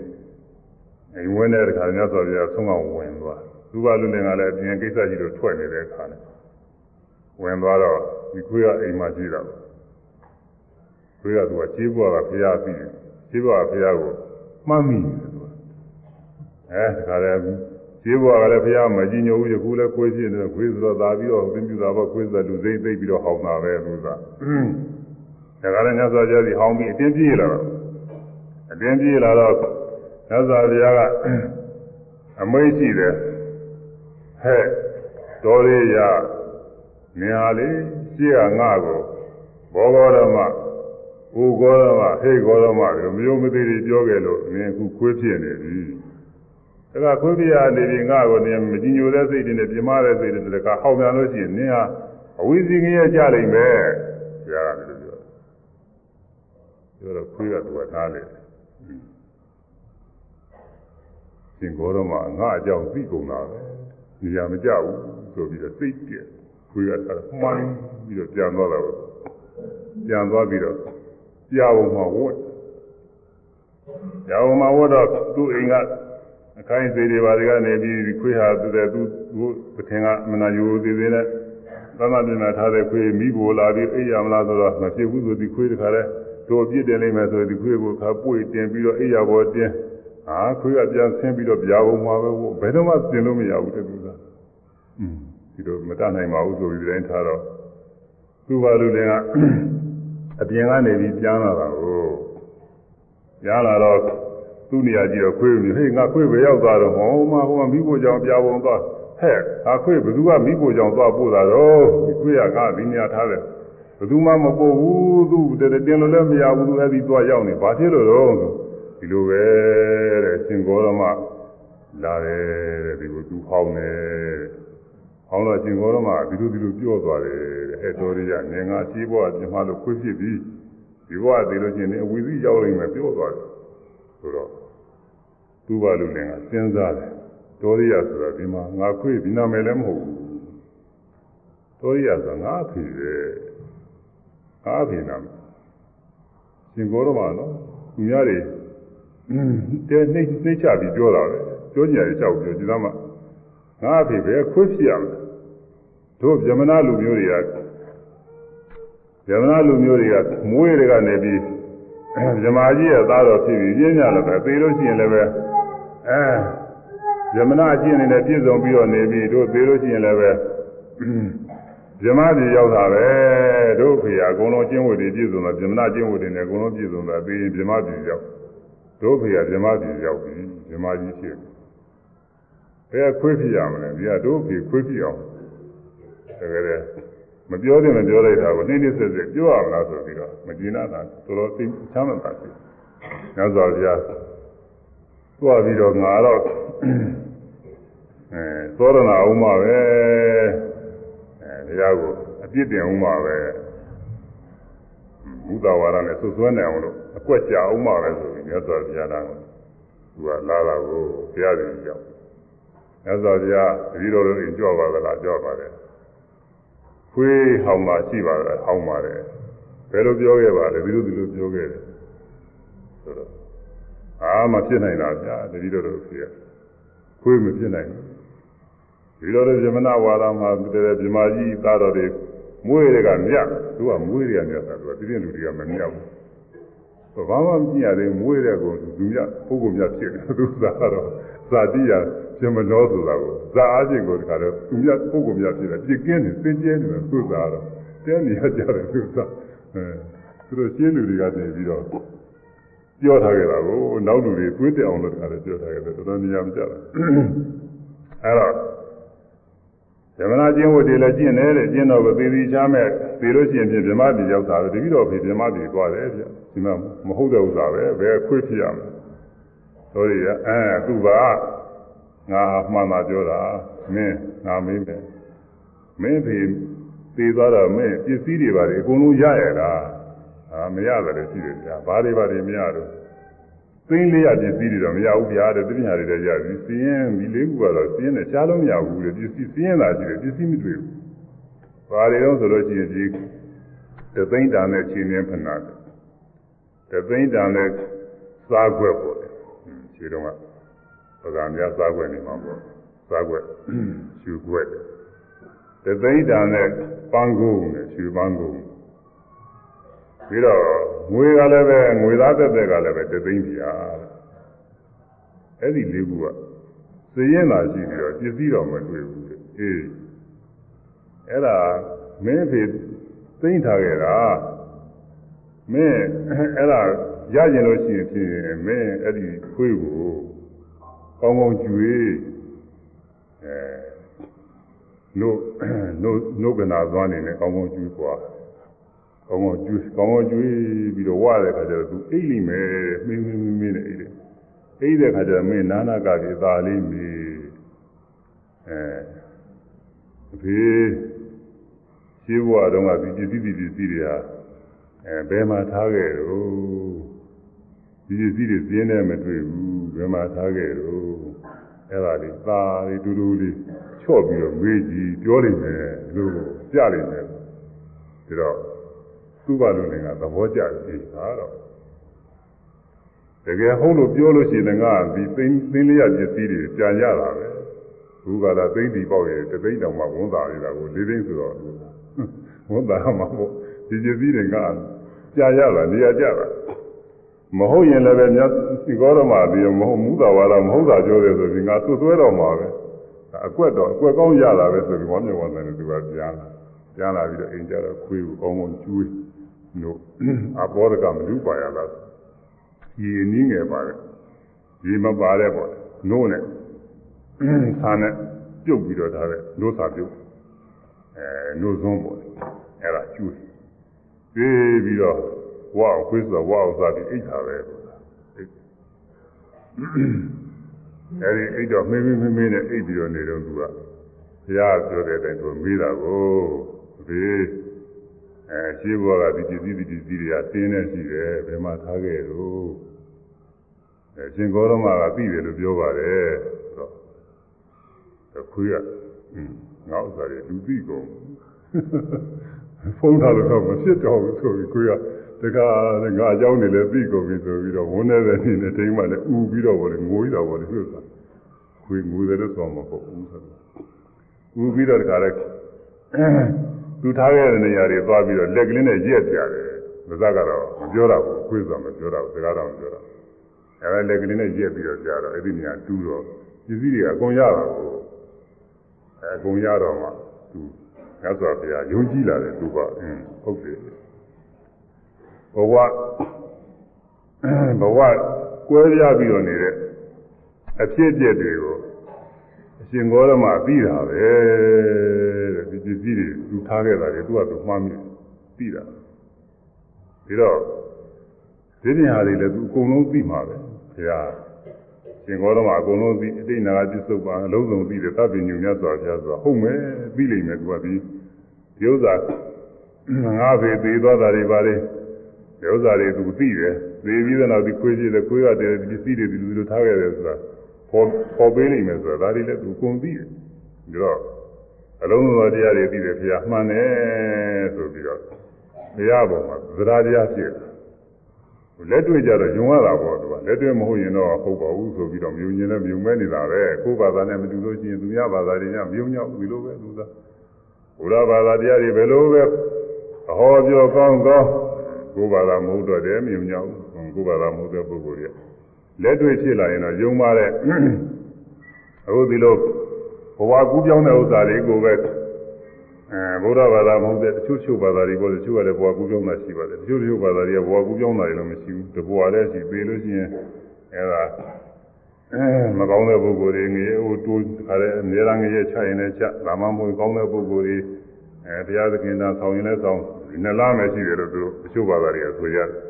အိမ်ဝင်တဲ့အခါမြတ်စွာဘုရားဆုံးမဝင်သွား သူ့ဘာလူလင်ကလည်းအပြင်ကိစ္စကြီးတို့ထွက်နေတဲ့အခါနဲ့ဝင်သွားတော့ဒီခွေးကအိမ်မှာရှိတာခွေးကသူကခြေဘွားကဖျားပြီးခြေဘွားကဖျားကိုမှတ်မိတယ်သူကအဲဒါကြလည်းခြေဘွားကလည်းဖျားမကြည့်ညိုဘူးယခုလည်းခွေးဖြစ်နေတယ်ခွေးဆိုတော့သာပြီးတော့သင်ပြတာပေါ့ခွေးဆိုလူစိမ့်သိပ်ပြီးတော့ဟောင်းတာပဲသူကဒါကြလည်းညသောကြားစီဟောင်းပြီးအတင်းပြေးလာတော့အတင်းပြေးလာတော့ညသောကြားကအမိတ်ရှိတယ် ဟဲ့တော်လေးရနေဟာလေရှိကငါကိုဘောဂောဓမ္မ ။အိုဂေါရမဟေးဂေါရမလို့မျိုးမသေးတွေပြောခဲ့လို့မင်းအခုခွေးဖြစ်နေပြီ။ဒါကခွေးပြရနေပြီငါ့ကိုနေမကြည်ညိုတဲ့စိတ်တွေနဲ့ပြမတဲ့စိတ်တွေတကဟောက်ပြန်လို့ရှိရင်နင်းဟာအဝိဇ္ဇင်ကြီးရကြလိမ့်မယ်။ဆရာကလည်းပြော။ပြောတော့ခွေးကသူကနားလေ။ရှင်ဂေါရမငါအကြောင်းသိကုန်တာပဲ။ နေရာမကြဘူးဆိုပြီးတော့စိတ်ပြက်ခွေးကသာမှန်းပြီးတော့ပြန်သွားတာပဲ။ပြန်သွားပြီးတော့ကြာဘုံမှာဝတ်ကြာဘုံမှာဝတ်တော့သူ့အိမ်ကအခိုင်းစေတွေပါတွေကနေပြီးခွေးဟာသူတဲ့သူသူပထင်ကမနာယူသေးသေးနဲ့သမတ်ပြင်ထားတဲ့ခွေးမိဖို့လာပြီးအိပ်ရမလားဆိုတော့မဖြစ်ဘူးဆိုဒီခွေးတခါလဲတို့ပြစ်တယ်လိမ့်မယ်ဆိုဒီခွေးကိုခါပွေတင်ပြီးတော့အိပ်ရပေါ်တင် ဟာခွေးကပြန်ဆင်းပြီးတော့ကြာဘုံမှာပဲဘယ်တော့မှတင်လို့မရဘူးတဲ့သူကอืมဒီလိုမတတ်နိုင်ပါဘူးဆိုပြီးတိုင်းထားတော့သူ့ဘာလို့လဲကအပြင်ကနေပြီးပြန်လာတာကိုပြန်လာတော့သူ့နေရာကြည့်တော့ခွေးမျိုးဟေးငါခွေးပဲရောက်သွားတော့ဟောမဟိုမှာမိဖို့ကြောင်ပြပုံသွားဟဲ့ငါခွေးဘယ်သူကမိဖို့ကြောင်သွားပို့တာတော့ဒီခွေးကငါဒီနေရာထားတယ်ဘယ်သူမှမပို့ဘူးသူတည်းတင်လို့လည်းမရဘူးသူအဲ့ဒီသွားရောက်နေဘာဖြစ်လို့တော့ ဒီလိုပဲတဲ့ရှင်ဂေါရမလာတယ်တဲ့ဒီလိုသူဟောင်းနေဟောင်းတော့ရှင်ဂေါရမဒီလိုဒီလိုပြောသွားတယ်တဲ့ဟဲ့တော်ရရငင်ငါရှိဘွားပြင်မလို့ခွေးဖြစ်ပြီဒီဘွားသိလို့ရှိရင်အဝီစီရောက်လိမ့်မယ်ပြောသွားတယ်ဆိုတော့သူ့ဘာလို့လဲငါစဉ်းစားတယ်တော်ရရဆိုတာဒီမှာငါခွေးဒီနာမည်လည်းမဟုတ်ဘူးတော်ရရဆိုတာငါအဖေပဲငါအဖေနာမည်ရှင်ဂေါရမနော်သူများတွေ တဲနှိမ့်နှိမ့်ချပြီးပြောတာပဲပြောကြရတယ်ကြောက်ပြောဒီသားမှငါအဖေပဲခွေးဖြစ်ရမယ်တို့ဗြဟ္မဏလူမျိုးတွေကဗြဟ္မဏလူမျိုးတွေကမွေးတွေကနေပြီးဗြဟ္မာကြီးရဲ့သားတော်ဖြစ်ပြီးပြင်းကြလည်းပဲသေလို့ရှိရင်လည်းပဲအဲဗြဟ္မဏအကျင့်နေနဲ့ပြည့်စုံပြီးတော့နေပြီးတို့သေလို့ရှိရင်လည်းပဲဗြဟ္မာပြည်ရောက်တာပဲတို့ဖေကအကုန်လုံးကျင့်ဝတ်တွေပြည့်စုံတာဗြဟ္မဏကျင့်ဝတ်တွေနဲ့အကုန်လုံးပြည့်စုံတာပြီးရင်ဗြဟ္မာပြည်ရောက် တို့ဖေကဗြဟ္မာပြည်ရောက်ပြီဗြဟ္မာကြီးဖြစ်ဘယ်ခွေးဖြစ်ရမလဲဒီကတို့ဖေခွေးဖြစ်အောင်တကယ်မပြောတယ်မပြောလိုက်တာကိုနှိမ့်နှိမ့်ဆက်ဆက်ပြောရမလားဆိုပြီးတော့မကျေနပ်တာတော်တော်သိချမ်းသာတယ်။ညဇော်ပြားသွားပြီးတော့ငါတော့အဲသောရဏအောင်မှာပဲအဲတရားကိုအပြစ်တင်အောင်မှာပဲဘုဒ္ဓဝါဒနဲ့ဆွဆွဲနေအောင်လို့ အကွက်ကြအောင်မှာပဲဆိုပြီးညဇော်ပြားတာကိုသူကလာတာကိုဘုရားရှင်ကြောက်ညဇော်ပြားတတိတော်တို့ရင်ကြောက်ပါကလားကြောက်ပါတယ်ခွေးဟောင်းမှရှိပါတယ်ဟောင်းပါတယ်ဘယ်လိုပြောခဲ့ပါလဲဒီလိုဒီလိုပြောခဲ့တယ်ဆိုတော့အာမဖြစ်နိုင်တာဗျာတတိတော်တို့ဖြစ်ခွေးမဖြစ်နိုင်ဘူးဒီလိုလေဇမနာဝါဒမှာတည်းဗြမာကြီးသားတော်တွေမွေးတွေကမြတ်သူကမွေးတွေကမြတ်တာသူကတိတိလူတွေကမမြတ်ဘူး ဘာမှမကြည့်ရသေးမွေးတဲ့ကိုလူမြတ်ပုဂ္ဂိုလ်မြတ်ဖြစ်တယ်သူသာတော့ဇာတိယပြမနောဆိုတာကိုဇာအားဖြင့်ကိုတခါတော့သူမြတ်ပုဂ္ဂိုလ်မြတ်ဖြစ်တယ်ပြစ်ကင်းတယ်သင်ကျဲတယ်သူသာတော့တဲနေရကြတယ်သူသာအဲသူတို့ရှင်းလူတွေကနေပြီးတော့ပြောထားကြတာကိုနောက်လူတွေသွေးတက်အောင်လို့တခါလည်းပြောထားကြတယ်တော်တော်များများမကြတာအဲတော့ဇမနာကျင့်ဝတ်တွေလည်းကျင့်တယ်တဲ့ကျင့်တော့သေသည်ချားမဲ့ သေလို့ရှိရင်ပြင်ဗြဟ္မပြည်ရောက်တာပဲတတိတော်ဖေဗြဟ္မပြည်သွားတယ်ဗျဒီမှာမဟုတ်တဲ့ဥစ္စာပဲဘယ်ခွေးဖြစ်ရမလဲဆိုရအဲသူကငါမှန်တာပြောတာမင်းငါမေးမယ်မင်းဖေသေသွားတော့မင်းပစ္စည်းတွေပါလေအကုန်လုံးရရတာဟာမရတယ်လေရှိတယ်ဗျာဘာတွေပါတွေမရတော့သိင်းလေးရပစ္စည်းတွေတော့မရဘူးဗျာတဲ့တပညာတွေလည်းရပြီစီးရင်ဒီလေးခုကတော့စီးရင်လည်းရှားလို့မရဘူးလေပစ္စည်းစီးရင်သာရှိတယ်ပစ္စည်းမတွေ့ဘူး ဘာတွေတော့ဆိုလို့ရှိရင်ဒီတသိန်းတန်နဲ့ချင်းချင်းဖနာတယ်တသိန်းတန်နဲ့စားခွက်ပေါ့လေခြေတော့ကပကံများစားခွက်နေမှာပေါ့စားခွက်ရှူခွက်တသိန်းတန်နဲ့ပန်းကုန်းနဲ့ရှူပန်းကုန်းပြီးတော့ငွေကလည်းပဲငွေသားသက်သက်ကလည်းပဲတသိန်းပြာအဲ့ဒီလေးခုကစည်ရင်သာရှိပြီးတော့ပစ္စည်းတော်မတွေ့ဘူးအေး အဲ့ဒါမင်းဖေသိမ့်ထားခဲ့တာမင်းအဲ့ဒါရကျင်လို့ရှိရင်ဖြင့်မင်းအဲ့ဒီခွေးကိုကောင်းကောင်းကျွေးအဲနို့နို့နို့ကနာသွားနေနဲ့ကောင်းကောင်းကျွေးသွားကောင်းကောင်းကျွေးကောင်းကောင်းကျွေးပြီးတော့ဝရတဲ့ခါကျတော့သူအိတ်လိမ့်မယ်မင်းမင်းမင်းမင်းနဲ့အိတ်တယ်အိတ်တဲ့ခါကျတော့မင်းနာနာကကြီးသာလေးမီအဲအဖေ ရှိဘွားတော့ကဒီပစ္စည်းဒီပစ္စည်းတွေဟာအဲဘယ်မှာထားခဲ့တော့ဒီပစ္စည်းတွေပြင်းနေမတွေ့ဘူးဘယ်မှာထားခဲ့တော့အဲ့ဒါလေးသာလေးတူတူလေးချော့ပြီးတော့မေးကြည့်ပြောလိမ့်မယ်လို့ကြလိမ့်မယ်ဒါတော့သူ့ဘာလို့လဲကသဘောကျပြီဟာတော့တကယ်ဟုတ်လို့ပြောလို့ရှိရင်ငါဒီသိင်းသိင်းလေးရပစ္စည်းတွေကြာရတာပဲဘုရားလာသိန်းဒီပေါက်ရဲ့တသိန်းတောင်မှဝန်တာရတာကိုလေးသိန်းဆိုတော့ ဝန်တာမှာပေါ့ဒီပစ္စည်းတွေကကြာရတာနေရာကြတာမဟုတ်ရင်လည်းပဲမြတ်စီကောတော်မှာဒီမဟုတ်မူတာဝါဒမဟုတ်တာပြောတယ်ဆိုပြီးငါဆွဆွဲတော့မှာပဲအကွက်တော့အကွက်ကောင်းရတာပဲဆိုပြီးဝမ်းမြောက်ဝမ်းသာနေသူကပြန်လာပြန်လာပြီးတော့အိမ်ကြတော့ခွေးကိုကောင်းကောင်းကျွေးလို့အဘောဒကမလူပါရလားဒီနည်းငယ်ပါတယ်ဒီမပါတဲ့ပေါ့နိုးနဲ့ဆာနဲ့ပြုတ်ပြီးတော့ဒါပဲနိုးစာပြုတ် အဲနိုးစွန်းပေါ့အဲ့ဒါကျွေးပြီးပြီးတော့ဝါခွေးဆိုဝါဥစားပြီးအိတ်တာပဲအဲဒီအိတ်တော့မင်းမင်းမင်းမင်းနဲ့အိတ်ပြီးတော့နေတော့သူကဘုရားပြောတဲ့အတိုင်းသူမေးတာကိုဘေးအဲရှိဘွားကဒီပစ္စည်းဒီပစ္စည်းတွေကတင်းနေရှိတယ်ဘယ်မှာထားခဲ့တော့အဲရှင်ဂေါရမကသိတယ်လို့ပြောပါတယ်ဆိုတော့ခွေးကငါ ဥစ္စာတွေလူသိကုန်ဖုန်းထားလို့တော့မဖြစ်တော့ဘူးဆိုပြီးခွေးကတခါငါအကြောင်းနေလဲသိကုန်ပြီဆိုပြီးတော့ဝန်းနေတဲ့နေနဲ့တိမ်မှလည်းဥပြီးတော့ဗောလေငိုးရတာဗောလေဟုတ်သားခွေးငိုတယ်လို့ဆိုမှာပေါ့ဦးဆိုတော့ဥပြီးတော့တခါလဲသူထားခဲ့တဲ့နေရာတွေသွားပြီးတော့လက်ကလေးနဲ့ရက်ပြတယ်မစကတော့မပြောတော့ဘူးခွေးဆိုမပြောတော့ဘူးစကားတော့မပြောတော့အဲလက်ကလေးနဲ့ရက်ပြီးတော့ကြာတော့အဲ့ဒီနေရာတူးတော့ပစ္စည်းတွေအကုန်ရတာကို အဲအကုန်ရတော့မှသူငါဆိုဘုရားယုံကြည်လာတယ်သူကအင်းဟုတ်တယ်ဘဝဘဝကွဲပြားပြီးတော့နေတဲ့အဖြစ်အပျက်တွေကိုအရှင်ဂေါရမသိတာပဲတဲ့ဒီပစ္စည်းတွေသူထားခဲ့တာတွေသူကသူမှားမိသိတာပြီးတော့ဒီနေရာတွေလည်းသူအကုန်လုံးသိမှာပဲဘုရား ရှင်ဂေါရမအကုန်လုံးသိအတိတ်နာကပြစ္ဆုတ်ပါအလုံးစုံသိတယ်တပ်ပညုမြတ်စွာဘုရားဆိုတာဟုတ်မယ်သိလိမ့်မယ်သူကဒီဒီဥစ္စာငါဖေသေးသွားတာတွေပါလေဒီဥစ္စာတွေသူသိတယ်သိပြီးတော့ဒီခွေးကြီးလည်းခွေးရတယ်ဒီပစ္စည်းတွေဒီလိုလိုထားခဲ့တယ်ဆိုတာပေါ်ပေါ်ပေးနိုင်မယ်ဆိုတာဒါတွေလည်းသူကုန်သိတယ်ဒါတော့အလုံးစုံသောတရားတွေသိတယ်ဘုရားမှန်တယ်ဆိုပြီးတော့ဘုရားပေါ်မှာသဒ္ဓတရားဖြစ်တယ် လက်တွေ့ကြတော့ယုံရတာပေါ့သူကလက်တွေ့မဟုတ်ရင်တော့ဟုတ်ပါဘူးဆိုပြီးတော့မြုံရင်လည်းမြုံမဲနေတာပဲကိုယ်ဘာသာနဲ့မတူလို့ရှိရင်သူများဘာသာတွေညမြုံညောက်ဒီလိုပဲသူကဘုရားဘာသာတရားတွေဘယ်လိုပဲအဟောပြောကောင်းကောင်းကိုယ်ဘာသာမဟုတ်တော့တယ်မြုံညောက်ကိုယ်ဘာသာမဟုတ်တဲ့ပုဂ္ဂိုလ်တွေလက်တွေ့ဖြစ်လာရင်တော့ယုံပါတဲ့အခုဒီလိုဘဝကူးပြောင်းတဲ့ဥစ္စာတွေကိုပဲ အဲဗုဒ္ဓဘာသာမဟုတ်တဲ့တချို့ချို့ဘာသာတွေပေါ့တချို့ကလည်းဘဝကူးပြောင်းတာရှိပါတယ်တချို့တချို့ဘာသာတွေကဘဝကူးပြောင်းတာတွေလည်းမရှိဘူးတဘဝလည်းရှိသေးလို့ရှိရင်အဲဒါအဲမကောင်းတဲ့ပုဂ္ဂိုလ်တွေငရေဟိုတိုးခါတဲ့အများအားငရေချရင်လည်းချဒါမှမဟုတ်ကောင်းတဲ့ပုဂ္ဂိုလ်တွေအဲတရားသခင်သာဆောင်ရင်လည်းဆောင်နှစ်လားပဲရှိတယ်လို့သူတို့တချို့ဘာသာတွေကဆိုရတယ်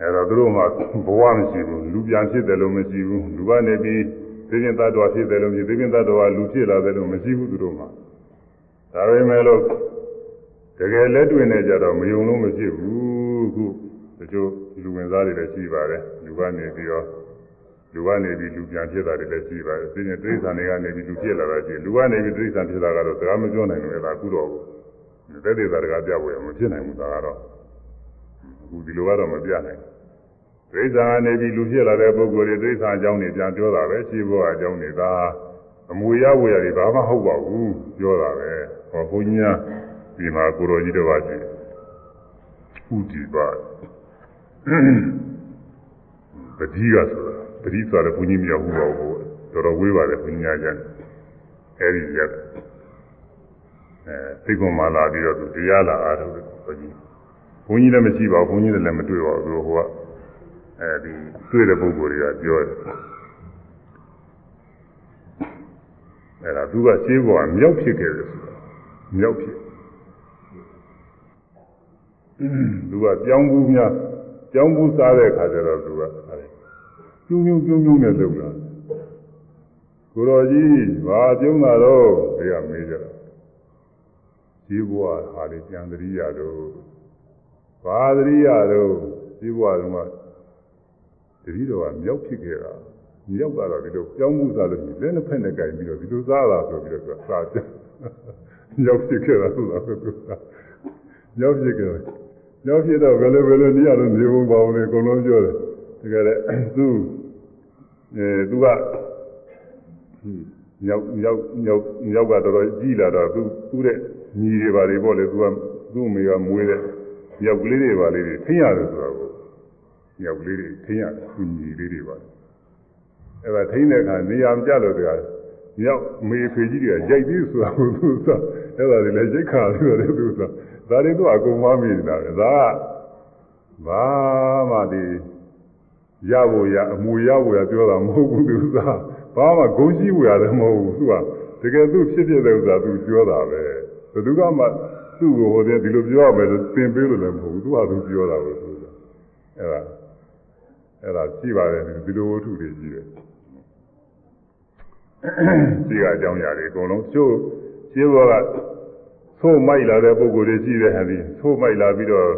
အဲတော့သူတို့မှဘဝမရှိဘူးလူပြန်ဖြစ်တယ်လို့မရှိဘူးလူကနေပြီးသိရင်တ attva ဖြစ်တယ်လို့မရှိသိရင်တ attva လူဖြစ်လာတယ်လို့မရှိဘူးသူတို့မှ ဒါပေမဲ့လို့တကယ်လက်တွေ့နဲ့ကြတော့မယုံလို့မဖြစ်ဘူးခုတချို့လူဝင်စားတွေလည်းရှိပါတယ်လူကနေပြီးတော့လူကနေပြီးလူပြန်ဖြစ်တာတွေလည်းရှိပါတယ်သိရင်တိရစ္ဆာန်တွေကနေပြီးလူဖြစ်လာတာရှိလူကနေပြီးတိရစ္ဆာန်ဖြစ်တာကတော့စကားမပြောနိုင်ဘူးလေဒါကုတော့ဘူးသက်သေသာတကားပြဖို့ရမဖြစ်နိုင်ဘူးဒါကတော့အခုဒီလိုကတော့မပြနိုင်ဘူးတိရစ္ဆာန်ကနေပြီးလူဖြစ်လာတဲ့ပုဂ္ဂိုလ်တွေတိရစ္ဆာန်အကြောင်းတွေပြန်ပြောတာပဲရှိဖို့အကြောင်းတွေဒါ အမွေရဝေရတွေဘာမှဟုတ်ပါဘူးပြောတာပဲဟောဘုန်းကြီးများဒီမှာကိုရောကြီးတစ်ပါးကြီးဥတီပါပတိကဆိုတာပတိဆိုတာဘုန်းကြီးမြောက်ဘူးပါဘူးတော်တော်ဝေးပါတယ်ဘုန်းကြီးများကျန်အဲဒီရက်အဲသိကွန်မာလာပြီးတော့သူတရားလာအားထုတ်တယ်ဘုန်းကြီးဘုန်းကြီးလည်းမရှိပါဘူးဘုန်းကြီးလည်းမတွေ့ပါဘူးဟိုကအဲဒီတွေ့တဲ့ပုဂ္ဂိုလ်တွေကပြောတယ် အဲ့ဒါသူကရှင်းပေါ်ကမြောက်ဖြစ်ခဲ့တယ်ဆိုတာမြောက်ဖြစ်သူကပြောင်းဘူးများပြောင်းဘူးစားတဲ့ခါကျတော့သူကပြုံးပြုံးပြုံးပြုံးနဲ့လုပ်လာကိုတော်ကြီးဘာပြုံးတာတော့ဒီကမေးကြတော့ဒီဘဝဟာလေပြန်တရိယာတော့ဘာတရိယာတော့ဒီဘဝတုန်းကတတိတော်ကမြောက်ဖြစ်ခဲ့တာ မြောက်ကတော့ဒီလိုပြောင်းမှုစားလို့လက်နှစ်ဖက်နဲ့ကြိုင်ပြီးတော့ဒီလိုစားတာဆိုပြီးတော့စားတယ်မြောက်ဖြစ်ခဲ့တာဆိုတာကမြောက်ဖြစ်ခဲ့တယ်မြောက်ဖြစ်တော့ဘယ်လိုဘယ်လိုနေရလို့နေဖို့ပါဘူးလေအကုန်လုံးပြောတယ်တကယ်လေသူအဲသူကမြောက်မြောက်မြောက်မြောက်ကတော့ကြီးလာတော့သူသူ့တဲ့ညီတွေပါလေပေါ့လေသူကသူ့အမေကမွေးတဲ့မြောက်ကလေးတွေပါလေထိန်းရတယ်ဆိုတော့မြောက်ကလေးတွေထိန်းရတယ်သူညီလေးတွေပါ အဲ့ဒါထိန်းတဲ့အခါနေရာမကျလို့တကမြောက်မေဖေကြီးတွေကရိုက်ပြီးဆိုတာကိုသူကအဲ့ဒါတွေလည်းရိတ်ခါပြီးတော့သူကဒါတွေတော့အကုန်မမေ့နေတာပဲဒါကဘာမှဒီရဖို့ရအမူရဖို့ရပြောတာမဟုတ်ဘူးသူကဘာမှဂုံရှိဖို့ရတယ်မဟုတ်ဘူးသူကတကယ်သူဖြစ်ဖြစ်တဲ့ဥစ္စာသူပြောတာပဲဘယ်သူကမှသူ့ကိုဟိုတဲ့ဒီလိုပြောရမယ်လို့သင်ပေးလို့လည်းမဟုတ်ဘူးသူကသူပြောတာပဲသူကအဲ့ဒါအဲ့ဒါရှိပါတယ်ဒီလိုဝတ္ထုတွေရှိတယ် ရှိကအကြောင်းအရာတွေအကုန်လုံးချို့ရှင်းဘောကသို့မိုက်လာတဲ့ပုံကိုယ်တွေရှိတဲ့ဟာဒီသို့မိုက်လာပြီးတော့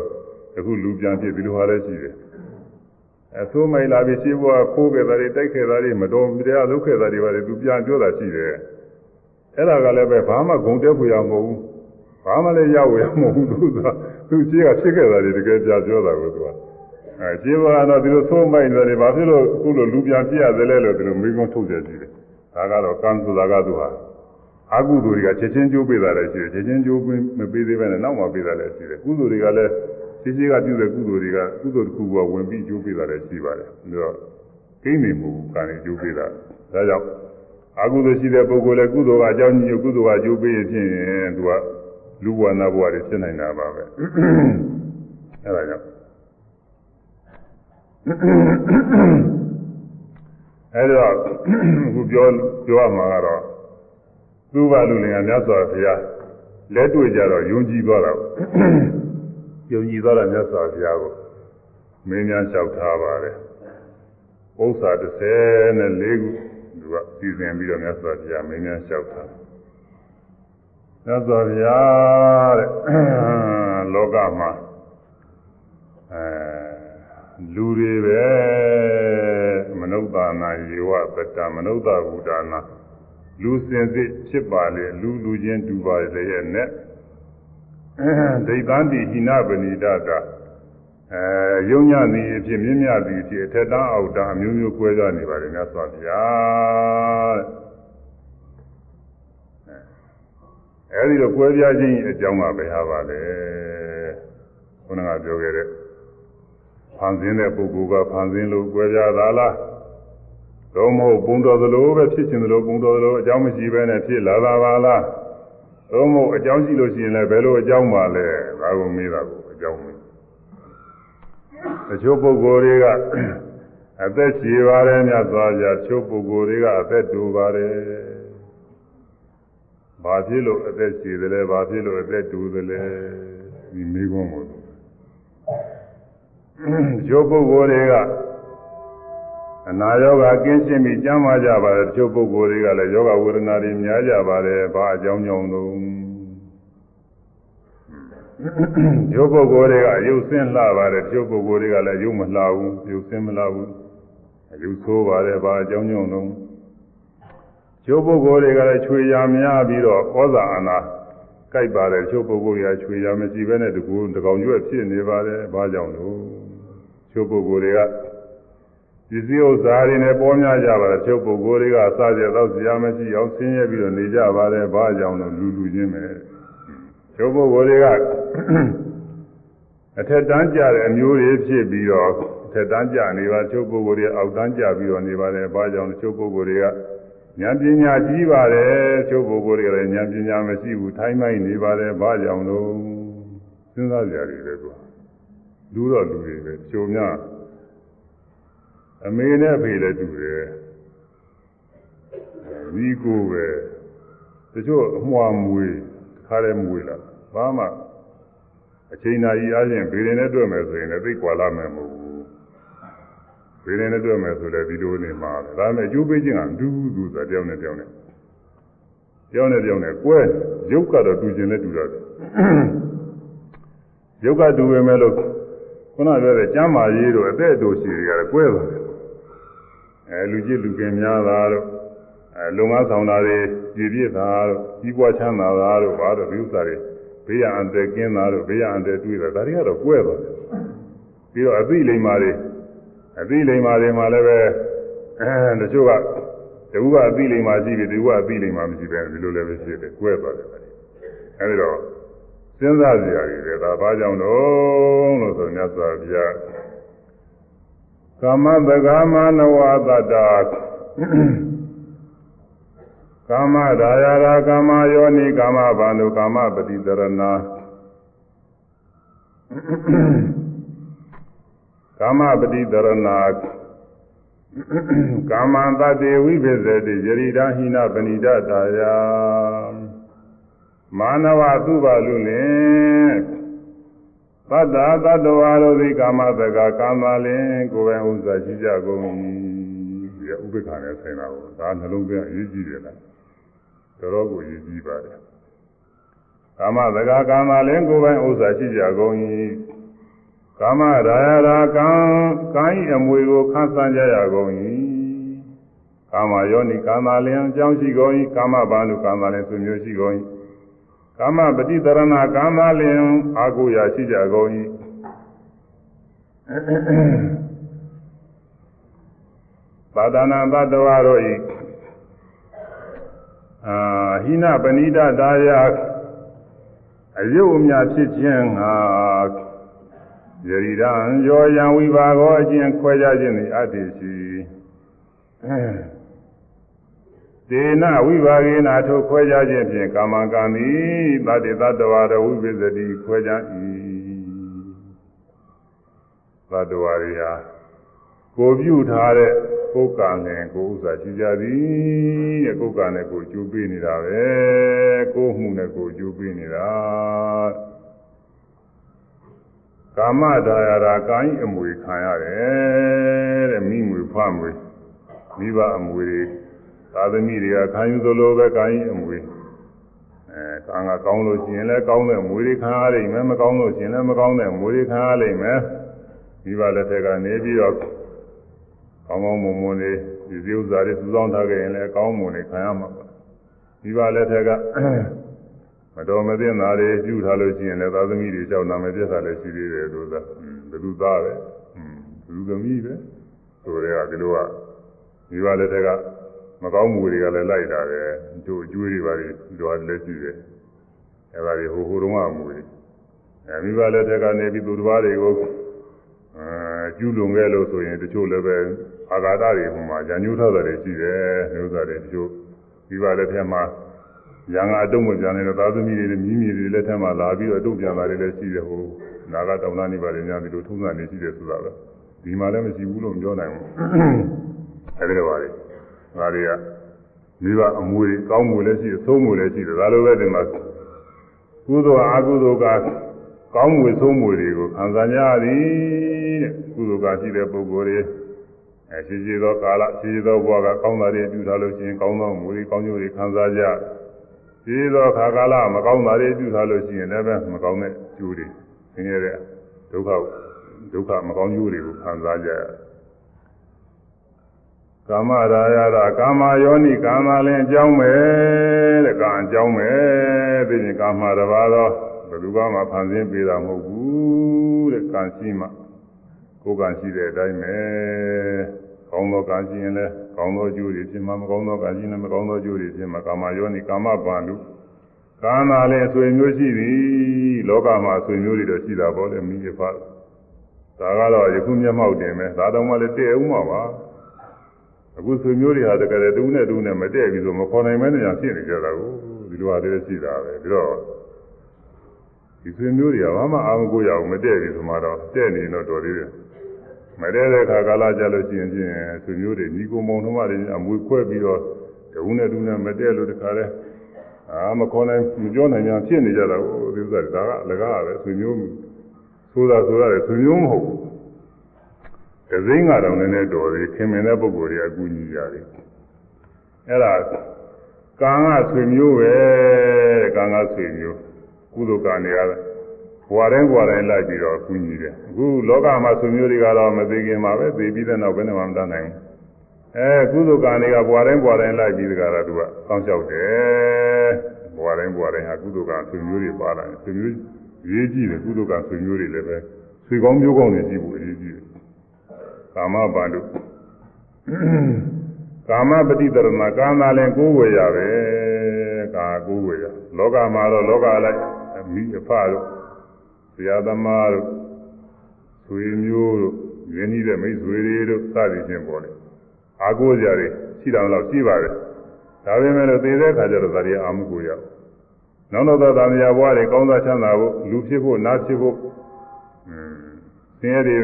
အခုလူပြန်ဖြစ်ဒီလိုဟာလည်းရှိတယ်အဲသို့မိုက်လာပြီးရှင်းဘောကခိုးခဲ့တာတွေတိုက်ခဲ့တာတွေမတော်မတရားလုပ်ခဲ့တာတွေပါလေသူပြန်ပြောတာရှိတယ်အဲ့ဒါကလည်းပဲဘာမှဂုံတက်ဖွယ်ရမဟုတ်ဘူးဘာမှလည်းရောက်ရမဟုတ်ဘူးသူကသူရှိကဖြစ်ခဲ့တာတွေတကယ်ပြပြောတာကိုသူကအဲရှင်းဘောကတော့ဒီလိုသို့မိုက်နေတယ်ဘာဖြစ်လို့အခုလိုလူပြန်ပြရသလဲလို့ဒီလိုမိကုံးထုတ်ကြရှိတယ် ဒါကတော့ကံဆိုတာကသူဟာအကုသိုလ်တွေကချက်ချင်းကျိုးပေးတာလည်းရှိတယ်ချက်ချင်းကျိုးမပေးသေးဘဲနဲ့နောက်မှပေးတာလည်းရှိတယ်ကုသိုလ်တွေကလည်းရှိရှိကပြုတဲ့ကုသိုလ်တွေကကုသိုလ်တစ်ခုကဝင်ပြီးကျိုးပေးတာလည်းရှိပါတယ်ဒါတော့ကိန်းနေမှုကံနေကျိုးပေးတာဒါကြောင့်အကုသိုလ်ရှိတဲ့ပုဂ္ဂိုလ်လည်းကုသိုလ်ကအကြောင်းကြီးကုသိုလ်ကကျိုးပေးရင်ဖြင့်သူကလူဘဝနာဘဝတွေဖြစ်နိုင်တာပါပဲအဲဒါကြောင့် အဲဒီတော့အခုပြောပြောရမှာကတော့သူ့ဘာလူလင်ကမြတ်စွာဘုရားလက်တွေ့ကြတော့ယုံကြည်သွားတာယုံကြည်သွားတာမြတ်စွာဘုရားကိုမင်းများလျှောက်ထားပါတယ်ဥစ္စာ34ခုသူကစီစဉ်ပြီးတော့မြတ်စွာဘုရားမင်းများလျှောက်ထားမြတ်စွာဘုရားတဲ့လောကမှာအဲ လူတွေပဲမနုဿာနာယေဝပတ္တမနုဿဘုဒ္ဓနာလူစင်စစ်ဖြစ်ပါလေလူလူချင်းတူပါလေရဲ့နဲ့ဒိဋ္ဌာတိဟိနပဏိဒတာအဲယုံညသည်အဖြစ်မြင့်မြတ်သည်အဖြစ်အထက်တန်းအောက်တန်းအမျိုးမျိုးကွဲကြနေပါတယ်မြတ်စွာဘုရားအဲဒီတော့ကွဲပြားခြင်းအကြောင်းကဘယ်ဟာပါလဲခုနကပြောခဲ့တဲ့ ဖန်ဆင်းတဲ့ပုဂ္ဂိုလ်ကဖန်ဆင်းလို့ကွဲပြားတာလားတော့မဟုတ်ပုံတော်သလိုပဲဖြစ်ခြင်းသလိုပုံတော်သလိုအကြောင်းမရှိဘဲနဲ့ဖြစ်လာတာပါလားတော့မဟုတ်အကြောင်းရှိလို့ရှိရင်လည်းဘယ်လိုအကြောင်းပါလဲဒါကိုမေးတာကိုအကြောင်းမေးတချို့ပုဂ္ဂိုလ်တွေကအသက်ရှည်ပါတယ်မြတ်စွာဘုရားတချို့ပုဂ္ဂိုလ်တွေကအသက်တူပါတယ်ဘာဖြစ်လို့အသက်ရှည်တယ်လဲဘာဖြစ်လို့အသက်တူတယ်လဲဒီမိကုန်း ကိုတချို့ပုဂ္ဂိုလ်တွေကအနာရောဂါကင်းရှင်းပြီးကျမ်းမာကြပါတယ်တချို့ပုဂ္ဂိုလ်တွေကလည်းယောဂဝေဒနာတွေများကြပါတယ်ဘာအကြောင်းကြောင့်လို့ဒီပုဂ္ဂိုလ်တွေကရုပ်ဆင်းလှပါတယ်တချို့ပုဂ္ဂိုလ်တွေကလည်းရုပ်မလှဘူးရုပ်ဆင်းမလှဘူးရုပ်ဆိုးပါတယ်ဘာအကြောင်းကြောင့်လို့ကျိုးပုဂ္ဂိုလ်တွေကလည်းချွေရများပြီးတော့ဩဇာအာဏာကြိုက်ပါတယ်ကျိုးပုဂ္ဂိုလ်တွေကချွေရမရှိဘဲနဲ့တကူတကောင်ကျွတ်ဖြစ်နေပါတယ်ဘာကြောင့်လို့ ကျိုးပုဂ္ဂိုလ်တွေကပစ္စည်းဥစ္စာတွေနဲ့ပေါ်များကြပါတယ်ကျုပ်ပုဂ္ဂိုလ်တွေကစားကြတော့ဇာမရှိအောင်ဆင်းရဲပြီးတော့နေကြပါတယ်ဘာကြောင့်လို့လူလူချင်းပဲကျုပ်ပုဂ္ဂိုလ်တွေကအထက်တန်းကြတဲ့အမျိုးတွေဖြစ်ပြီးတော့အထက်တန်းကြနေပါကျုပ်ပုဂ္ဂိုလ်တွေအောက်တန်းကြပြီးတော့နေပါတယ်ဘာကြောင့်လဲကျုပ်ပုဂ္ဂိုလ်တွေကဉာဏ်ပညာကြီးပါတယ်ကျုပ်ပုဂ္ဂိုလ်တွေကလည်းဉာဏ်ပညာမရှိဘူးထိုင်းမိုင်းနေပါတယ်ဘာကြောင့်လို့စဉ်းစားကြရတယ်ကွာ လူတော့လူတွေပဲကျုံများအမေနဲ့အဖေလည်းတူတယ်ဒီကိုပဲတချို့အမွှာမွေခါရဲမွေလာဘာမှအချိန်နာကြီးအားဖြင့်ဗေဒင်နဲ့တွေ့မယ်ဆိုရင်လည်းသိကွာလာမယ်မဟုတ်ဘူးဗေဒင်နဲ့တွေ့မယ်ဆိုလည်းဒီလိုနေမှာပဲဒါပေမဲ့အကျိုးပေးခြင်းကဒူးဒူးဆိုတာတယောက်နဲ့တယောက်နဲ့တယောက်နဲ့တယောက်နဲ့ကွဲရုပ်ကတော့တူခြင်းနဲ့တူတယ်ရုပ်ကတူပေမဲ့လို့ ခုနပြောတဲ့ကျမ်းမာရေးတို့အသက်အတူရှိတွေကလည်းကွဲသွားတယ်အဲလူကြီးလူကင်များတာတို့အဲလုံငါဆောင်တာတွေကြည်ပြစ်တာတို့ကြီးပွားချမ်းသာတာတို့ဘာတို့ဒီဥစ္စာတွေဘေးရန်အန္တရာယ်ကင်းတာတို့ဘေးရန်အန္တရာယ်တွေ့တာဒါတွေကတော့ကွဲသွားတယ်ပြီးတော့အသိလိမ္မာတွေအသိလိမ္မာတွေမှာလည်းပဲအဲတချို့ကတကူကအသိလိမ္မာရှိပြီတကူကအသိလိမ္မာမရှိပဲဒီလိုလည်းပဲဖြစ်တယ်ကွဲသွားတယ်အဲဒီတော့ စဉ်းစားကြရည်ပဲဒါဘာကြောင့်တော့လို့ဆိုမြတ်စွာဘုရားကာမတက္ကမနဝတတ္တာကာမဒါယရာကာမယောနိကာမဘာနုကာမပတိတရဏကာမပတိတရဏကာမတတ္တေဝိပစ္စတိယရိဒာဟိနပဏိဒတာယ မာနဝသူပါလူလင်သတ္တာတတ္တဝါတို့သည်ကာမတက္ကကာမလင်ကိုယ်ပဲဥစ္စာရှိကြကုန်၏ဒီဥပ္ပခါနဲ့ဆိုင်တာကိုဒါနှလုံးသွင်းအရေးကြီးတယ်လားတော်တော်ကိုအရေးကြီးပါတယ်ကာမတက္ကကာမလင်ကိုယ်ပဲဥစ္စာရှိကြကုန်၏ကာမရာယရာကံကိုင်းအမွေကိုခန်းဆန်းကြရကုန်၏ကာမယောနိကာမလင်အကြောင်းရှိကုန်၏ကာမဘာနုကာမလင်ဆွမျိုးရှိကုန်၏ ကာမပฏิတရဏကာမလင်အာကိုရာရှိကြကုန်၏သာဒနာသတ္တဝါတို့၏အာဟိနပဏိဒတာယအယုတ်အမြဖြစ်ခြင်းငါယရိဒံရောယံဝိပါကောအကျင့်ခွဲခြားခြင်းသည်အတ္တိရှိ ဒေနဝိပါကေနာထိုခွဲခြားခြင်းဖြင့်ကာမကံသည်တတ္တိတတ္တဝါတော်ဝိပစ္စတိခွဲခြား၏တတ္တဝါတွေဟာကိုပြုထားတဲ့ကိုယ်ကံနဲ့ကိုယ်ဥစ္စာရှိကြသည်တဲ့ကိုယ်ကံနဲ့ကိုယ်ကျိုးပေးနေတာပဲကိုယ်မှုနဲ့ကိုယ်ကျိုးပေးနေတာကာမဒါယရာကာယအမွေခံရတယ်တဲ့မိမွေဖွားမွေမိဘအမွေတွေ သာသမီတွေကခံယူသလိုပဲကာယအမွေအဲကံကကောင်းလို့ရှိရင်လည်းကောင်းတဲ့အမွေတွေခံရလိမ့်မယ်မကောင်းလို့ရှိရင်လည်းမကောင်းတဲ့အမွေတွေခံရလိမ့်မယ်မိဘလက်ထက်ကနေပြီးတော့ကောင်းကောင်းမွန်မွန်လေးဒီစည်းဥစ္စာတွေစုဆောင်းထားခဲ့ရင်လည်းကောင်းမွန်နေခံရမှာပါမိဘလက်ထက်ကမတော်မသင့်တာတွေပြုထားလို့ရှိရင်လည်းသာသမီတွေကြောက်နာမည်ပြတ်တာလည်းရှိသေးတယ်လို့သာဘယ်သူသားပဲဘယ်သူသမီးပဲဆိုတဲ့ကဒီလိုကမိဘလက်ထက်က မကောင်းမှုတွေကလည်းလိုက်တာပဲတို့အကျွေးတွေပါတွေတို့လည်းရှိတယ်အဲဒါတွေဟိုဟိုတုန်းကအမှုတွေအဲမိဘလက်ထက်ကနေပြီးသူတစ်ပါးတွေကိုအဲကျူးလွန်ခဲ့လို့ဆိုရင်တချို့လည်းပဲအာဃာတတွေဟိုမှာညာညှိုးထားတာတွေရှိတယ်မျိုးသားတွေတချို့မိဘလက်ထက်မှာရံငါအတုံးမပြန်နေတဲ့သာသမီတွေမြင်းမြည်တွေလက်ထက်မှာလာပြီးတော့အတုံးပြန်လာတယ်လည်းရှိတယ်ဟိုနာဂတောင်သားနေပါလေညာဒီလိုထုံးစံနေရှိတယ်ဆိုတာပဲဒီမှာလည်းမရှိဘူးလို့ပြောနိုင်ဘူးအဲဒီလိုပါလေ ဒါတွေကမိဘအမွေကောင်းမှုလည်းရှိတယ်သုံးမှုလည်းရှိတယ်ဒါလိုပဲဒီမှာကုသိုလ်အကုသိုလ်ကကောင်းမှုသုံးမှုတွေကိုခံစားကြသည်တဲ့ကုသိုလ်ကရှိတဲ့ပုဂ္ဂိုလ်တွေအဲရှိရှိသောကာလရှိရှိသောဘဝကကောင်းတာတွေပြုထားလို့ရှိရင်ကောင်းသောမူတွေကောင်းကျိုးတွေခံစားကြရှိရှိသောခါကာလမကောင်းတာတွေပြုထားလို့ရှိရင်လည်းပဲမကောင်းတဲ့ကျိုးတွေဆင်းရဲတဲ့ဒုက္ခဒုက္ခမကောင်းကျိုးတွေကိုခံစားကြရတယ် ကာမရာယရာကာမယောနိကာမလည်းအကြောင်းပဲတဲ့ကံအကြောင်းပဲသိရင်ကာမတစ်ပါးသောဘယ်သူမှဖန်ဆင်းပေးတာမဟုတ်ဘူးတဲ့ကံရှိမှကိုယ်ကံရှိတဲ့အတိုင်းပဲကောင်းသောကံရှိရင်လည်းကောင်းသောကျိုးတွေဖြစ်မှာမကောင်းသောကံရှိရင်လည်းမကောင်းသောကျိုးတွေဖြစ်မှာကာမယောနိကာမပါဠုကာမလည်းအဆွေမျိုးရှိသည်လောကမှာအဆွေမျိုးတွေတော့ရှိတာပေါ့လေမိဖဒါကတော့ယခုမျက်မှောက်တင်ပဲဒါတော့မှလည်းတည့်အောင်ပါပါ အခုဆွေမျိုးတွေဟာတကယ်တူးနဲ့တူးနဲ့မတည့်ပြီဆိုမခေါ်နိုင်မဲနေရဖြစ်နေကြတာကိုဒီလိုဟာတည်းရှိတာပဲပြီးတော့ဒီဆွေမျိုးတွေကဘာမှအာမကိုရအောင်မတည့်ပြီဆိုမှတော့တည့်နေတော့တော်သေးတယ်မတည့်တဲ့အခါကာလကြလို့ရှိရင်ဖြင့်ဆွေမျိုးတွေညီကိုမောင်နှမတွေအမွေခွဲပြီးတော့တူးနဲ့တူးနဲ့မတည့်လို့တခါလဲအာမခေါ်နိုင်မပြောနိုင်များဖြစ်နေကြတာဟိုဒီဥစ္စာဒါကအလကားပဲဆွေမျိုးဆိုတာဆိုရတယ်ဆွေမျိုးမဟုတ်ဘူး ကစိမ်းကတော့နည်းနည်းတော်သေးခင်မင်တဲ့ပုံကိုယ်တွေအကူညီကြတယ်အဲ့ဒါကံကဆွေမျိုးပဲကံကဆွေမျိုးကုသိုလ်ကံတွေရတယ်ဘဝတိုင်းဘဝတိုင်းလိုက်ပြီးတော့ကူညီတယ်အခုလောကမှာဆွေမျိုးတွေကတော့မသိခင်မှာပဲသိပြီးတဲ့နောက်ဘယ်နဲ့မှမတတ်နိုင်ဘူးအဲကုသိုလ်ကံတွေကဘဝတိုင်းဘဝတိုင်းလိုက်ပြီးတကားတော့သူကစောင့်ရှောက်တယ်ဘဝတိုင်းဘဝတိုင်းဟာကုသိုလ်ကံဆွေမျိုးတွေပါလာတယ်ဆွေမျိုးရေးကြည့်တယ်ကုသိုလ်ကံဆွေမျိုးတွေလည်းပဲဆွေကောင်းမျိုးကောင်းတွေရှိဖို့အရေးကြီးတယ် တယ် ကာမပါဠိကာမပฏิတရဏကာမလည်းကိုယ်ဝေရပဲကာကိုယ်ဝေရလောကမှာတော့လောကလိုက်မိအဖတို့ဆရာသမားတို့ဆွေမျိုးတို့ရင်းနှီးတဲ့မိတ်ဆွေတွေတို့စသည်ဖြင့်ပေါ်တယ်အာကိုးကြတွေရှိတယ်လို့ရှိပါတယ်ဒါပေမဲ့လို့သိတဲ့အခါကျတော့ဒါတွေအာမှုကိုရနောက်တော့သာမယာဘဝတွေကောင်းစားချမ်းသာဖို့လူဖြစ်ဖို့နားဖြစ်ဖို့အင်းသင်ရည်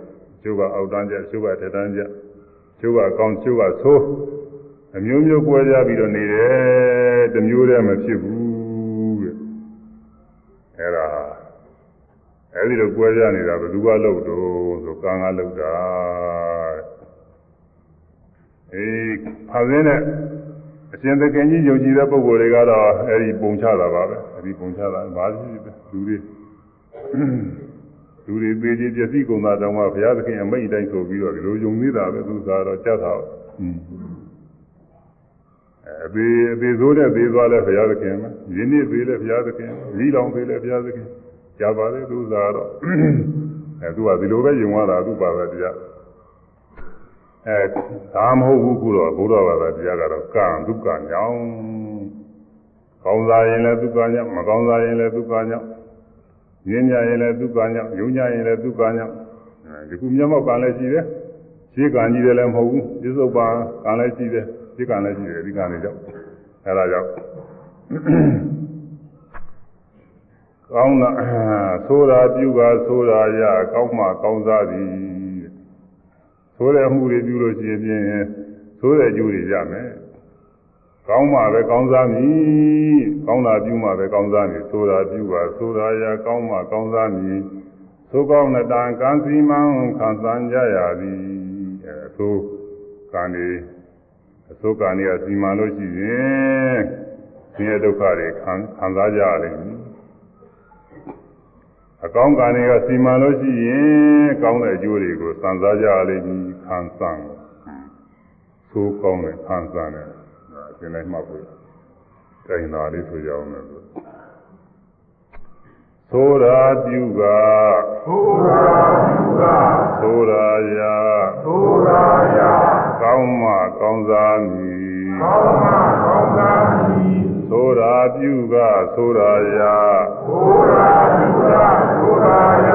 ကျုပ်ကအောက်တန်းကြကျုပ်ကထက်တန်းကြကျုပ်ကကောင်းကျုပ်ကဆိုးအမျိုးမျိုးကွဲကြပြီးတော့နေတယ်တမျိုးတည်းမဖြစ်ဘူးတဲ့အဲ့ဒါအဲဒီလိုကွဲကြနေတာဘယ်သူကလုပ်တော့ဆိုကံကလုပ်တာအေးဖာစင်းနဲ့အရှင်သခင်ကြီးယုံကြည်တဲ့ပုဂ္ဂိုလ်တွေကတော့အဲဒီပုံချတာပါပဲအဲဒီပုံချတာဘာရှိလဲလူတွေ လူတွေသေးသေးပျက်စီးကုန်တာတောင်မှဘုရားသခင်အမိန့်တိုင်းဆိုပြီးတော့ဒီလိုယုံနေတာပဲသူသာတော့ကြက်တာအသေးအသေးဆိုးတဲ့သေးသွားလဲဘုရားသခင်ပဲယင်းနေ့သေးလဲဘုရားသခင်ဤလောင်သေးလဲဘုရားသခင်ကြပါလေသူသာတော့အဲသူကဒီလိုပဲယုံရတာသူပါပဲတရားအဲဒါမဟုတ်ဘူးခုတော့ဘုရားဘာသာတရားကတော့ကံဒုက္ခညောင်းကောင်းစားရင်လည်းဒုက္ခညောင်းမကောင်းစားရင်လည်းဒုက္ခညောင်း ညင်ညာရင်လည်းဒုက္ခညောင်းယုံညာရင်လည်းဒုက္ခညောင်းဒီခုမျက်မှောက်ကံလည်းရှိတယ်ရှင်းကံကြီးတယ်လည်းမဟုတ်ဘူးပြစ္ဆုတ်ပါကံလည်းရှိတယ်ရှင်းကံလည်းရှိတယ်ဒီကံတွေကြောင့်အဲဒါကြောင့်ကောင်းတာသိုးတာပြုကသိုးတာရကောင်းမှကောင်းစားသည်သိုးတဲ့အမှုတွေပြုလို့ရှိရင်ဖြင့်သိုးတဲ့ကျိုးတွေရမယ် ကောင်းမှပဲကောင်းစားမည်ကောင်းတာပြုမှပဲကောင်းစားမည်သိုးတာပြုကသိုးတာရကောင်းမှကောင်းစားမည်သိုးကောင်းတဲ့တန်ကံစီမံခံစားကြရသည်အဲသိုးကံတွေအစိုးကံတွေကစီမံလို့ရှိရင်ဆင်းရဲဒုက္ခတွေခံခံစားကြရလိမ့်မယ်အကောင်းကံတွေကစီမံလို့ရှိရင်ကောင်းတဲ့အကျိုးတွေကိုစံစားကြလိမ့်မည်ခံစားသိုးကောင်းတဲ့ခံစားတ ယ်အရှင်လိုက်မှတ်ဖို့တိုင်သာလေးဆိုကြအောင်လို့သိုးရာပြုကသိုးရာပြုကသိုးရာယသိုးရာယကောင်းမှကောင်းစားမည်ကောင်းမှကောင်းစားမည်သိုးရာပြုကသိုးရာယသိုးရာပြုကသိုးရာယ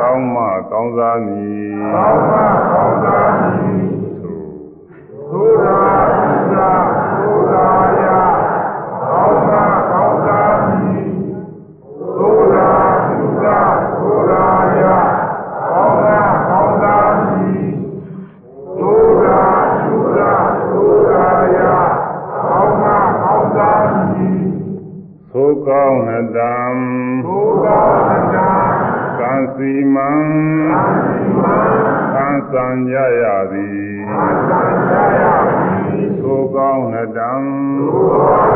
ကောင်းမှကောင်းစားမည်ကောင်းမှကောင်းစားမည်သိုးရာ ကောင်းမှကောင်း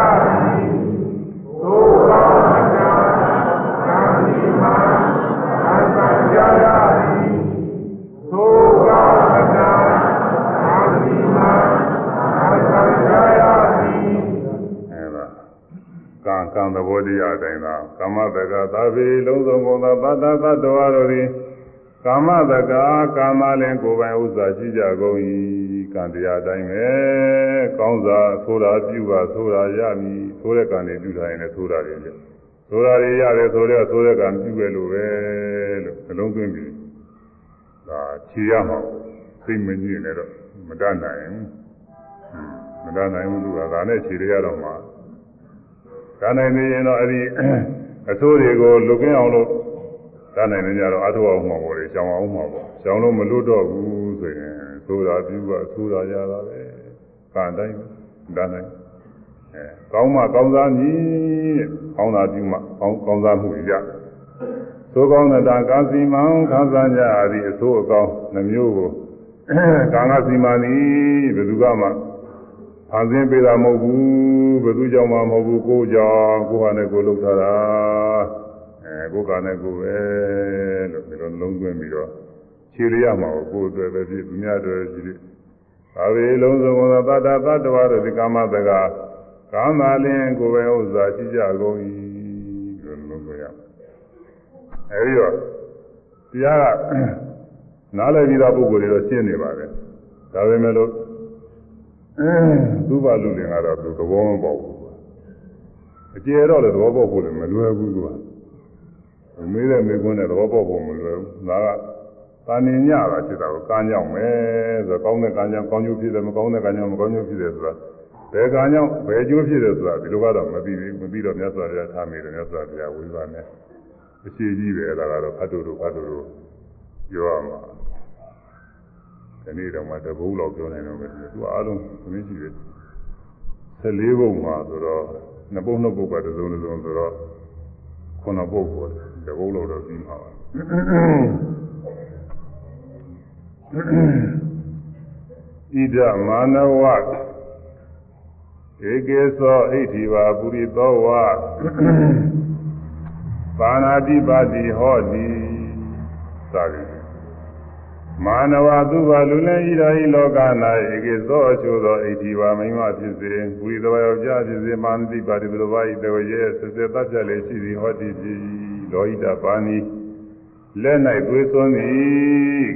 ကြရသည်အဲဒါကံကံသဘောတရားအတိုင်းသာကံဗေလုံးစုံကုန်သောသတ္တသတ္တဝါတို့သည်ကာမတကာကာမလင်ကိုယ်ပိုင်ဥစ္စာရှိကြကုန်၏ကံတရားတိုင်းပဲကောင်းစွာဆိုတာပြုပါဆိုတာရမည်ဆိုတဲ့ကံတွေပြုထားရင်လည်းဆိုတာတွေလေဆိုတာတွေရတယ်ဆိုတော့ဆိုတဲ့ကံပြုပဲလို့ပဲလို့နှလုံးသွင်းပြီးဒါခြေရမှာစိတ်မညစ်နဲ့တော့မတတ်နိုင်ဘူးမတတ်နိုင်ဘူးသူကဒါနဲ့ခြေရရတော့မှာ ဒါနိုင်နေရင်တော့အဲ့ဒီအဆိုးတွေကိုလွတ်ကင်းအောင်လို့ဒါနိုင်နေကြတော့အထောက်အောင်မှာပေါ့လေရှောင်းအောင်မှာပေါ့ရှောင်းလို့မလွတ်တော့ဘူးဆိုရင်ဆိုတာပြုကဆိုတာရတာပဲကံတိုင်းဒါနိုင်အဲကောင်းမှကောင်းစားမည်ကောင်းတာပြုမှကောင်းကောင်းစားမှုရသို့ကောင်းတဲ့တာကာစီမံခံစားကြရသည့်အဆိုးအကောင်းနှမျိုးကိုကာငါစီမံသည်ဘယ်သူကမှ ဖန်ဆင်းပေးတာမဟုတ်ဘူးဘယ်သူကြောင့်မှမဟုတ်ဘူးကိုယ်ကြောင့်ကိုယ်ဟာနဲ့ကိုယ်လုပ်ထားတာအဲကိုယ်ကနဲ့ကိုယ်ပဲလို့ဒီလိုလုံးသွင်းပြီးတော့ခြေရရမှာကိုယ်အတွက်ပဲဖြစ်သူများအတွက်ဖြစ်သာဝေလုံးစုံသောတတ္တသတ္တဝါတို့ဒီကာမတကကာမလင်ကိုယ်ပဲဥစ္စာရှိကြကုန်၏လို့လုံးသွင်းရအဲဒီတော့တရားကနားလည်ပြီးသားပုဂ္ဂိုလ်တွေတော့ရှင်းနေပါတယ်ဒါပေမဲ့လို့ သူ့ဘာလူတွေကတော့သူသဘောမပေါက်ဘူးအကျေတော့လည်းသဘောပေါက်ဖို့လည်းမလွယ်ဘူးသူကမေးတဲ့မေးခွန်းနဲ့သဘောပေါက်ဖို့မလွယ်ဘူးဒါကတာနေညတာဖြစ်တာကိုကမ်းကြောင်းပဲဆိုတော့ကောင်းတဲ့ကမ်းကြောင်းကောင်းကျိုးဖြစ်တယ်မကောင်းတဲ့ကမ်းကြောင်းမကောင်းကျိုးဖြစ်တယ်ဆိုတာဘယ်ကံကြောင့်ဘယ်ကျိုးဖြစ်တယ်ဆိုတာဒီလိုကတော့မသိဘူးမသိတော့မြတ်စွာဘုရားထားမိတယ်မြတ်စွာဘုရားဝိပါနဲ့အရှိကြီးပဲဒါကတော့ဖတ်တူတူဖတ်တူတူပြောရမှာ ဒီနေ့တော့မှတပုတ်လောက်ပြောနိုင်တော့မယ်သူအားလုံးသမင်းရှိတယ်14ဘုံမှာဆိုတော့နှစ်ပုတ်နှစ်ပုတ်ကတစ်စုံတစ်စုံဆိုတော့ခုနှစ်ပုတ်ပေါ်တယ်တပုတ်လောက်တော့ပြီးမှာပါဣဒမာနဝဧကေသောဣတိဝပုရိသောဝပါဏာတိပါတိဟောတိသာရိ မာနဝသူဘာလူလည်းဤတော်ဤလောက၌ဧကေသောအချို့သောဣတိဝမိမဖြစ်စေပုရိသောယောက်ျားဖြစ်စေမာနတိပါတိဘုရားဤတေရဲဆက်ဆက်တတ်ပြလေရှိသည်ဟောတိဖြစ်လောဟိတပါဏိလက်၌သွေးသွန်းသည်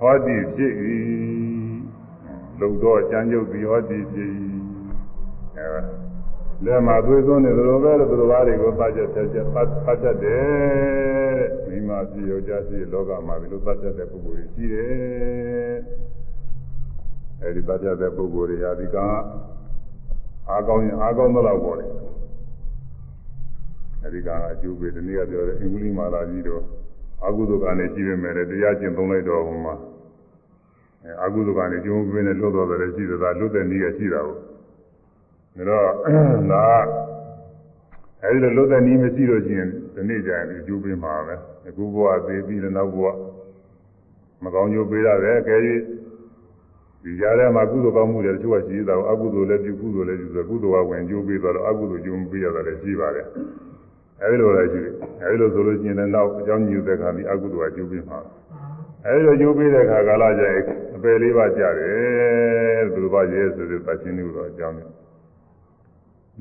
ဟောတိဖြစ်၏လုံတော့ကြံကြုတ်ပြီးဟောတိဖြစ်၏အဲ လက်မှာသွေးသွန်းနေသလိုပဲလို့သူတော်ဘာတွေကိုပတ်ချက်ဆက်ချက်ပတ်ပတ်ချက်တယ်မိမဖြစ်ယောက်ျားဖြစ်လောကမှာဒီလိုပတ်ချက်တဲ့ပုဂ္ဂိုလ်ကြီးရှိတယ်အဲဒီပတ်ချက်တဲ့ပုဂ္ဂိုလ်တွေဟာဒီကအားကောင်းရင်အားကောင်းတော့ပေါ့လေအဲဒီကအကျိုးပေးဒီနေ့ကပြောတဲ့အင်္ဂလိပ်မာလာကြီးတို့အကုသိုလ်ကနေရှိပေမဲ့တရားကျင့်သုံးလိုက်တော့ဟိုမှာအဲအကုသိုလ်ကနေကျုံးပြင်းနဲ့လွတ်တော်တယ်ရှိသလားလွတ်တဲ့နည်းကရှိတာကို ဒါတော့ဒါအဲဒီလိုလွတ်တဲ့နည်းမရှိလို့ရှိရင်ဒီနေ့ကျရင်အကျိုးပေးမှာပဲအခုဘဝသေးပြီးတဲ့နောက်ဘဝမကောင်းကျိုးပေးရတယ်အကယ်၍ဒီကြားထဲမှာကုသိုလ်ကောင်းမှုတွေတချို့ကရှိသေးတာကိုအကုသိုလ်လည်းပြုကုသိုလ်လည်းပြုဆိုကုသိုလ်ကဝင်ကျိုးပေးသွားတော့အကုသိုလ်ကျိုးမပေးရတာလည်းရှိပါတယ်အဲဒီလိုလည်းရှိတယ်အဲဒီလိုဆိုလို့ရှိရင်လည်းနောက်အကြောင်းညွှန်တဲ့ခါဒီအကုသိုလ်ကကျိုးပေးမှာအဲဒီလိုကျိုးပေးတဲ့ခါကာလကျရင်အပယ်လေးပါးကြတယ်သူတို့ဘာရဲဆိုတဲ့သတ်ချင်းလို့တော့အကြောင်းနဲ့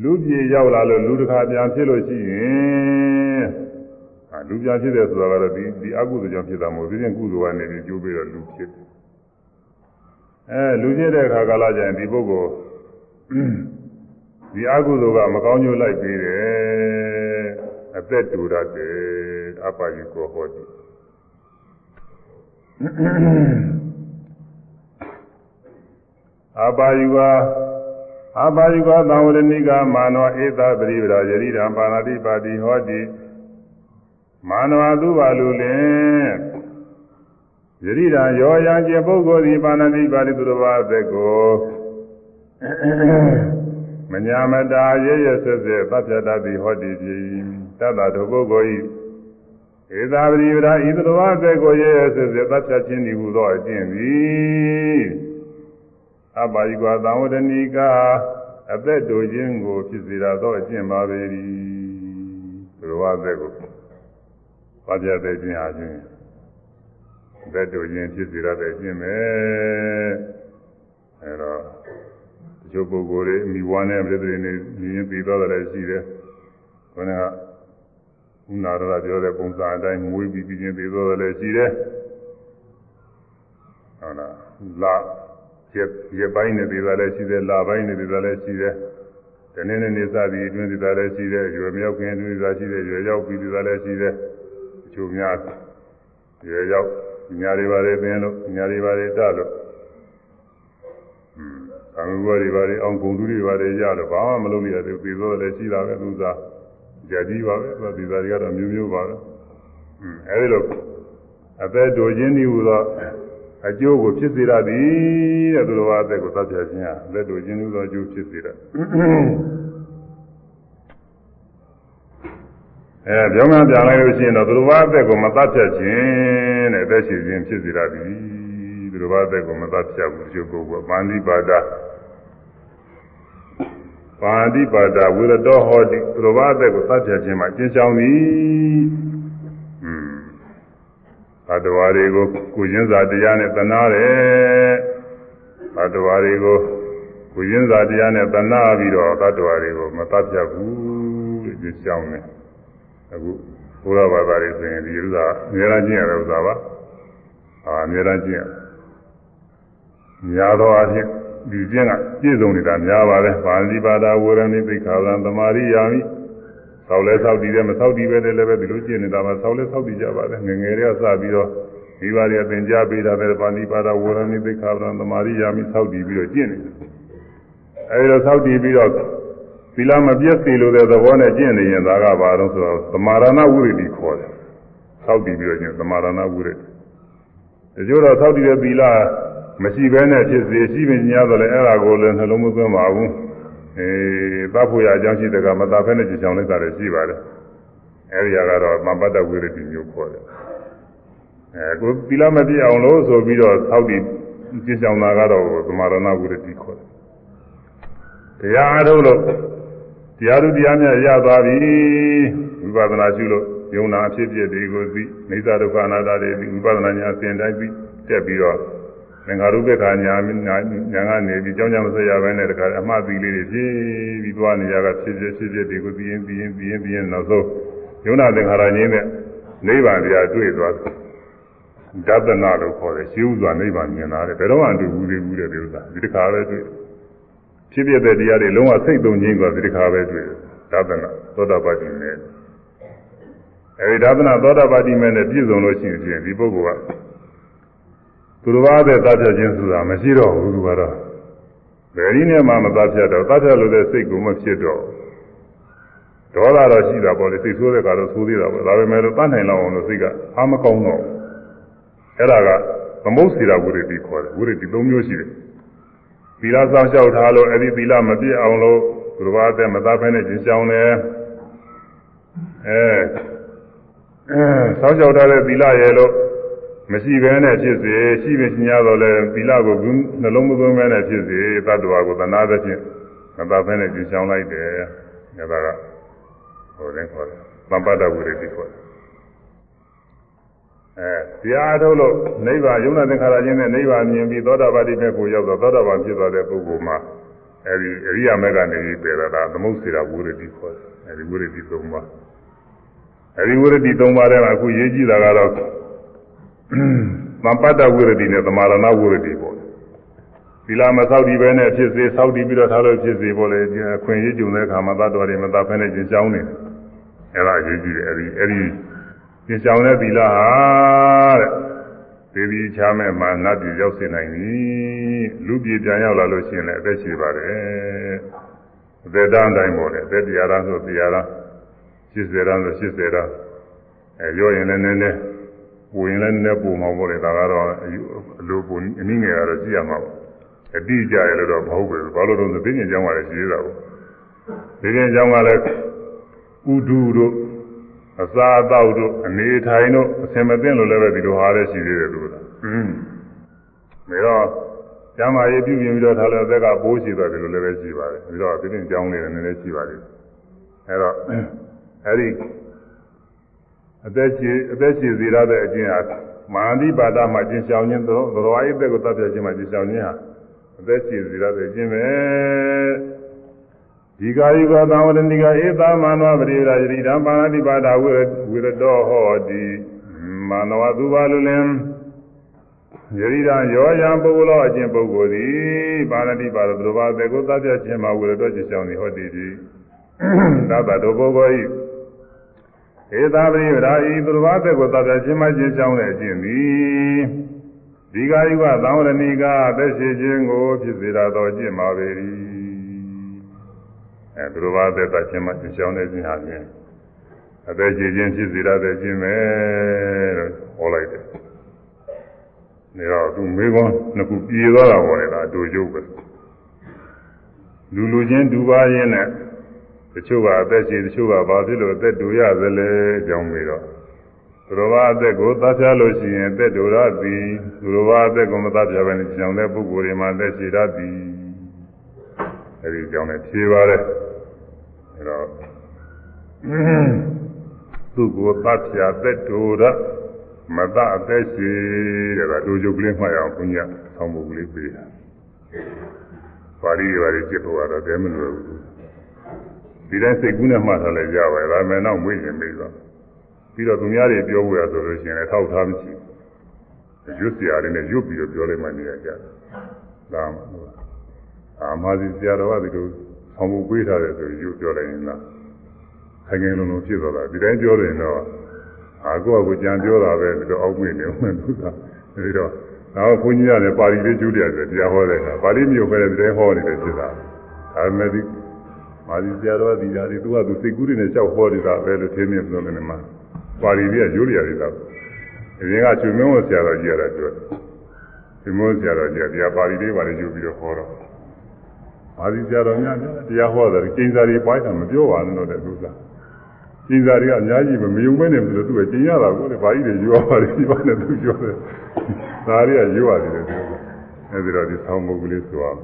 လူပြေရောက်လာလို့လူတစ်ခါပြန်ဖြစ်လို့ရှိရင်အာလူပြန်ဖြစ်တယ်ဆိုတာကတော့ဒီဒီအကုသိုလ်ကြောင့်ဖြစ်တာမဟုတ်ဘူးဒီကုသိုလ်ကနေပြီးကျိုးပေးတော့လူဖြစ်တယ်အဲလူဖြစ်တဲ့အခါကာလကျရင်ဒီပုဂ္ဂိုလ်ဒီအကုသိုလ်ကမကောင်းကျိုးလိုက်ပေးတယ်အသက်တူတတ်တယ်အပါယကိုဟောတယ်အပါယက အပါယကသံဝရဏိကမာနဝဧသပရိပရာယရိဓမ္ပါဏတိပါတိဟောတိမာနဝသူပါလူလင်ယရိဓာရောရန်ကျပုဂ္ဂိုလ်ဒီပါဏတိပါတိသူတော်ဘာသက်ကိုမညာမတာရရဆက်ဆက်သတ်ဖြတ်တတ်သည်ဟောတိပြီတတ္တတို့ပုဂ္ဂိုလ်ဤဧသာပရိပရာဤသူတော်ဘာသက်ကိုရရဆက်ဆက်သတ်ဖြတ်ခြင်းဤဟူသောအကျင့်သည် အပါယိကွာသံဝတ္တနိကအသက်တူခြင်းကိုဖြစ်စေရသောအကျင့်ပါပေ၏ဘုရားသက်ကိုဘာပြတဲ့ခြင်းအားဖြင့်အသက်တူခြင်းဖြစ်စေရတဲ့အကျင့်ပဲအဲတော့ဒီလိုပုဂ္ဂိုလ်တွေမိဘနဲ့ပြည်သူတွေနေရင်းပြီးသွားတယ်ရှိတယ်ဘခဏကဥနာရပြောတဲ့ပုံစံအတိုင်းမွေးပြီးပြီးချင်းသေးသောလည်းရှိတယ်ဟုတ်လားလာ ရက်ရက်ပိုင်းနဲ့သေးတာလည်းရှိတယ်လာပိုင်းနဲ့သေးတာလည်းရှိတယ်တနေ့နေ့နေစသည်အတွင်းသေးတာလည်းရှိတယ်ရွယ်မြောက်ခင်အတွင်းသေးတာရှိတယ်ရွယ်ရောက်ပြီးသေးတာလည်းရှိတယ်အချို့များရွယ်ရောက်ညာတွေပါလေပင်လို့ညာတွေပါလေတလို့အင်းကာမဂုဏ်တွေပါလေအောင်ဂုဏ်သူတွေပါလေရတော့ဘာမှမလုပ်ရသေးဘူးသေသောလည်းရှိတာပဲသူစားကြကြီးပါပဲသူဒီစားတွေကတော့မျိုးမျိုးပါပဲအင်းအဲဒီလိုအသက်တော်ခြင်းဒီဟူသော အကျိုးကိုဖြစ်စေရသည်တဲ့သူတော်ဘာအသက်ကိုသတ်ပြခြင်းဟာအသက်တော်ခြင်းဟူသောအကျိုးဖြစ်စေရအဲပြောင်းပြန်လိုက်လို့ရှိရင်တော့သူတော်ဘာအသက်ကိုမသတ်ပြခြင်းတဲ့အသက်ရှင်ခြင်းဖြစ်စေရသည်သူတော်ဘာအသက်ကိုမသတ်ပြဘူးအကျိုးကိုပန္တိပါဒပါတိပါဒဝိရတောဟောတိသူတော်ဘာအသက်ကိုသတ်ပြခြင်းမှာကျင့်ဆောင်သည်อืม ဘတ်တော်တွေကိုကိုရင်းစာတရားနဲ့တနာတယ်ဘတ်တော်တွေကိုကိုရင်းစာတရားနဲ့တနာပြီးတော့ဘတ်တော်တွေကိုမသတ်ပြဘူးလို့ကျင့်ဆောင်တယ်အခုဘုရားဘာသာတွေဆိုရင်ဒီဥစ္စာအများအားကျင့်ရတဲ့ဥစ္စာပါအာအများအားကျင့်ရများသောအားဖြင့်ဒီကျင့်ကပြည့်စုံနေတာများပါတယ်ပါဠိပါဒဝရဏိသိက္ခာသံသမာရိယာမိ ဆောက်လဲဆောက်တည်တယ်မဆောက်တည်ပဲလည်းပဲဒီလိုကျင့်နေတာမှာဆောက်လဲဆောက်တည်ကြပါတယ်ငငယ်တွေကစပြီးတော့ဒီပါးတွေသင်ကြားပေးတာပဲပါဠိပါဒဝရဏိသိက္ခာသံသမာရိယာမိဆောက်တည်ပြီးတော့ကျင့်နေတယ်အဲဒီတော့ဆောက်တည်ပြီးတော့သီလမပြည့်စေလို့တဲ့သဘောနဲ့ကျင့်နေရင်ဒါကဘာလို့ဆိုတော့သမာရဏဝိရတိခေါ်တယ်ဆောက်တည်ပြီးတော့ကျင့်သမာရဏဝိရတိတချို့တော့ဆောက်တည်တဲ့သီလမရှိဘဲနဲ့ဖြစ်စေရှိမညာတော့လည်းအဲ့ဒါကိုလည်းနှလုံးမသွင်းပါဘူး အဲသတ်ဖို့ရအကြောင်းရှိတဲ့ကမသားဖဲနဲ့ကြင်ချောင်းလိုက်တာလည်းရှိပါတယ်အဲဒီကတော့မပတ္တဝိရတိမျိုးခေါ်တယ်အဲကိုသီလမပြည့်အောင်လို့ဆိုပြီးတော့ဆောက်တည်ကြင်ချောင်းတာကတော့သမာရဏဝိရတိခေါ်တယ်တရားအားထုတ်လို့တရားသူတရားမြတ်ရသွားပြီဝိပဿနာရှုလို့ယုံနာအဖြစ်ဖြစ်တွေကိုသိနေသဒုက္ခအနာတ္တတွေဝိပဿနာညာအစဉ်တိုင်းပြီးတက်ပြီးတော့ သင်္ခါရုပ္ပခာညာညာကနေပြီးကြောင်းကြမဆက်ရဘဲနဲ့တခါအမှားသီလေးတွေဖြည်းပြီးသွားနေရတာဖြစ်ဖြစ်ဖြစ်ဖြစ်တွေကိုသိရင်သိရင်သိရင်သိရင်နောက်ဆုံးယုံနာသင်္ခါရငြင်းတဲ့နိဗ္ဗာန်တရားတွေ့သွားတယ်ဒသနာလို့ခေါ်တယ်ရှင်းဥစွာနိဗ္ဗာန်မြင်လာတယ်ဘယ်တော့မှတွေ့ဘူးသေးဘူးတဲ့ဒီဥစ္စာဒီတစ်ခါပဲတွေ့ဖြစ်ဖြစ်တဲ့တရားတွေလုံးဝစိတ်သုံးခြင်းကဒီတစ်ခါပဲတွေ့တယ်ဒသနာသောတာပတိနဲ့အဲဒီဒသနာသောတာပတိမဲ့နဲ့ပြည့်စုံလို့ရှိရင်ဒီပုဂ္ဂိုလ်က သူတော်ဘာတဲ့သတ်ဖြတ်ခြင်းဆိုတာမရှိတော့ဘူးသူကတော့ဘယ်နည်းနဲ့မှမသတ်ဖြတ်တော့သတ်ဖြတ်လို့တဲ့စိတ်ကမဖြစ်တော့ဒေါသတော့ရှိတာပေါ့လေစိတ်ဆိုးတဲ့ကတော့ဆိုးသေးတာပေါ့ဒါပေမဲ့လို့တတ်နိုင်လောက်အောင်လို့စိတ်ကအားမကောင်းတော့အဲ့ဒါကသမုတ်စီရာဝိရတိခေါ်တယ်ဝိရတိ၃မျိုးရှိတယ်သီလစောင့်ရှောက်ထားလို့အဲ့ဒီသီလမပြည့်အောင်လို့သူတော်ဘာတဲ့မသတ်ဖဲနဲ့ကျင့်ဆောင်တယ်အဲအဲစောင့်ရှောက်ထားတဲ့သီလရဲ့လို့ မရှိဘဲနဲ့ဖြစ်စေရှိနေညာတော့လဲသီလကိုနှလုံးမသွင်းဘဲနဲ့ဖြစ်စေတတ္တဝါကိုသနာသဖြင့်မသဘဲနဲ့ကျင်းချောင်းလိုက်တယ်။ဒါကဟိုလည်းခေါ်တယ်။သံပတ္တဝိရတိခေါ်တယ်။အဲတရားထုတ်လို့နိဗ္ဗာန်ယုံနာသင်္ခါရချင်းနဲ့နိဗ္ဗာန်မြင်ပြီးသောတာပတိမေကိုရောက်တော့သောတာပန်ဖြစ်သွားတဲ့ပုဂ္ဂိုလ်မှာအဲဒီအရိယာမေကနေပြီးပြေတာကသမုတ်စေတာဝိရတိခေါ်တယ်။အဲဒီဝိရတိ၃ပါးအဲဒီဝိရတိ၃ပါးထဲမှာအခုရေးကြည့်တာကတော့ သံပတ္တဝိရတိနဲ့သမာရဏဝိရတိပေါ့သီလမသောက်ဒီပဲနဲ့ဖြစ်စေသောက်ဒီပြီးတော့ထားလို့ဖြစ်စေပေါ့လေအခွင့်အရေးကြုံတဲ့အခါမှာသတ္တဝါတွေမသာဖဲနဲ့ကျင်ချောင်းနေအဲ့ဒါအရေးကြီးတယ်အဲ့ဒီအဲ့ဒီကျင်ချောင်းတဲ့သီလဟာတဲ့ဒေဝီချားမဲ့မှာနတ်ပြည်ရောက်စေနိုင်ပြီလူပြည်ပြန်ရောက်လာလို့ရှိရင်လည်းအသက်ရှိပါတယ်အသက်တန်းတိုင်းပေါ့လေအသက်တရားရမ်းဆိုတရားရမ်း80ရမ်းဆို80ရမ်းအဲပြောရင်လည်းနည်းနည်း ပူရင်လည်းနည်းနည်းပူမှာပေါ့လေဒါကတော့အလိုပူအနည်းငယ်ကတော့ကြည့်ရမှာပေါ့အတိအကျရလို့တော့မဟုတ်ဘူးဘာလို့တော့သိဉ္ဇဉ်ကြောင်းကလည်းရှိသေးတာပေါ့သိဉ္ဇဉ်ကြောင်းကလည်းဥဒုတို့အစာအသောက်တို့အနေထိုင်တို့အစင်မသိလို့လည်းပဲဒီလိုဟာလည်းရှိသေးတယ်လို့လားอืมဒါတော့ကျမ်းမာရေးပြုပြင်ပြီးတော့ထားလို့အသက်ကပိုးရှိသွားတယ်လို့လည်းပဲရှိပါတယ်ပြီးတော့သိဉ္ဇဉ်ကြောင်းလေးလည်းနည်းနည်းရှိပါတယ်အဲတော့အဲဒီ အသက်ရှင်အသက်ရှင်စေရတဲ့အကျင့်ဟာမာန္တိပါဒမှာကျင့်ဆောင်ခြင်းသောသရဝါယိသက်ကိုတပ်ပြခြင်းမှာကျင့်ဆောင်ခြင်းဟာအသက်ရှင်စေရတဲ့အကျင့်ပဲဒီကာယကသံဝရဏိကဧသမန္နဝပရိရာယတိဓမ္မာတိပါဒဝိဝိရတောဟောတိမန္နဝသူပါလူလင်ယရိဒံယောယံပုဂ္ဂလောအချင်းပုဂ္ဂိုလ်သည်ပါဏတိပါဒသူဘာတေကိုသတ်ပြခြင်းမှာဝိရတောခြင်းကြောင့်ဟောတိတိသတ္တတောပုဂ္ဂိုလ်ဤ ဧသာပရိရာဤသူဘာတေကိုသတ်ပြခြင်းမှာခြင်းကြောင့်လည်းအချင်းသည်ဒီကာယကသံဝရဏိကအသက်ရှိခြင်းကိုဖြစ်စေရသောအကျင့်ပါပေ၏အဲသူတို့ဘာသက်သာခြင်းမှသင်ဆောင်တဲ့ခြင်းဟာဖြင့်အသက်ကြီးခြင်းဖြစ်စေရတဲ့ခြင်းပဲလို့ဟောလိုက်တယ်။ဒါတော့သူမေကွန်းနှစ်ခုပြေသွားတာပေါ်နေတာအတူရုပ်ပဲ။လူလူချင်းဒူပါရင်းနဲ့တ ချို့ကအသက်ရှင်တချို့ကဘာဖြစ်လို့အသက်တူရသလဲအကြောင်းပြီးတော့သူတော်ဘာအသက်ကိုသတ်ပြလို့ရှိရင်အသက်တူရသည်သူတော်ဘာအသက်ကိုမသတ်ပြဘဲနဲ့ကြောင်တဲ့ပုဂ္ဂိုလ်တွေမှာအသက်ရှိရသည်အဲဒီကြောင့်လည်းဖြေပါတယ်အဲတော့သူ့ကိုသတ်ပြသက်တူရမတအသက်ရှိတဲ့ကဒုယုတ်ကလေးမှတ်ရအောင်ဘုညာဆောင်းဖို့ကလေးပေးတာပါဠိတွေပါကြည့်ဖို့ကတော့တဲမလို့ဘူး ဒီတိုင်းစိတ်ကူးနဲ့မှတ်ထားလိုက်ကြပါဒါမှမဟုတ်မွေးရင်မေးသွားပြီးတော့သူများတွေပြောဖို့ရဆိုလို့ရှိရင်ထောက်ထားမရှိဘူးရွတ်စရာတွေနဲ့ရွတ်ပြီးတော့ပြောလိုက်မှနေရကြတယ်ဒါမှအာမာစီဆရာတော်ကဒီလိုဆောင်းဖို့ပေးထားတယ်ဆိုရွတ်ပြောလိုက်ရင်လားခိုင်ခိုင်လုံလုံဖြစ်သွားတာဒီတိုင်းပြောတယ်တော့အာကိုကကိုကြံပြောတာပဲဒီလိုအောက်မေ့နေမှသူကအဲဒီတော့နောက်ဘုန်းကြီးရတယ်ပါဠိလေးကျူးတယ်ဆိုတရားဟောတယ်ပါဠိမျိုးပဲဒီတိုင်းဟောနေတယ်ဖြစ်တာဒါပေမဲ့ဒီ မာဒီဆရာတော်ကဒီဓာတ်ဒီသူကသူစိတ်ကူးတွေနဲ့လျှောက်ဟောနေတာပဲလို့ထင်နေလို့လည်းမှာပါဠိလေးကရိုးရရည်တော့အရင်ကချွေမင်းဝဆရာတော်ကြီးရတာပြောတယ်ချွေမင်းဆရာတော်ကြီးကတရားပါဠိလေးပါလေယူပြီးတော့ဟောတော့မာဒီဆရာတော်များတရားဟောတယ်ကျင်းစာတွေပိုင်းတာမပြောပါနဲ့တော့တဲ့သူကကျင်းစာတွေကအများကြီးမယုံမဲနေဘူးလို့သူကကျင်းရတာကိုလေဘာကြီးတွေယူရပါလိမ့်ဒီပါနဲ့သူပြောတယ်ဒါတွေကယူရတယ်သူကအဲဒီတော့ဒီဆောင်းမုတ်ကလေးဆိုအောင်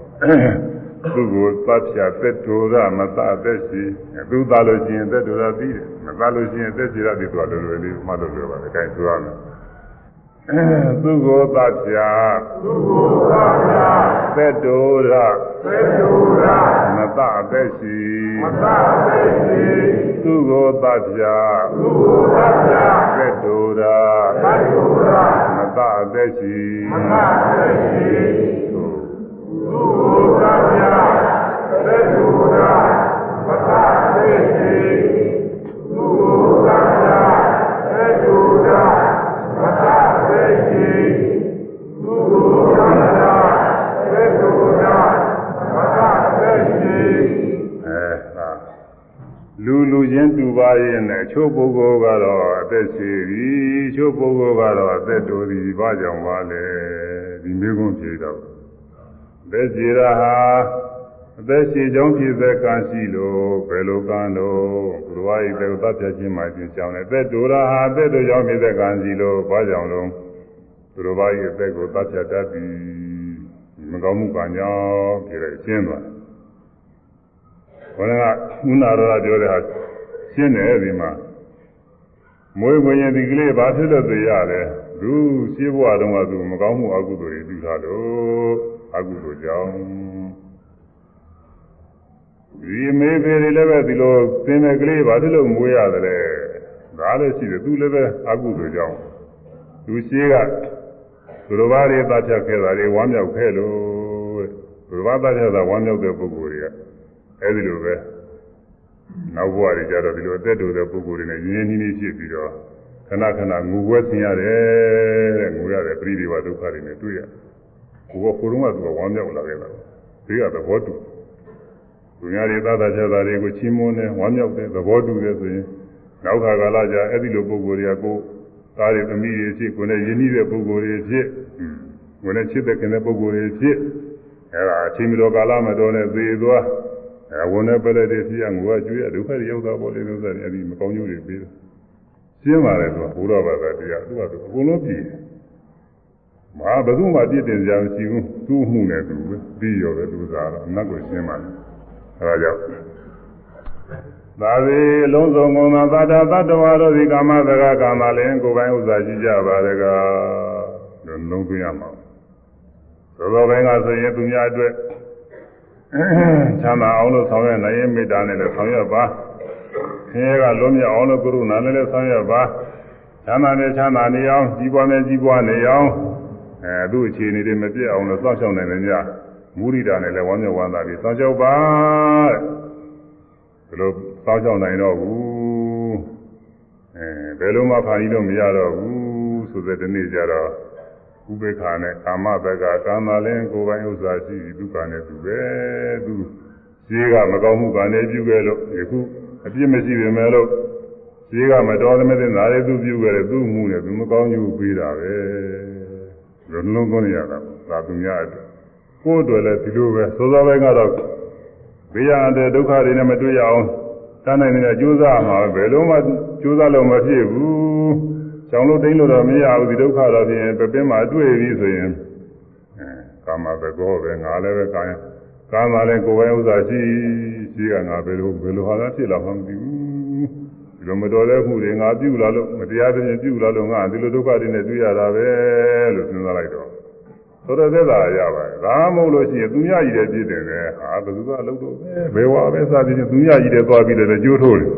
သူ့ကိုသတ်ဖြာသက်တူရမသအသက်ရှိသူသားလို့ရှိရင်သက်တူရပြီးတယ်မသားလို့ရှိရင်သက်ရှိရသည်သူကလွယ်လွယ်လေးမှတ်လို့လွယ်ပါတယ်အဲဒါဆိုရမယ်သူကိုသတ်ဖြာသူကိုသတ်ဖြာသက်တူရသက်တူရမသအသက်ရှိမသအသက်ရှိသူကိုသတ်ဖြာသူကိုသတ်ဖြာသက်တူရသက်တူရမသအသက်ရှိမသအသက်ရှိ လူလူချင်းတူပါရဲ့နဲ့ချို့ပုဂ္ဂိုလ်ကတော့အသက်ရှိပြီချို့ပုဂ္ဂိုလ်ကတော့အသက်တိုသည်ဘာကြောင့်ပါလဲဒီမိကုံးဖြေတော့ သက်စီရဟာအသက်ရှိကြောင်းဖြစ်တဲ့ကံရှိလို့ဘယ်လိုကံတော့ဘုရားဤတဲ့သတ်ပြခြင်းမှခြင်းကြောင်းနဲ့သက်တူရဟာသက်တို့ကြောင့်ဖြစ်တဲ့ကံရှိလို့ဘာကြောင့်လို့သူတော်ဘာဤအသက်ကိုသတ်ပြတတ်သည်မကောင်းမှုကံကြောင့်ဖြစ်တဲ့ရှင်းသွားဘုရားကဥနာရောပြောတဲ့ဟာရှင်းတယ်ဒီမှာမွေးဝင်ရင်ဒီကလေးဘာဖြစ်လို့သိရတယ်သူရှိဘဝတုန်းကသူမကောင်းမှုအကုသိုလ်တွေပြုထားလို့ အကုသိုလ်ကြောင့်ဒီမေဖေတွေလည်းပဲဒီလိုသင်တဲ့ကလေးဘာလို့မွေးရတယ်ဒါလည်းရှိတယ်သူလည်းပဲအကုသိုလ်ကြောင့်သူရှိကသူတော်ဘာတွေတတ်ဖြတ်ခဲ့တာတွေဝမ်းမြောက်ခဲ့လို့သူတော်ဘာတတ်ဖြတ်တာဝမ်းမြောက်တဲ့ပုဂ္ဂိုလ်တွေကအဲဒီလိုပဲနောက်ဘဝတွေကြတော့ဒီလိုအသက်တူတဲ့ပုဂ္ဂိုလ်တွေနဲ့ရင်းရင်းနှီးနှီးဖြစ်ပြီးတော့ခဏခဏငူဝဲဆင်းရတယ်တဲ့ငူရတယ်ပရိဒီဝဒုက္ခတွေနဲ့တွေ့ရတယ် ကိုယ်ကကိုယ်တော့ကသူကဝမ်းမြောက်လာခဲ့တာဒီကသဘောတူသူများတွေသာသာချာသာတွေကိုချီးမွမ်းတယ်ဝမ်းမြောက်တယ်သဘောတူတယ်ဆိုရင်နောက်ခါကာလကြာအဲ့ဒီလိုပုံကိုယ်တွေကကိုယ်သားတွေသမီးတွေဖြစ်ကိုယ်နဲ့ယဉ်ကျေးတဲ့ပုံကိုယ်တွေဖြစ်ကိုယ်နဲ့ချစ်တဲ့ခင်တဲ့ပုံကိုယ်တွေဖြစ်အဲ့ဒါအချိန်မတော်ကာလမတော်နဲ့သေသွားအဲဝန်နဲ့ပဲလက်တွေဖြစ်ရငိုကကျွေးရဒုက္ခတွေရောက်သွားပေါ်လေလို့ဆိုရင်အဲ့ဒီမကောင်းကျိုးတွေပြီးတယ်ရှင်းပါတယ်သူကဘုရားဘာသာတရားသူကသူအကုန်လုံးပြည်တယ် မဟာဘယ်သူမှပြည့်တင်ကြမရှိဘူးသူ့မှုနဲ့သူပဲပြီးရောပဲသူစားတော့အနတ်ကိုရှင်းပါလေအဲဒါကြောင့်သာဝေအလုံးစုံကုန်သောသတ္တသတ္တဝါတို့ဒီကာမသရကာမလင်ကိုယ်ပိုင်ဥစ္စာရှိကြပါတကားလုံးသွင်းရမှာသောသောပိုင်းကဆိုရင်သူများအတွက် ချမ်းသာအောင်လို့ဆောင်ရွက်နိုင်ရင်မေတ္တာနဲ့လည်းဆောင်ရွက်ပါဆင်းရဲကလွတ်မြောက်အောင်လို့ကရုဏာနဲ့လည်းဆောင်ရွက်ပါချမ်းသာနဲ့ချမ်းသာနေအောင်ကြီးပွားနဲ့ကြီးပွားနေအောင် အဲသူ့အခြေအနေတွေမပြတ်အောင်လို့စောင့်ရှောက်နိုင်တယ်ညမူရိတာနဲ့လည်းဝမ်းမြောက်ဝမ်းသာပြီးစောင့်ရှောက်ပါတဲ့ဒီလိုစောင့်ရှောက်နိုင်တော့ဘူးအဲဘယ်လိုမှဖာကြီးလို့မရတော့ဘူးဆိုတဲ့ဒီနေ့ကျတော့ဥပေက္ခာနဲ့ကာမဘက်ကကာမလင်းကိုယ်ပိုင်ဥစ္စာရှိပြီးဒုက္ခနဲ့သူပဲသူဈေးကမကောင်းမှုကလည်းပြုခဲ့လို့ယခုအပြစ်မရှိပေမဲ့လို့ဈေးကမတော်သမတဲ့နာရီသူပြုခဲ့တယ်သူ့မှုနဲ့သူမကောင်းယူပေးတာပဲ လုံးလုံးကောင်းရတာသာသူများအတွက်ကိုယ်အတွက်လည်းဒီလိုပဲစောစောပိုင်းကတော့ဘေးရတဲ့ဒုက္ခတွေနဲ့မတွေ့ရအောင်တန်းနိုင်နေတဲ့ကြိုးစားမှာဘယ်လိုမှကြိုးစားလို့မဖြစ်ဘူးကြောင်လို့တိမ့်လို့တော့မရဘူးဒီဒုက္ခတော့ဖြင့်ပပင်းမှာတွေ့ပြီဆိုရင်အဲကာမဘကောပဲငါလည်းပဲကာယကာမလည်းကိုယ်ပဲဥစ္စာရှိရှိကငါဘယ်လိုဘယ်လိုဟာသာဖြစ်လာမှမသိဘူး ဒီလိုမတော်တဲ့မှုတွေငါပြုလာလို့မတရားသဖြင့်ပြုလာလို့ငါဒီလိုဒုက္ခတွေနဲ့တွေ့ရတာပဲလို့စဉ်းစားလိုက်တော့သောတော်သက်သာရပါတယ်ဒါမှမဟုတ်လို့ရှိရင်သူများကြီးတဲ့ပြည့်တယ်ပဲဟာဘယ်သူကလုံးတော့ပဲဘယ်ဝါပဲစသည်ဖြင့်သူများကြီးတဲ့သွားပြီးတယ်ကြိုးထိုးတယ်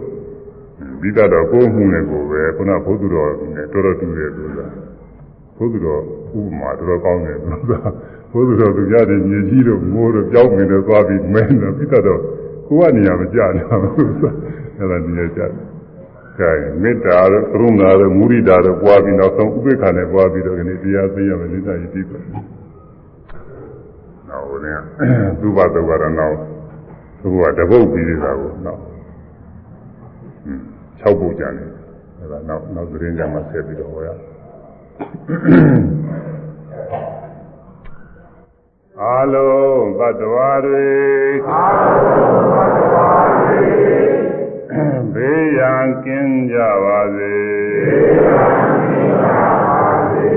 ပြီးတော့ကိုယ်မှုနဲ့ကိုယ်ပဲခုနဘုသူတော်နဲ့တော်တော်တူတယ်သူကဘုသူတော်ဥပမာတော်တော်ကောင်းတယ်သူကဘုသူတော်သူကြတဲ့မြေကြီးတို့မိုးတို့ကြောက်နေတယ်သွားပြီးမဲနေပြီးတော့ကိုကနေရာမကြနိုင်ဘူးအဲ့ဒါဒီရကြတယ် ကဲမေတ္တာတို့ကရုဏာတို့မုရိဒာတို့ပွားပြီးနောက်ဆုံးဥပေက္ခနဲ့ပွားပြီးတော့ဒီနေ့တရားသိရမယ်လိသယတိပဲ။နောက်ဝင်ကသုဘသုဘရဏောသူကတပုတ်ပြီးသေးတာကိုနောက်6ပုတ်ကြတယ်။အဲဒါနောက်နောက်သတင်းကြမှာဆက်ပြီးတော့ဟောရ။အာလုံးဘတ်တော်တွေအာလုံးဘတ်တော် ဘေးရန်ကင်းကြပါစေဘေးရန်ကင်းကြပါစေ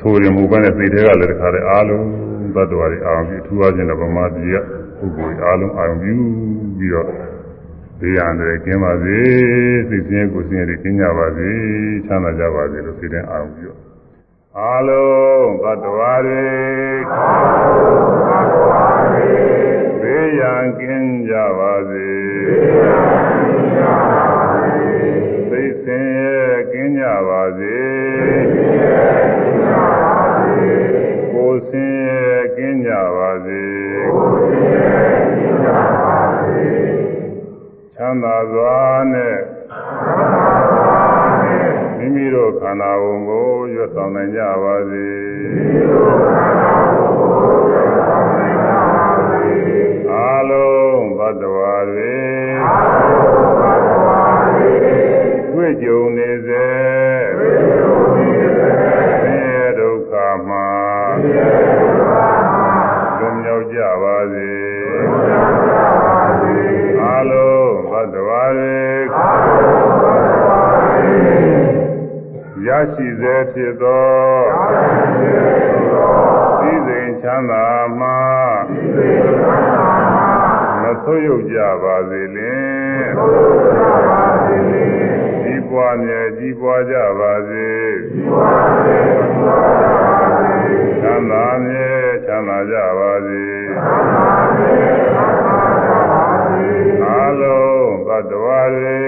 ဆိုရင်မူပန်းတဲ့စိတ်ထဲကလည်းတခါတည်းအာလုံးသတ္တဝါတွေအာရုံပြုထူအားခြင်းနဲ့ဗမာပြည်ကပုဂ္ဂိုလ်အာလုံးအာရုံပြုပြီးတော့ဘေးရန်တွေကင်းပါစေစိတ်ဆင်းရဲကိုယ်ဆင်းရဲတွေကင်းကြပါစေချမ်းသာကြပါစေလို့စိတ်ထဲအာရုံပြုအာလုံးသတ္တဝါတွေအာလုံးသတ္တဝါတွေဘေးရန်ကင်းကြပါစေဘေးရန်ကင်းကြပါ စေစိတ်ဆင်းရဲကင်းကြပါစေစိတ်ဆင်းရဲကင်းကြပါစေကိုယ်ဆင်းရဲကင်းကြပါစေကိုယ်ဆင်းရဲကင်းကြပါစေချမ်းသာစွာနဲ့ချမ်းသာစွာနဲ့မိမိတို့ခန္ဓာဝန်ကိုရွတ်ဆောင်နိုင်ကြပါစေမိမိတို့ခန္ဓာဝန်ကိုရွ လုံးဘတ်တော်တွေအာလုံးဘတ်တော်တွေတွေ့ကြုံနေစေတွေ့ကြုံနေစေဆင်းရဲဒုက္ခမှာဆင်းရဲဒုက္ခမှာလွန်မြောက်ကြပါစေလွန်မြောက်ကြပါစေအာလုံးဘတ်တော်တွေအာလုံးဘတ်တော်တွေရရှိစေဖြစ်သောသိစိန်ချမ်းသာမှမ ဆုတ်ယုတ်ကြပါစေလင်ကြီးပွားမြဲကြီးပွားကြပါစေချမ်းသာမြဲချမ်းသာကြပါစေအလုံးသတ္တဝါတွေ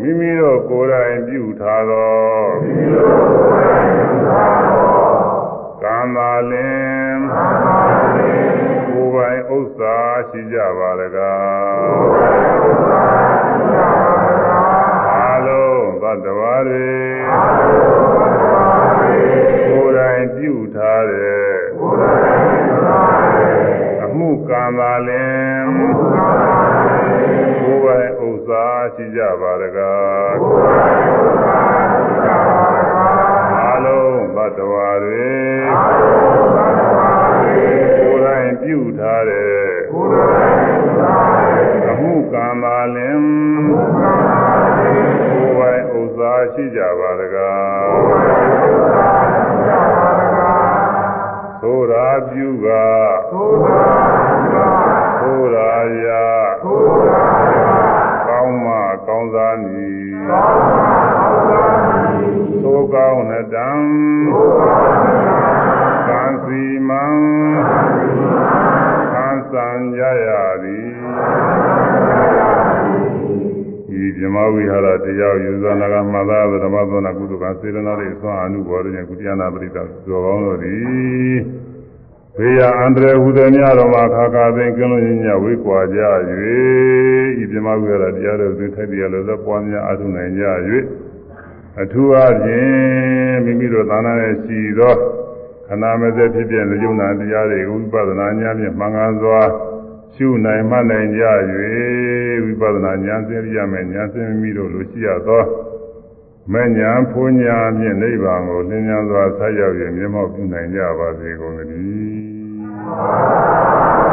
မိမိတို့ကိုယ်တိုင်ပြုထားသောမိမိတို့ကိုယ်တိုင်ပြုထားသောကံသာလင် ရှိကြပါလကားကိုယ်ပိုင်ဥစ္စာရှိကြပါလကားအလုံးသတ္တဝါတွေအလုံးသတ္တဝါတွေကိုယ်တိုင်ပြုထားတဲ့ကိုယ်တိုင်ပြုထားတဲ့အမှုကံသာလင်အမှုကံသာလင်ကိုယ်ပိုင်ဥစ္စာရှိကြပါလကားကိုယ်ပိုင်ဥစ္စာရှိကြပါလကားအလုံးသတ္တဝါတွေအလုံးသတ္တဝါတွေကိုယ်တိုင်ပြုထားတဲ့ကိုယ်တိုင်ပြုထားတဲ့အ မှုကံသာလင်အမှုကံသာလင်ကိုယ်ပိုင်ဥစ္စာရှိကြပါလကားကိုယ်ပိုင်ဥစ္စာရှိကြပါလကားသို့ရာပြုကသို့ရာ ဝိဟာရတရားယူဇာနာကမသာဓမ္မသောနာကုသကစေရနာ၏သောအနုဘောရဉ္ကုတရားနာပရိသဇောကောင်းတို့သည်ဘေးရအန္တရာယ်ဟူသည်များတော်မှာခါခါသိကင်းလို့ညဝိကွာကြ၍ဤပြမဝိဟာရတရားတို့သိထိုက်တရားလို့သောပွားများအထုနိုင်ကြ၍အထူးအားဖြင့်မိမိတို့သာနာနဲ့ရှိသောခန္ဓာမစက်ဖြစ်တဲ့ယုံနာတရားတွေကိုဝိပဿနာဉာဏ်ဖြင့်မှန်ကန်စွာရှုနိုင်မှနိုင်ကြ၍ဝိ ပဿနာဉာဏ်စင်ရမယ်ဉာဏ်စင်မိမိတို့လိုရှိရသောမဉာဏ်ဖူးညာဖြင့်နိဗ္ဗာန်ကိုလင်းမြန်စွာဆက်ရောက်၍မျက်မှောက်ပြုနိုင်ကြပါစေကုန်သတည်း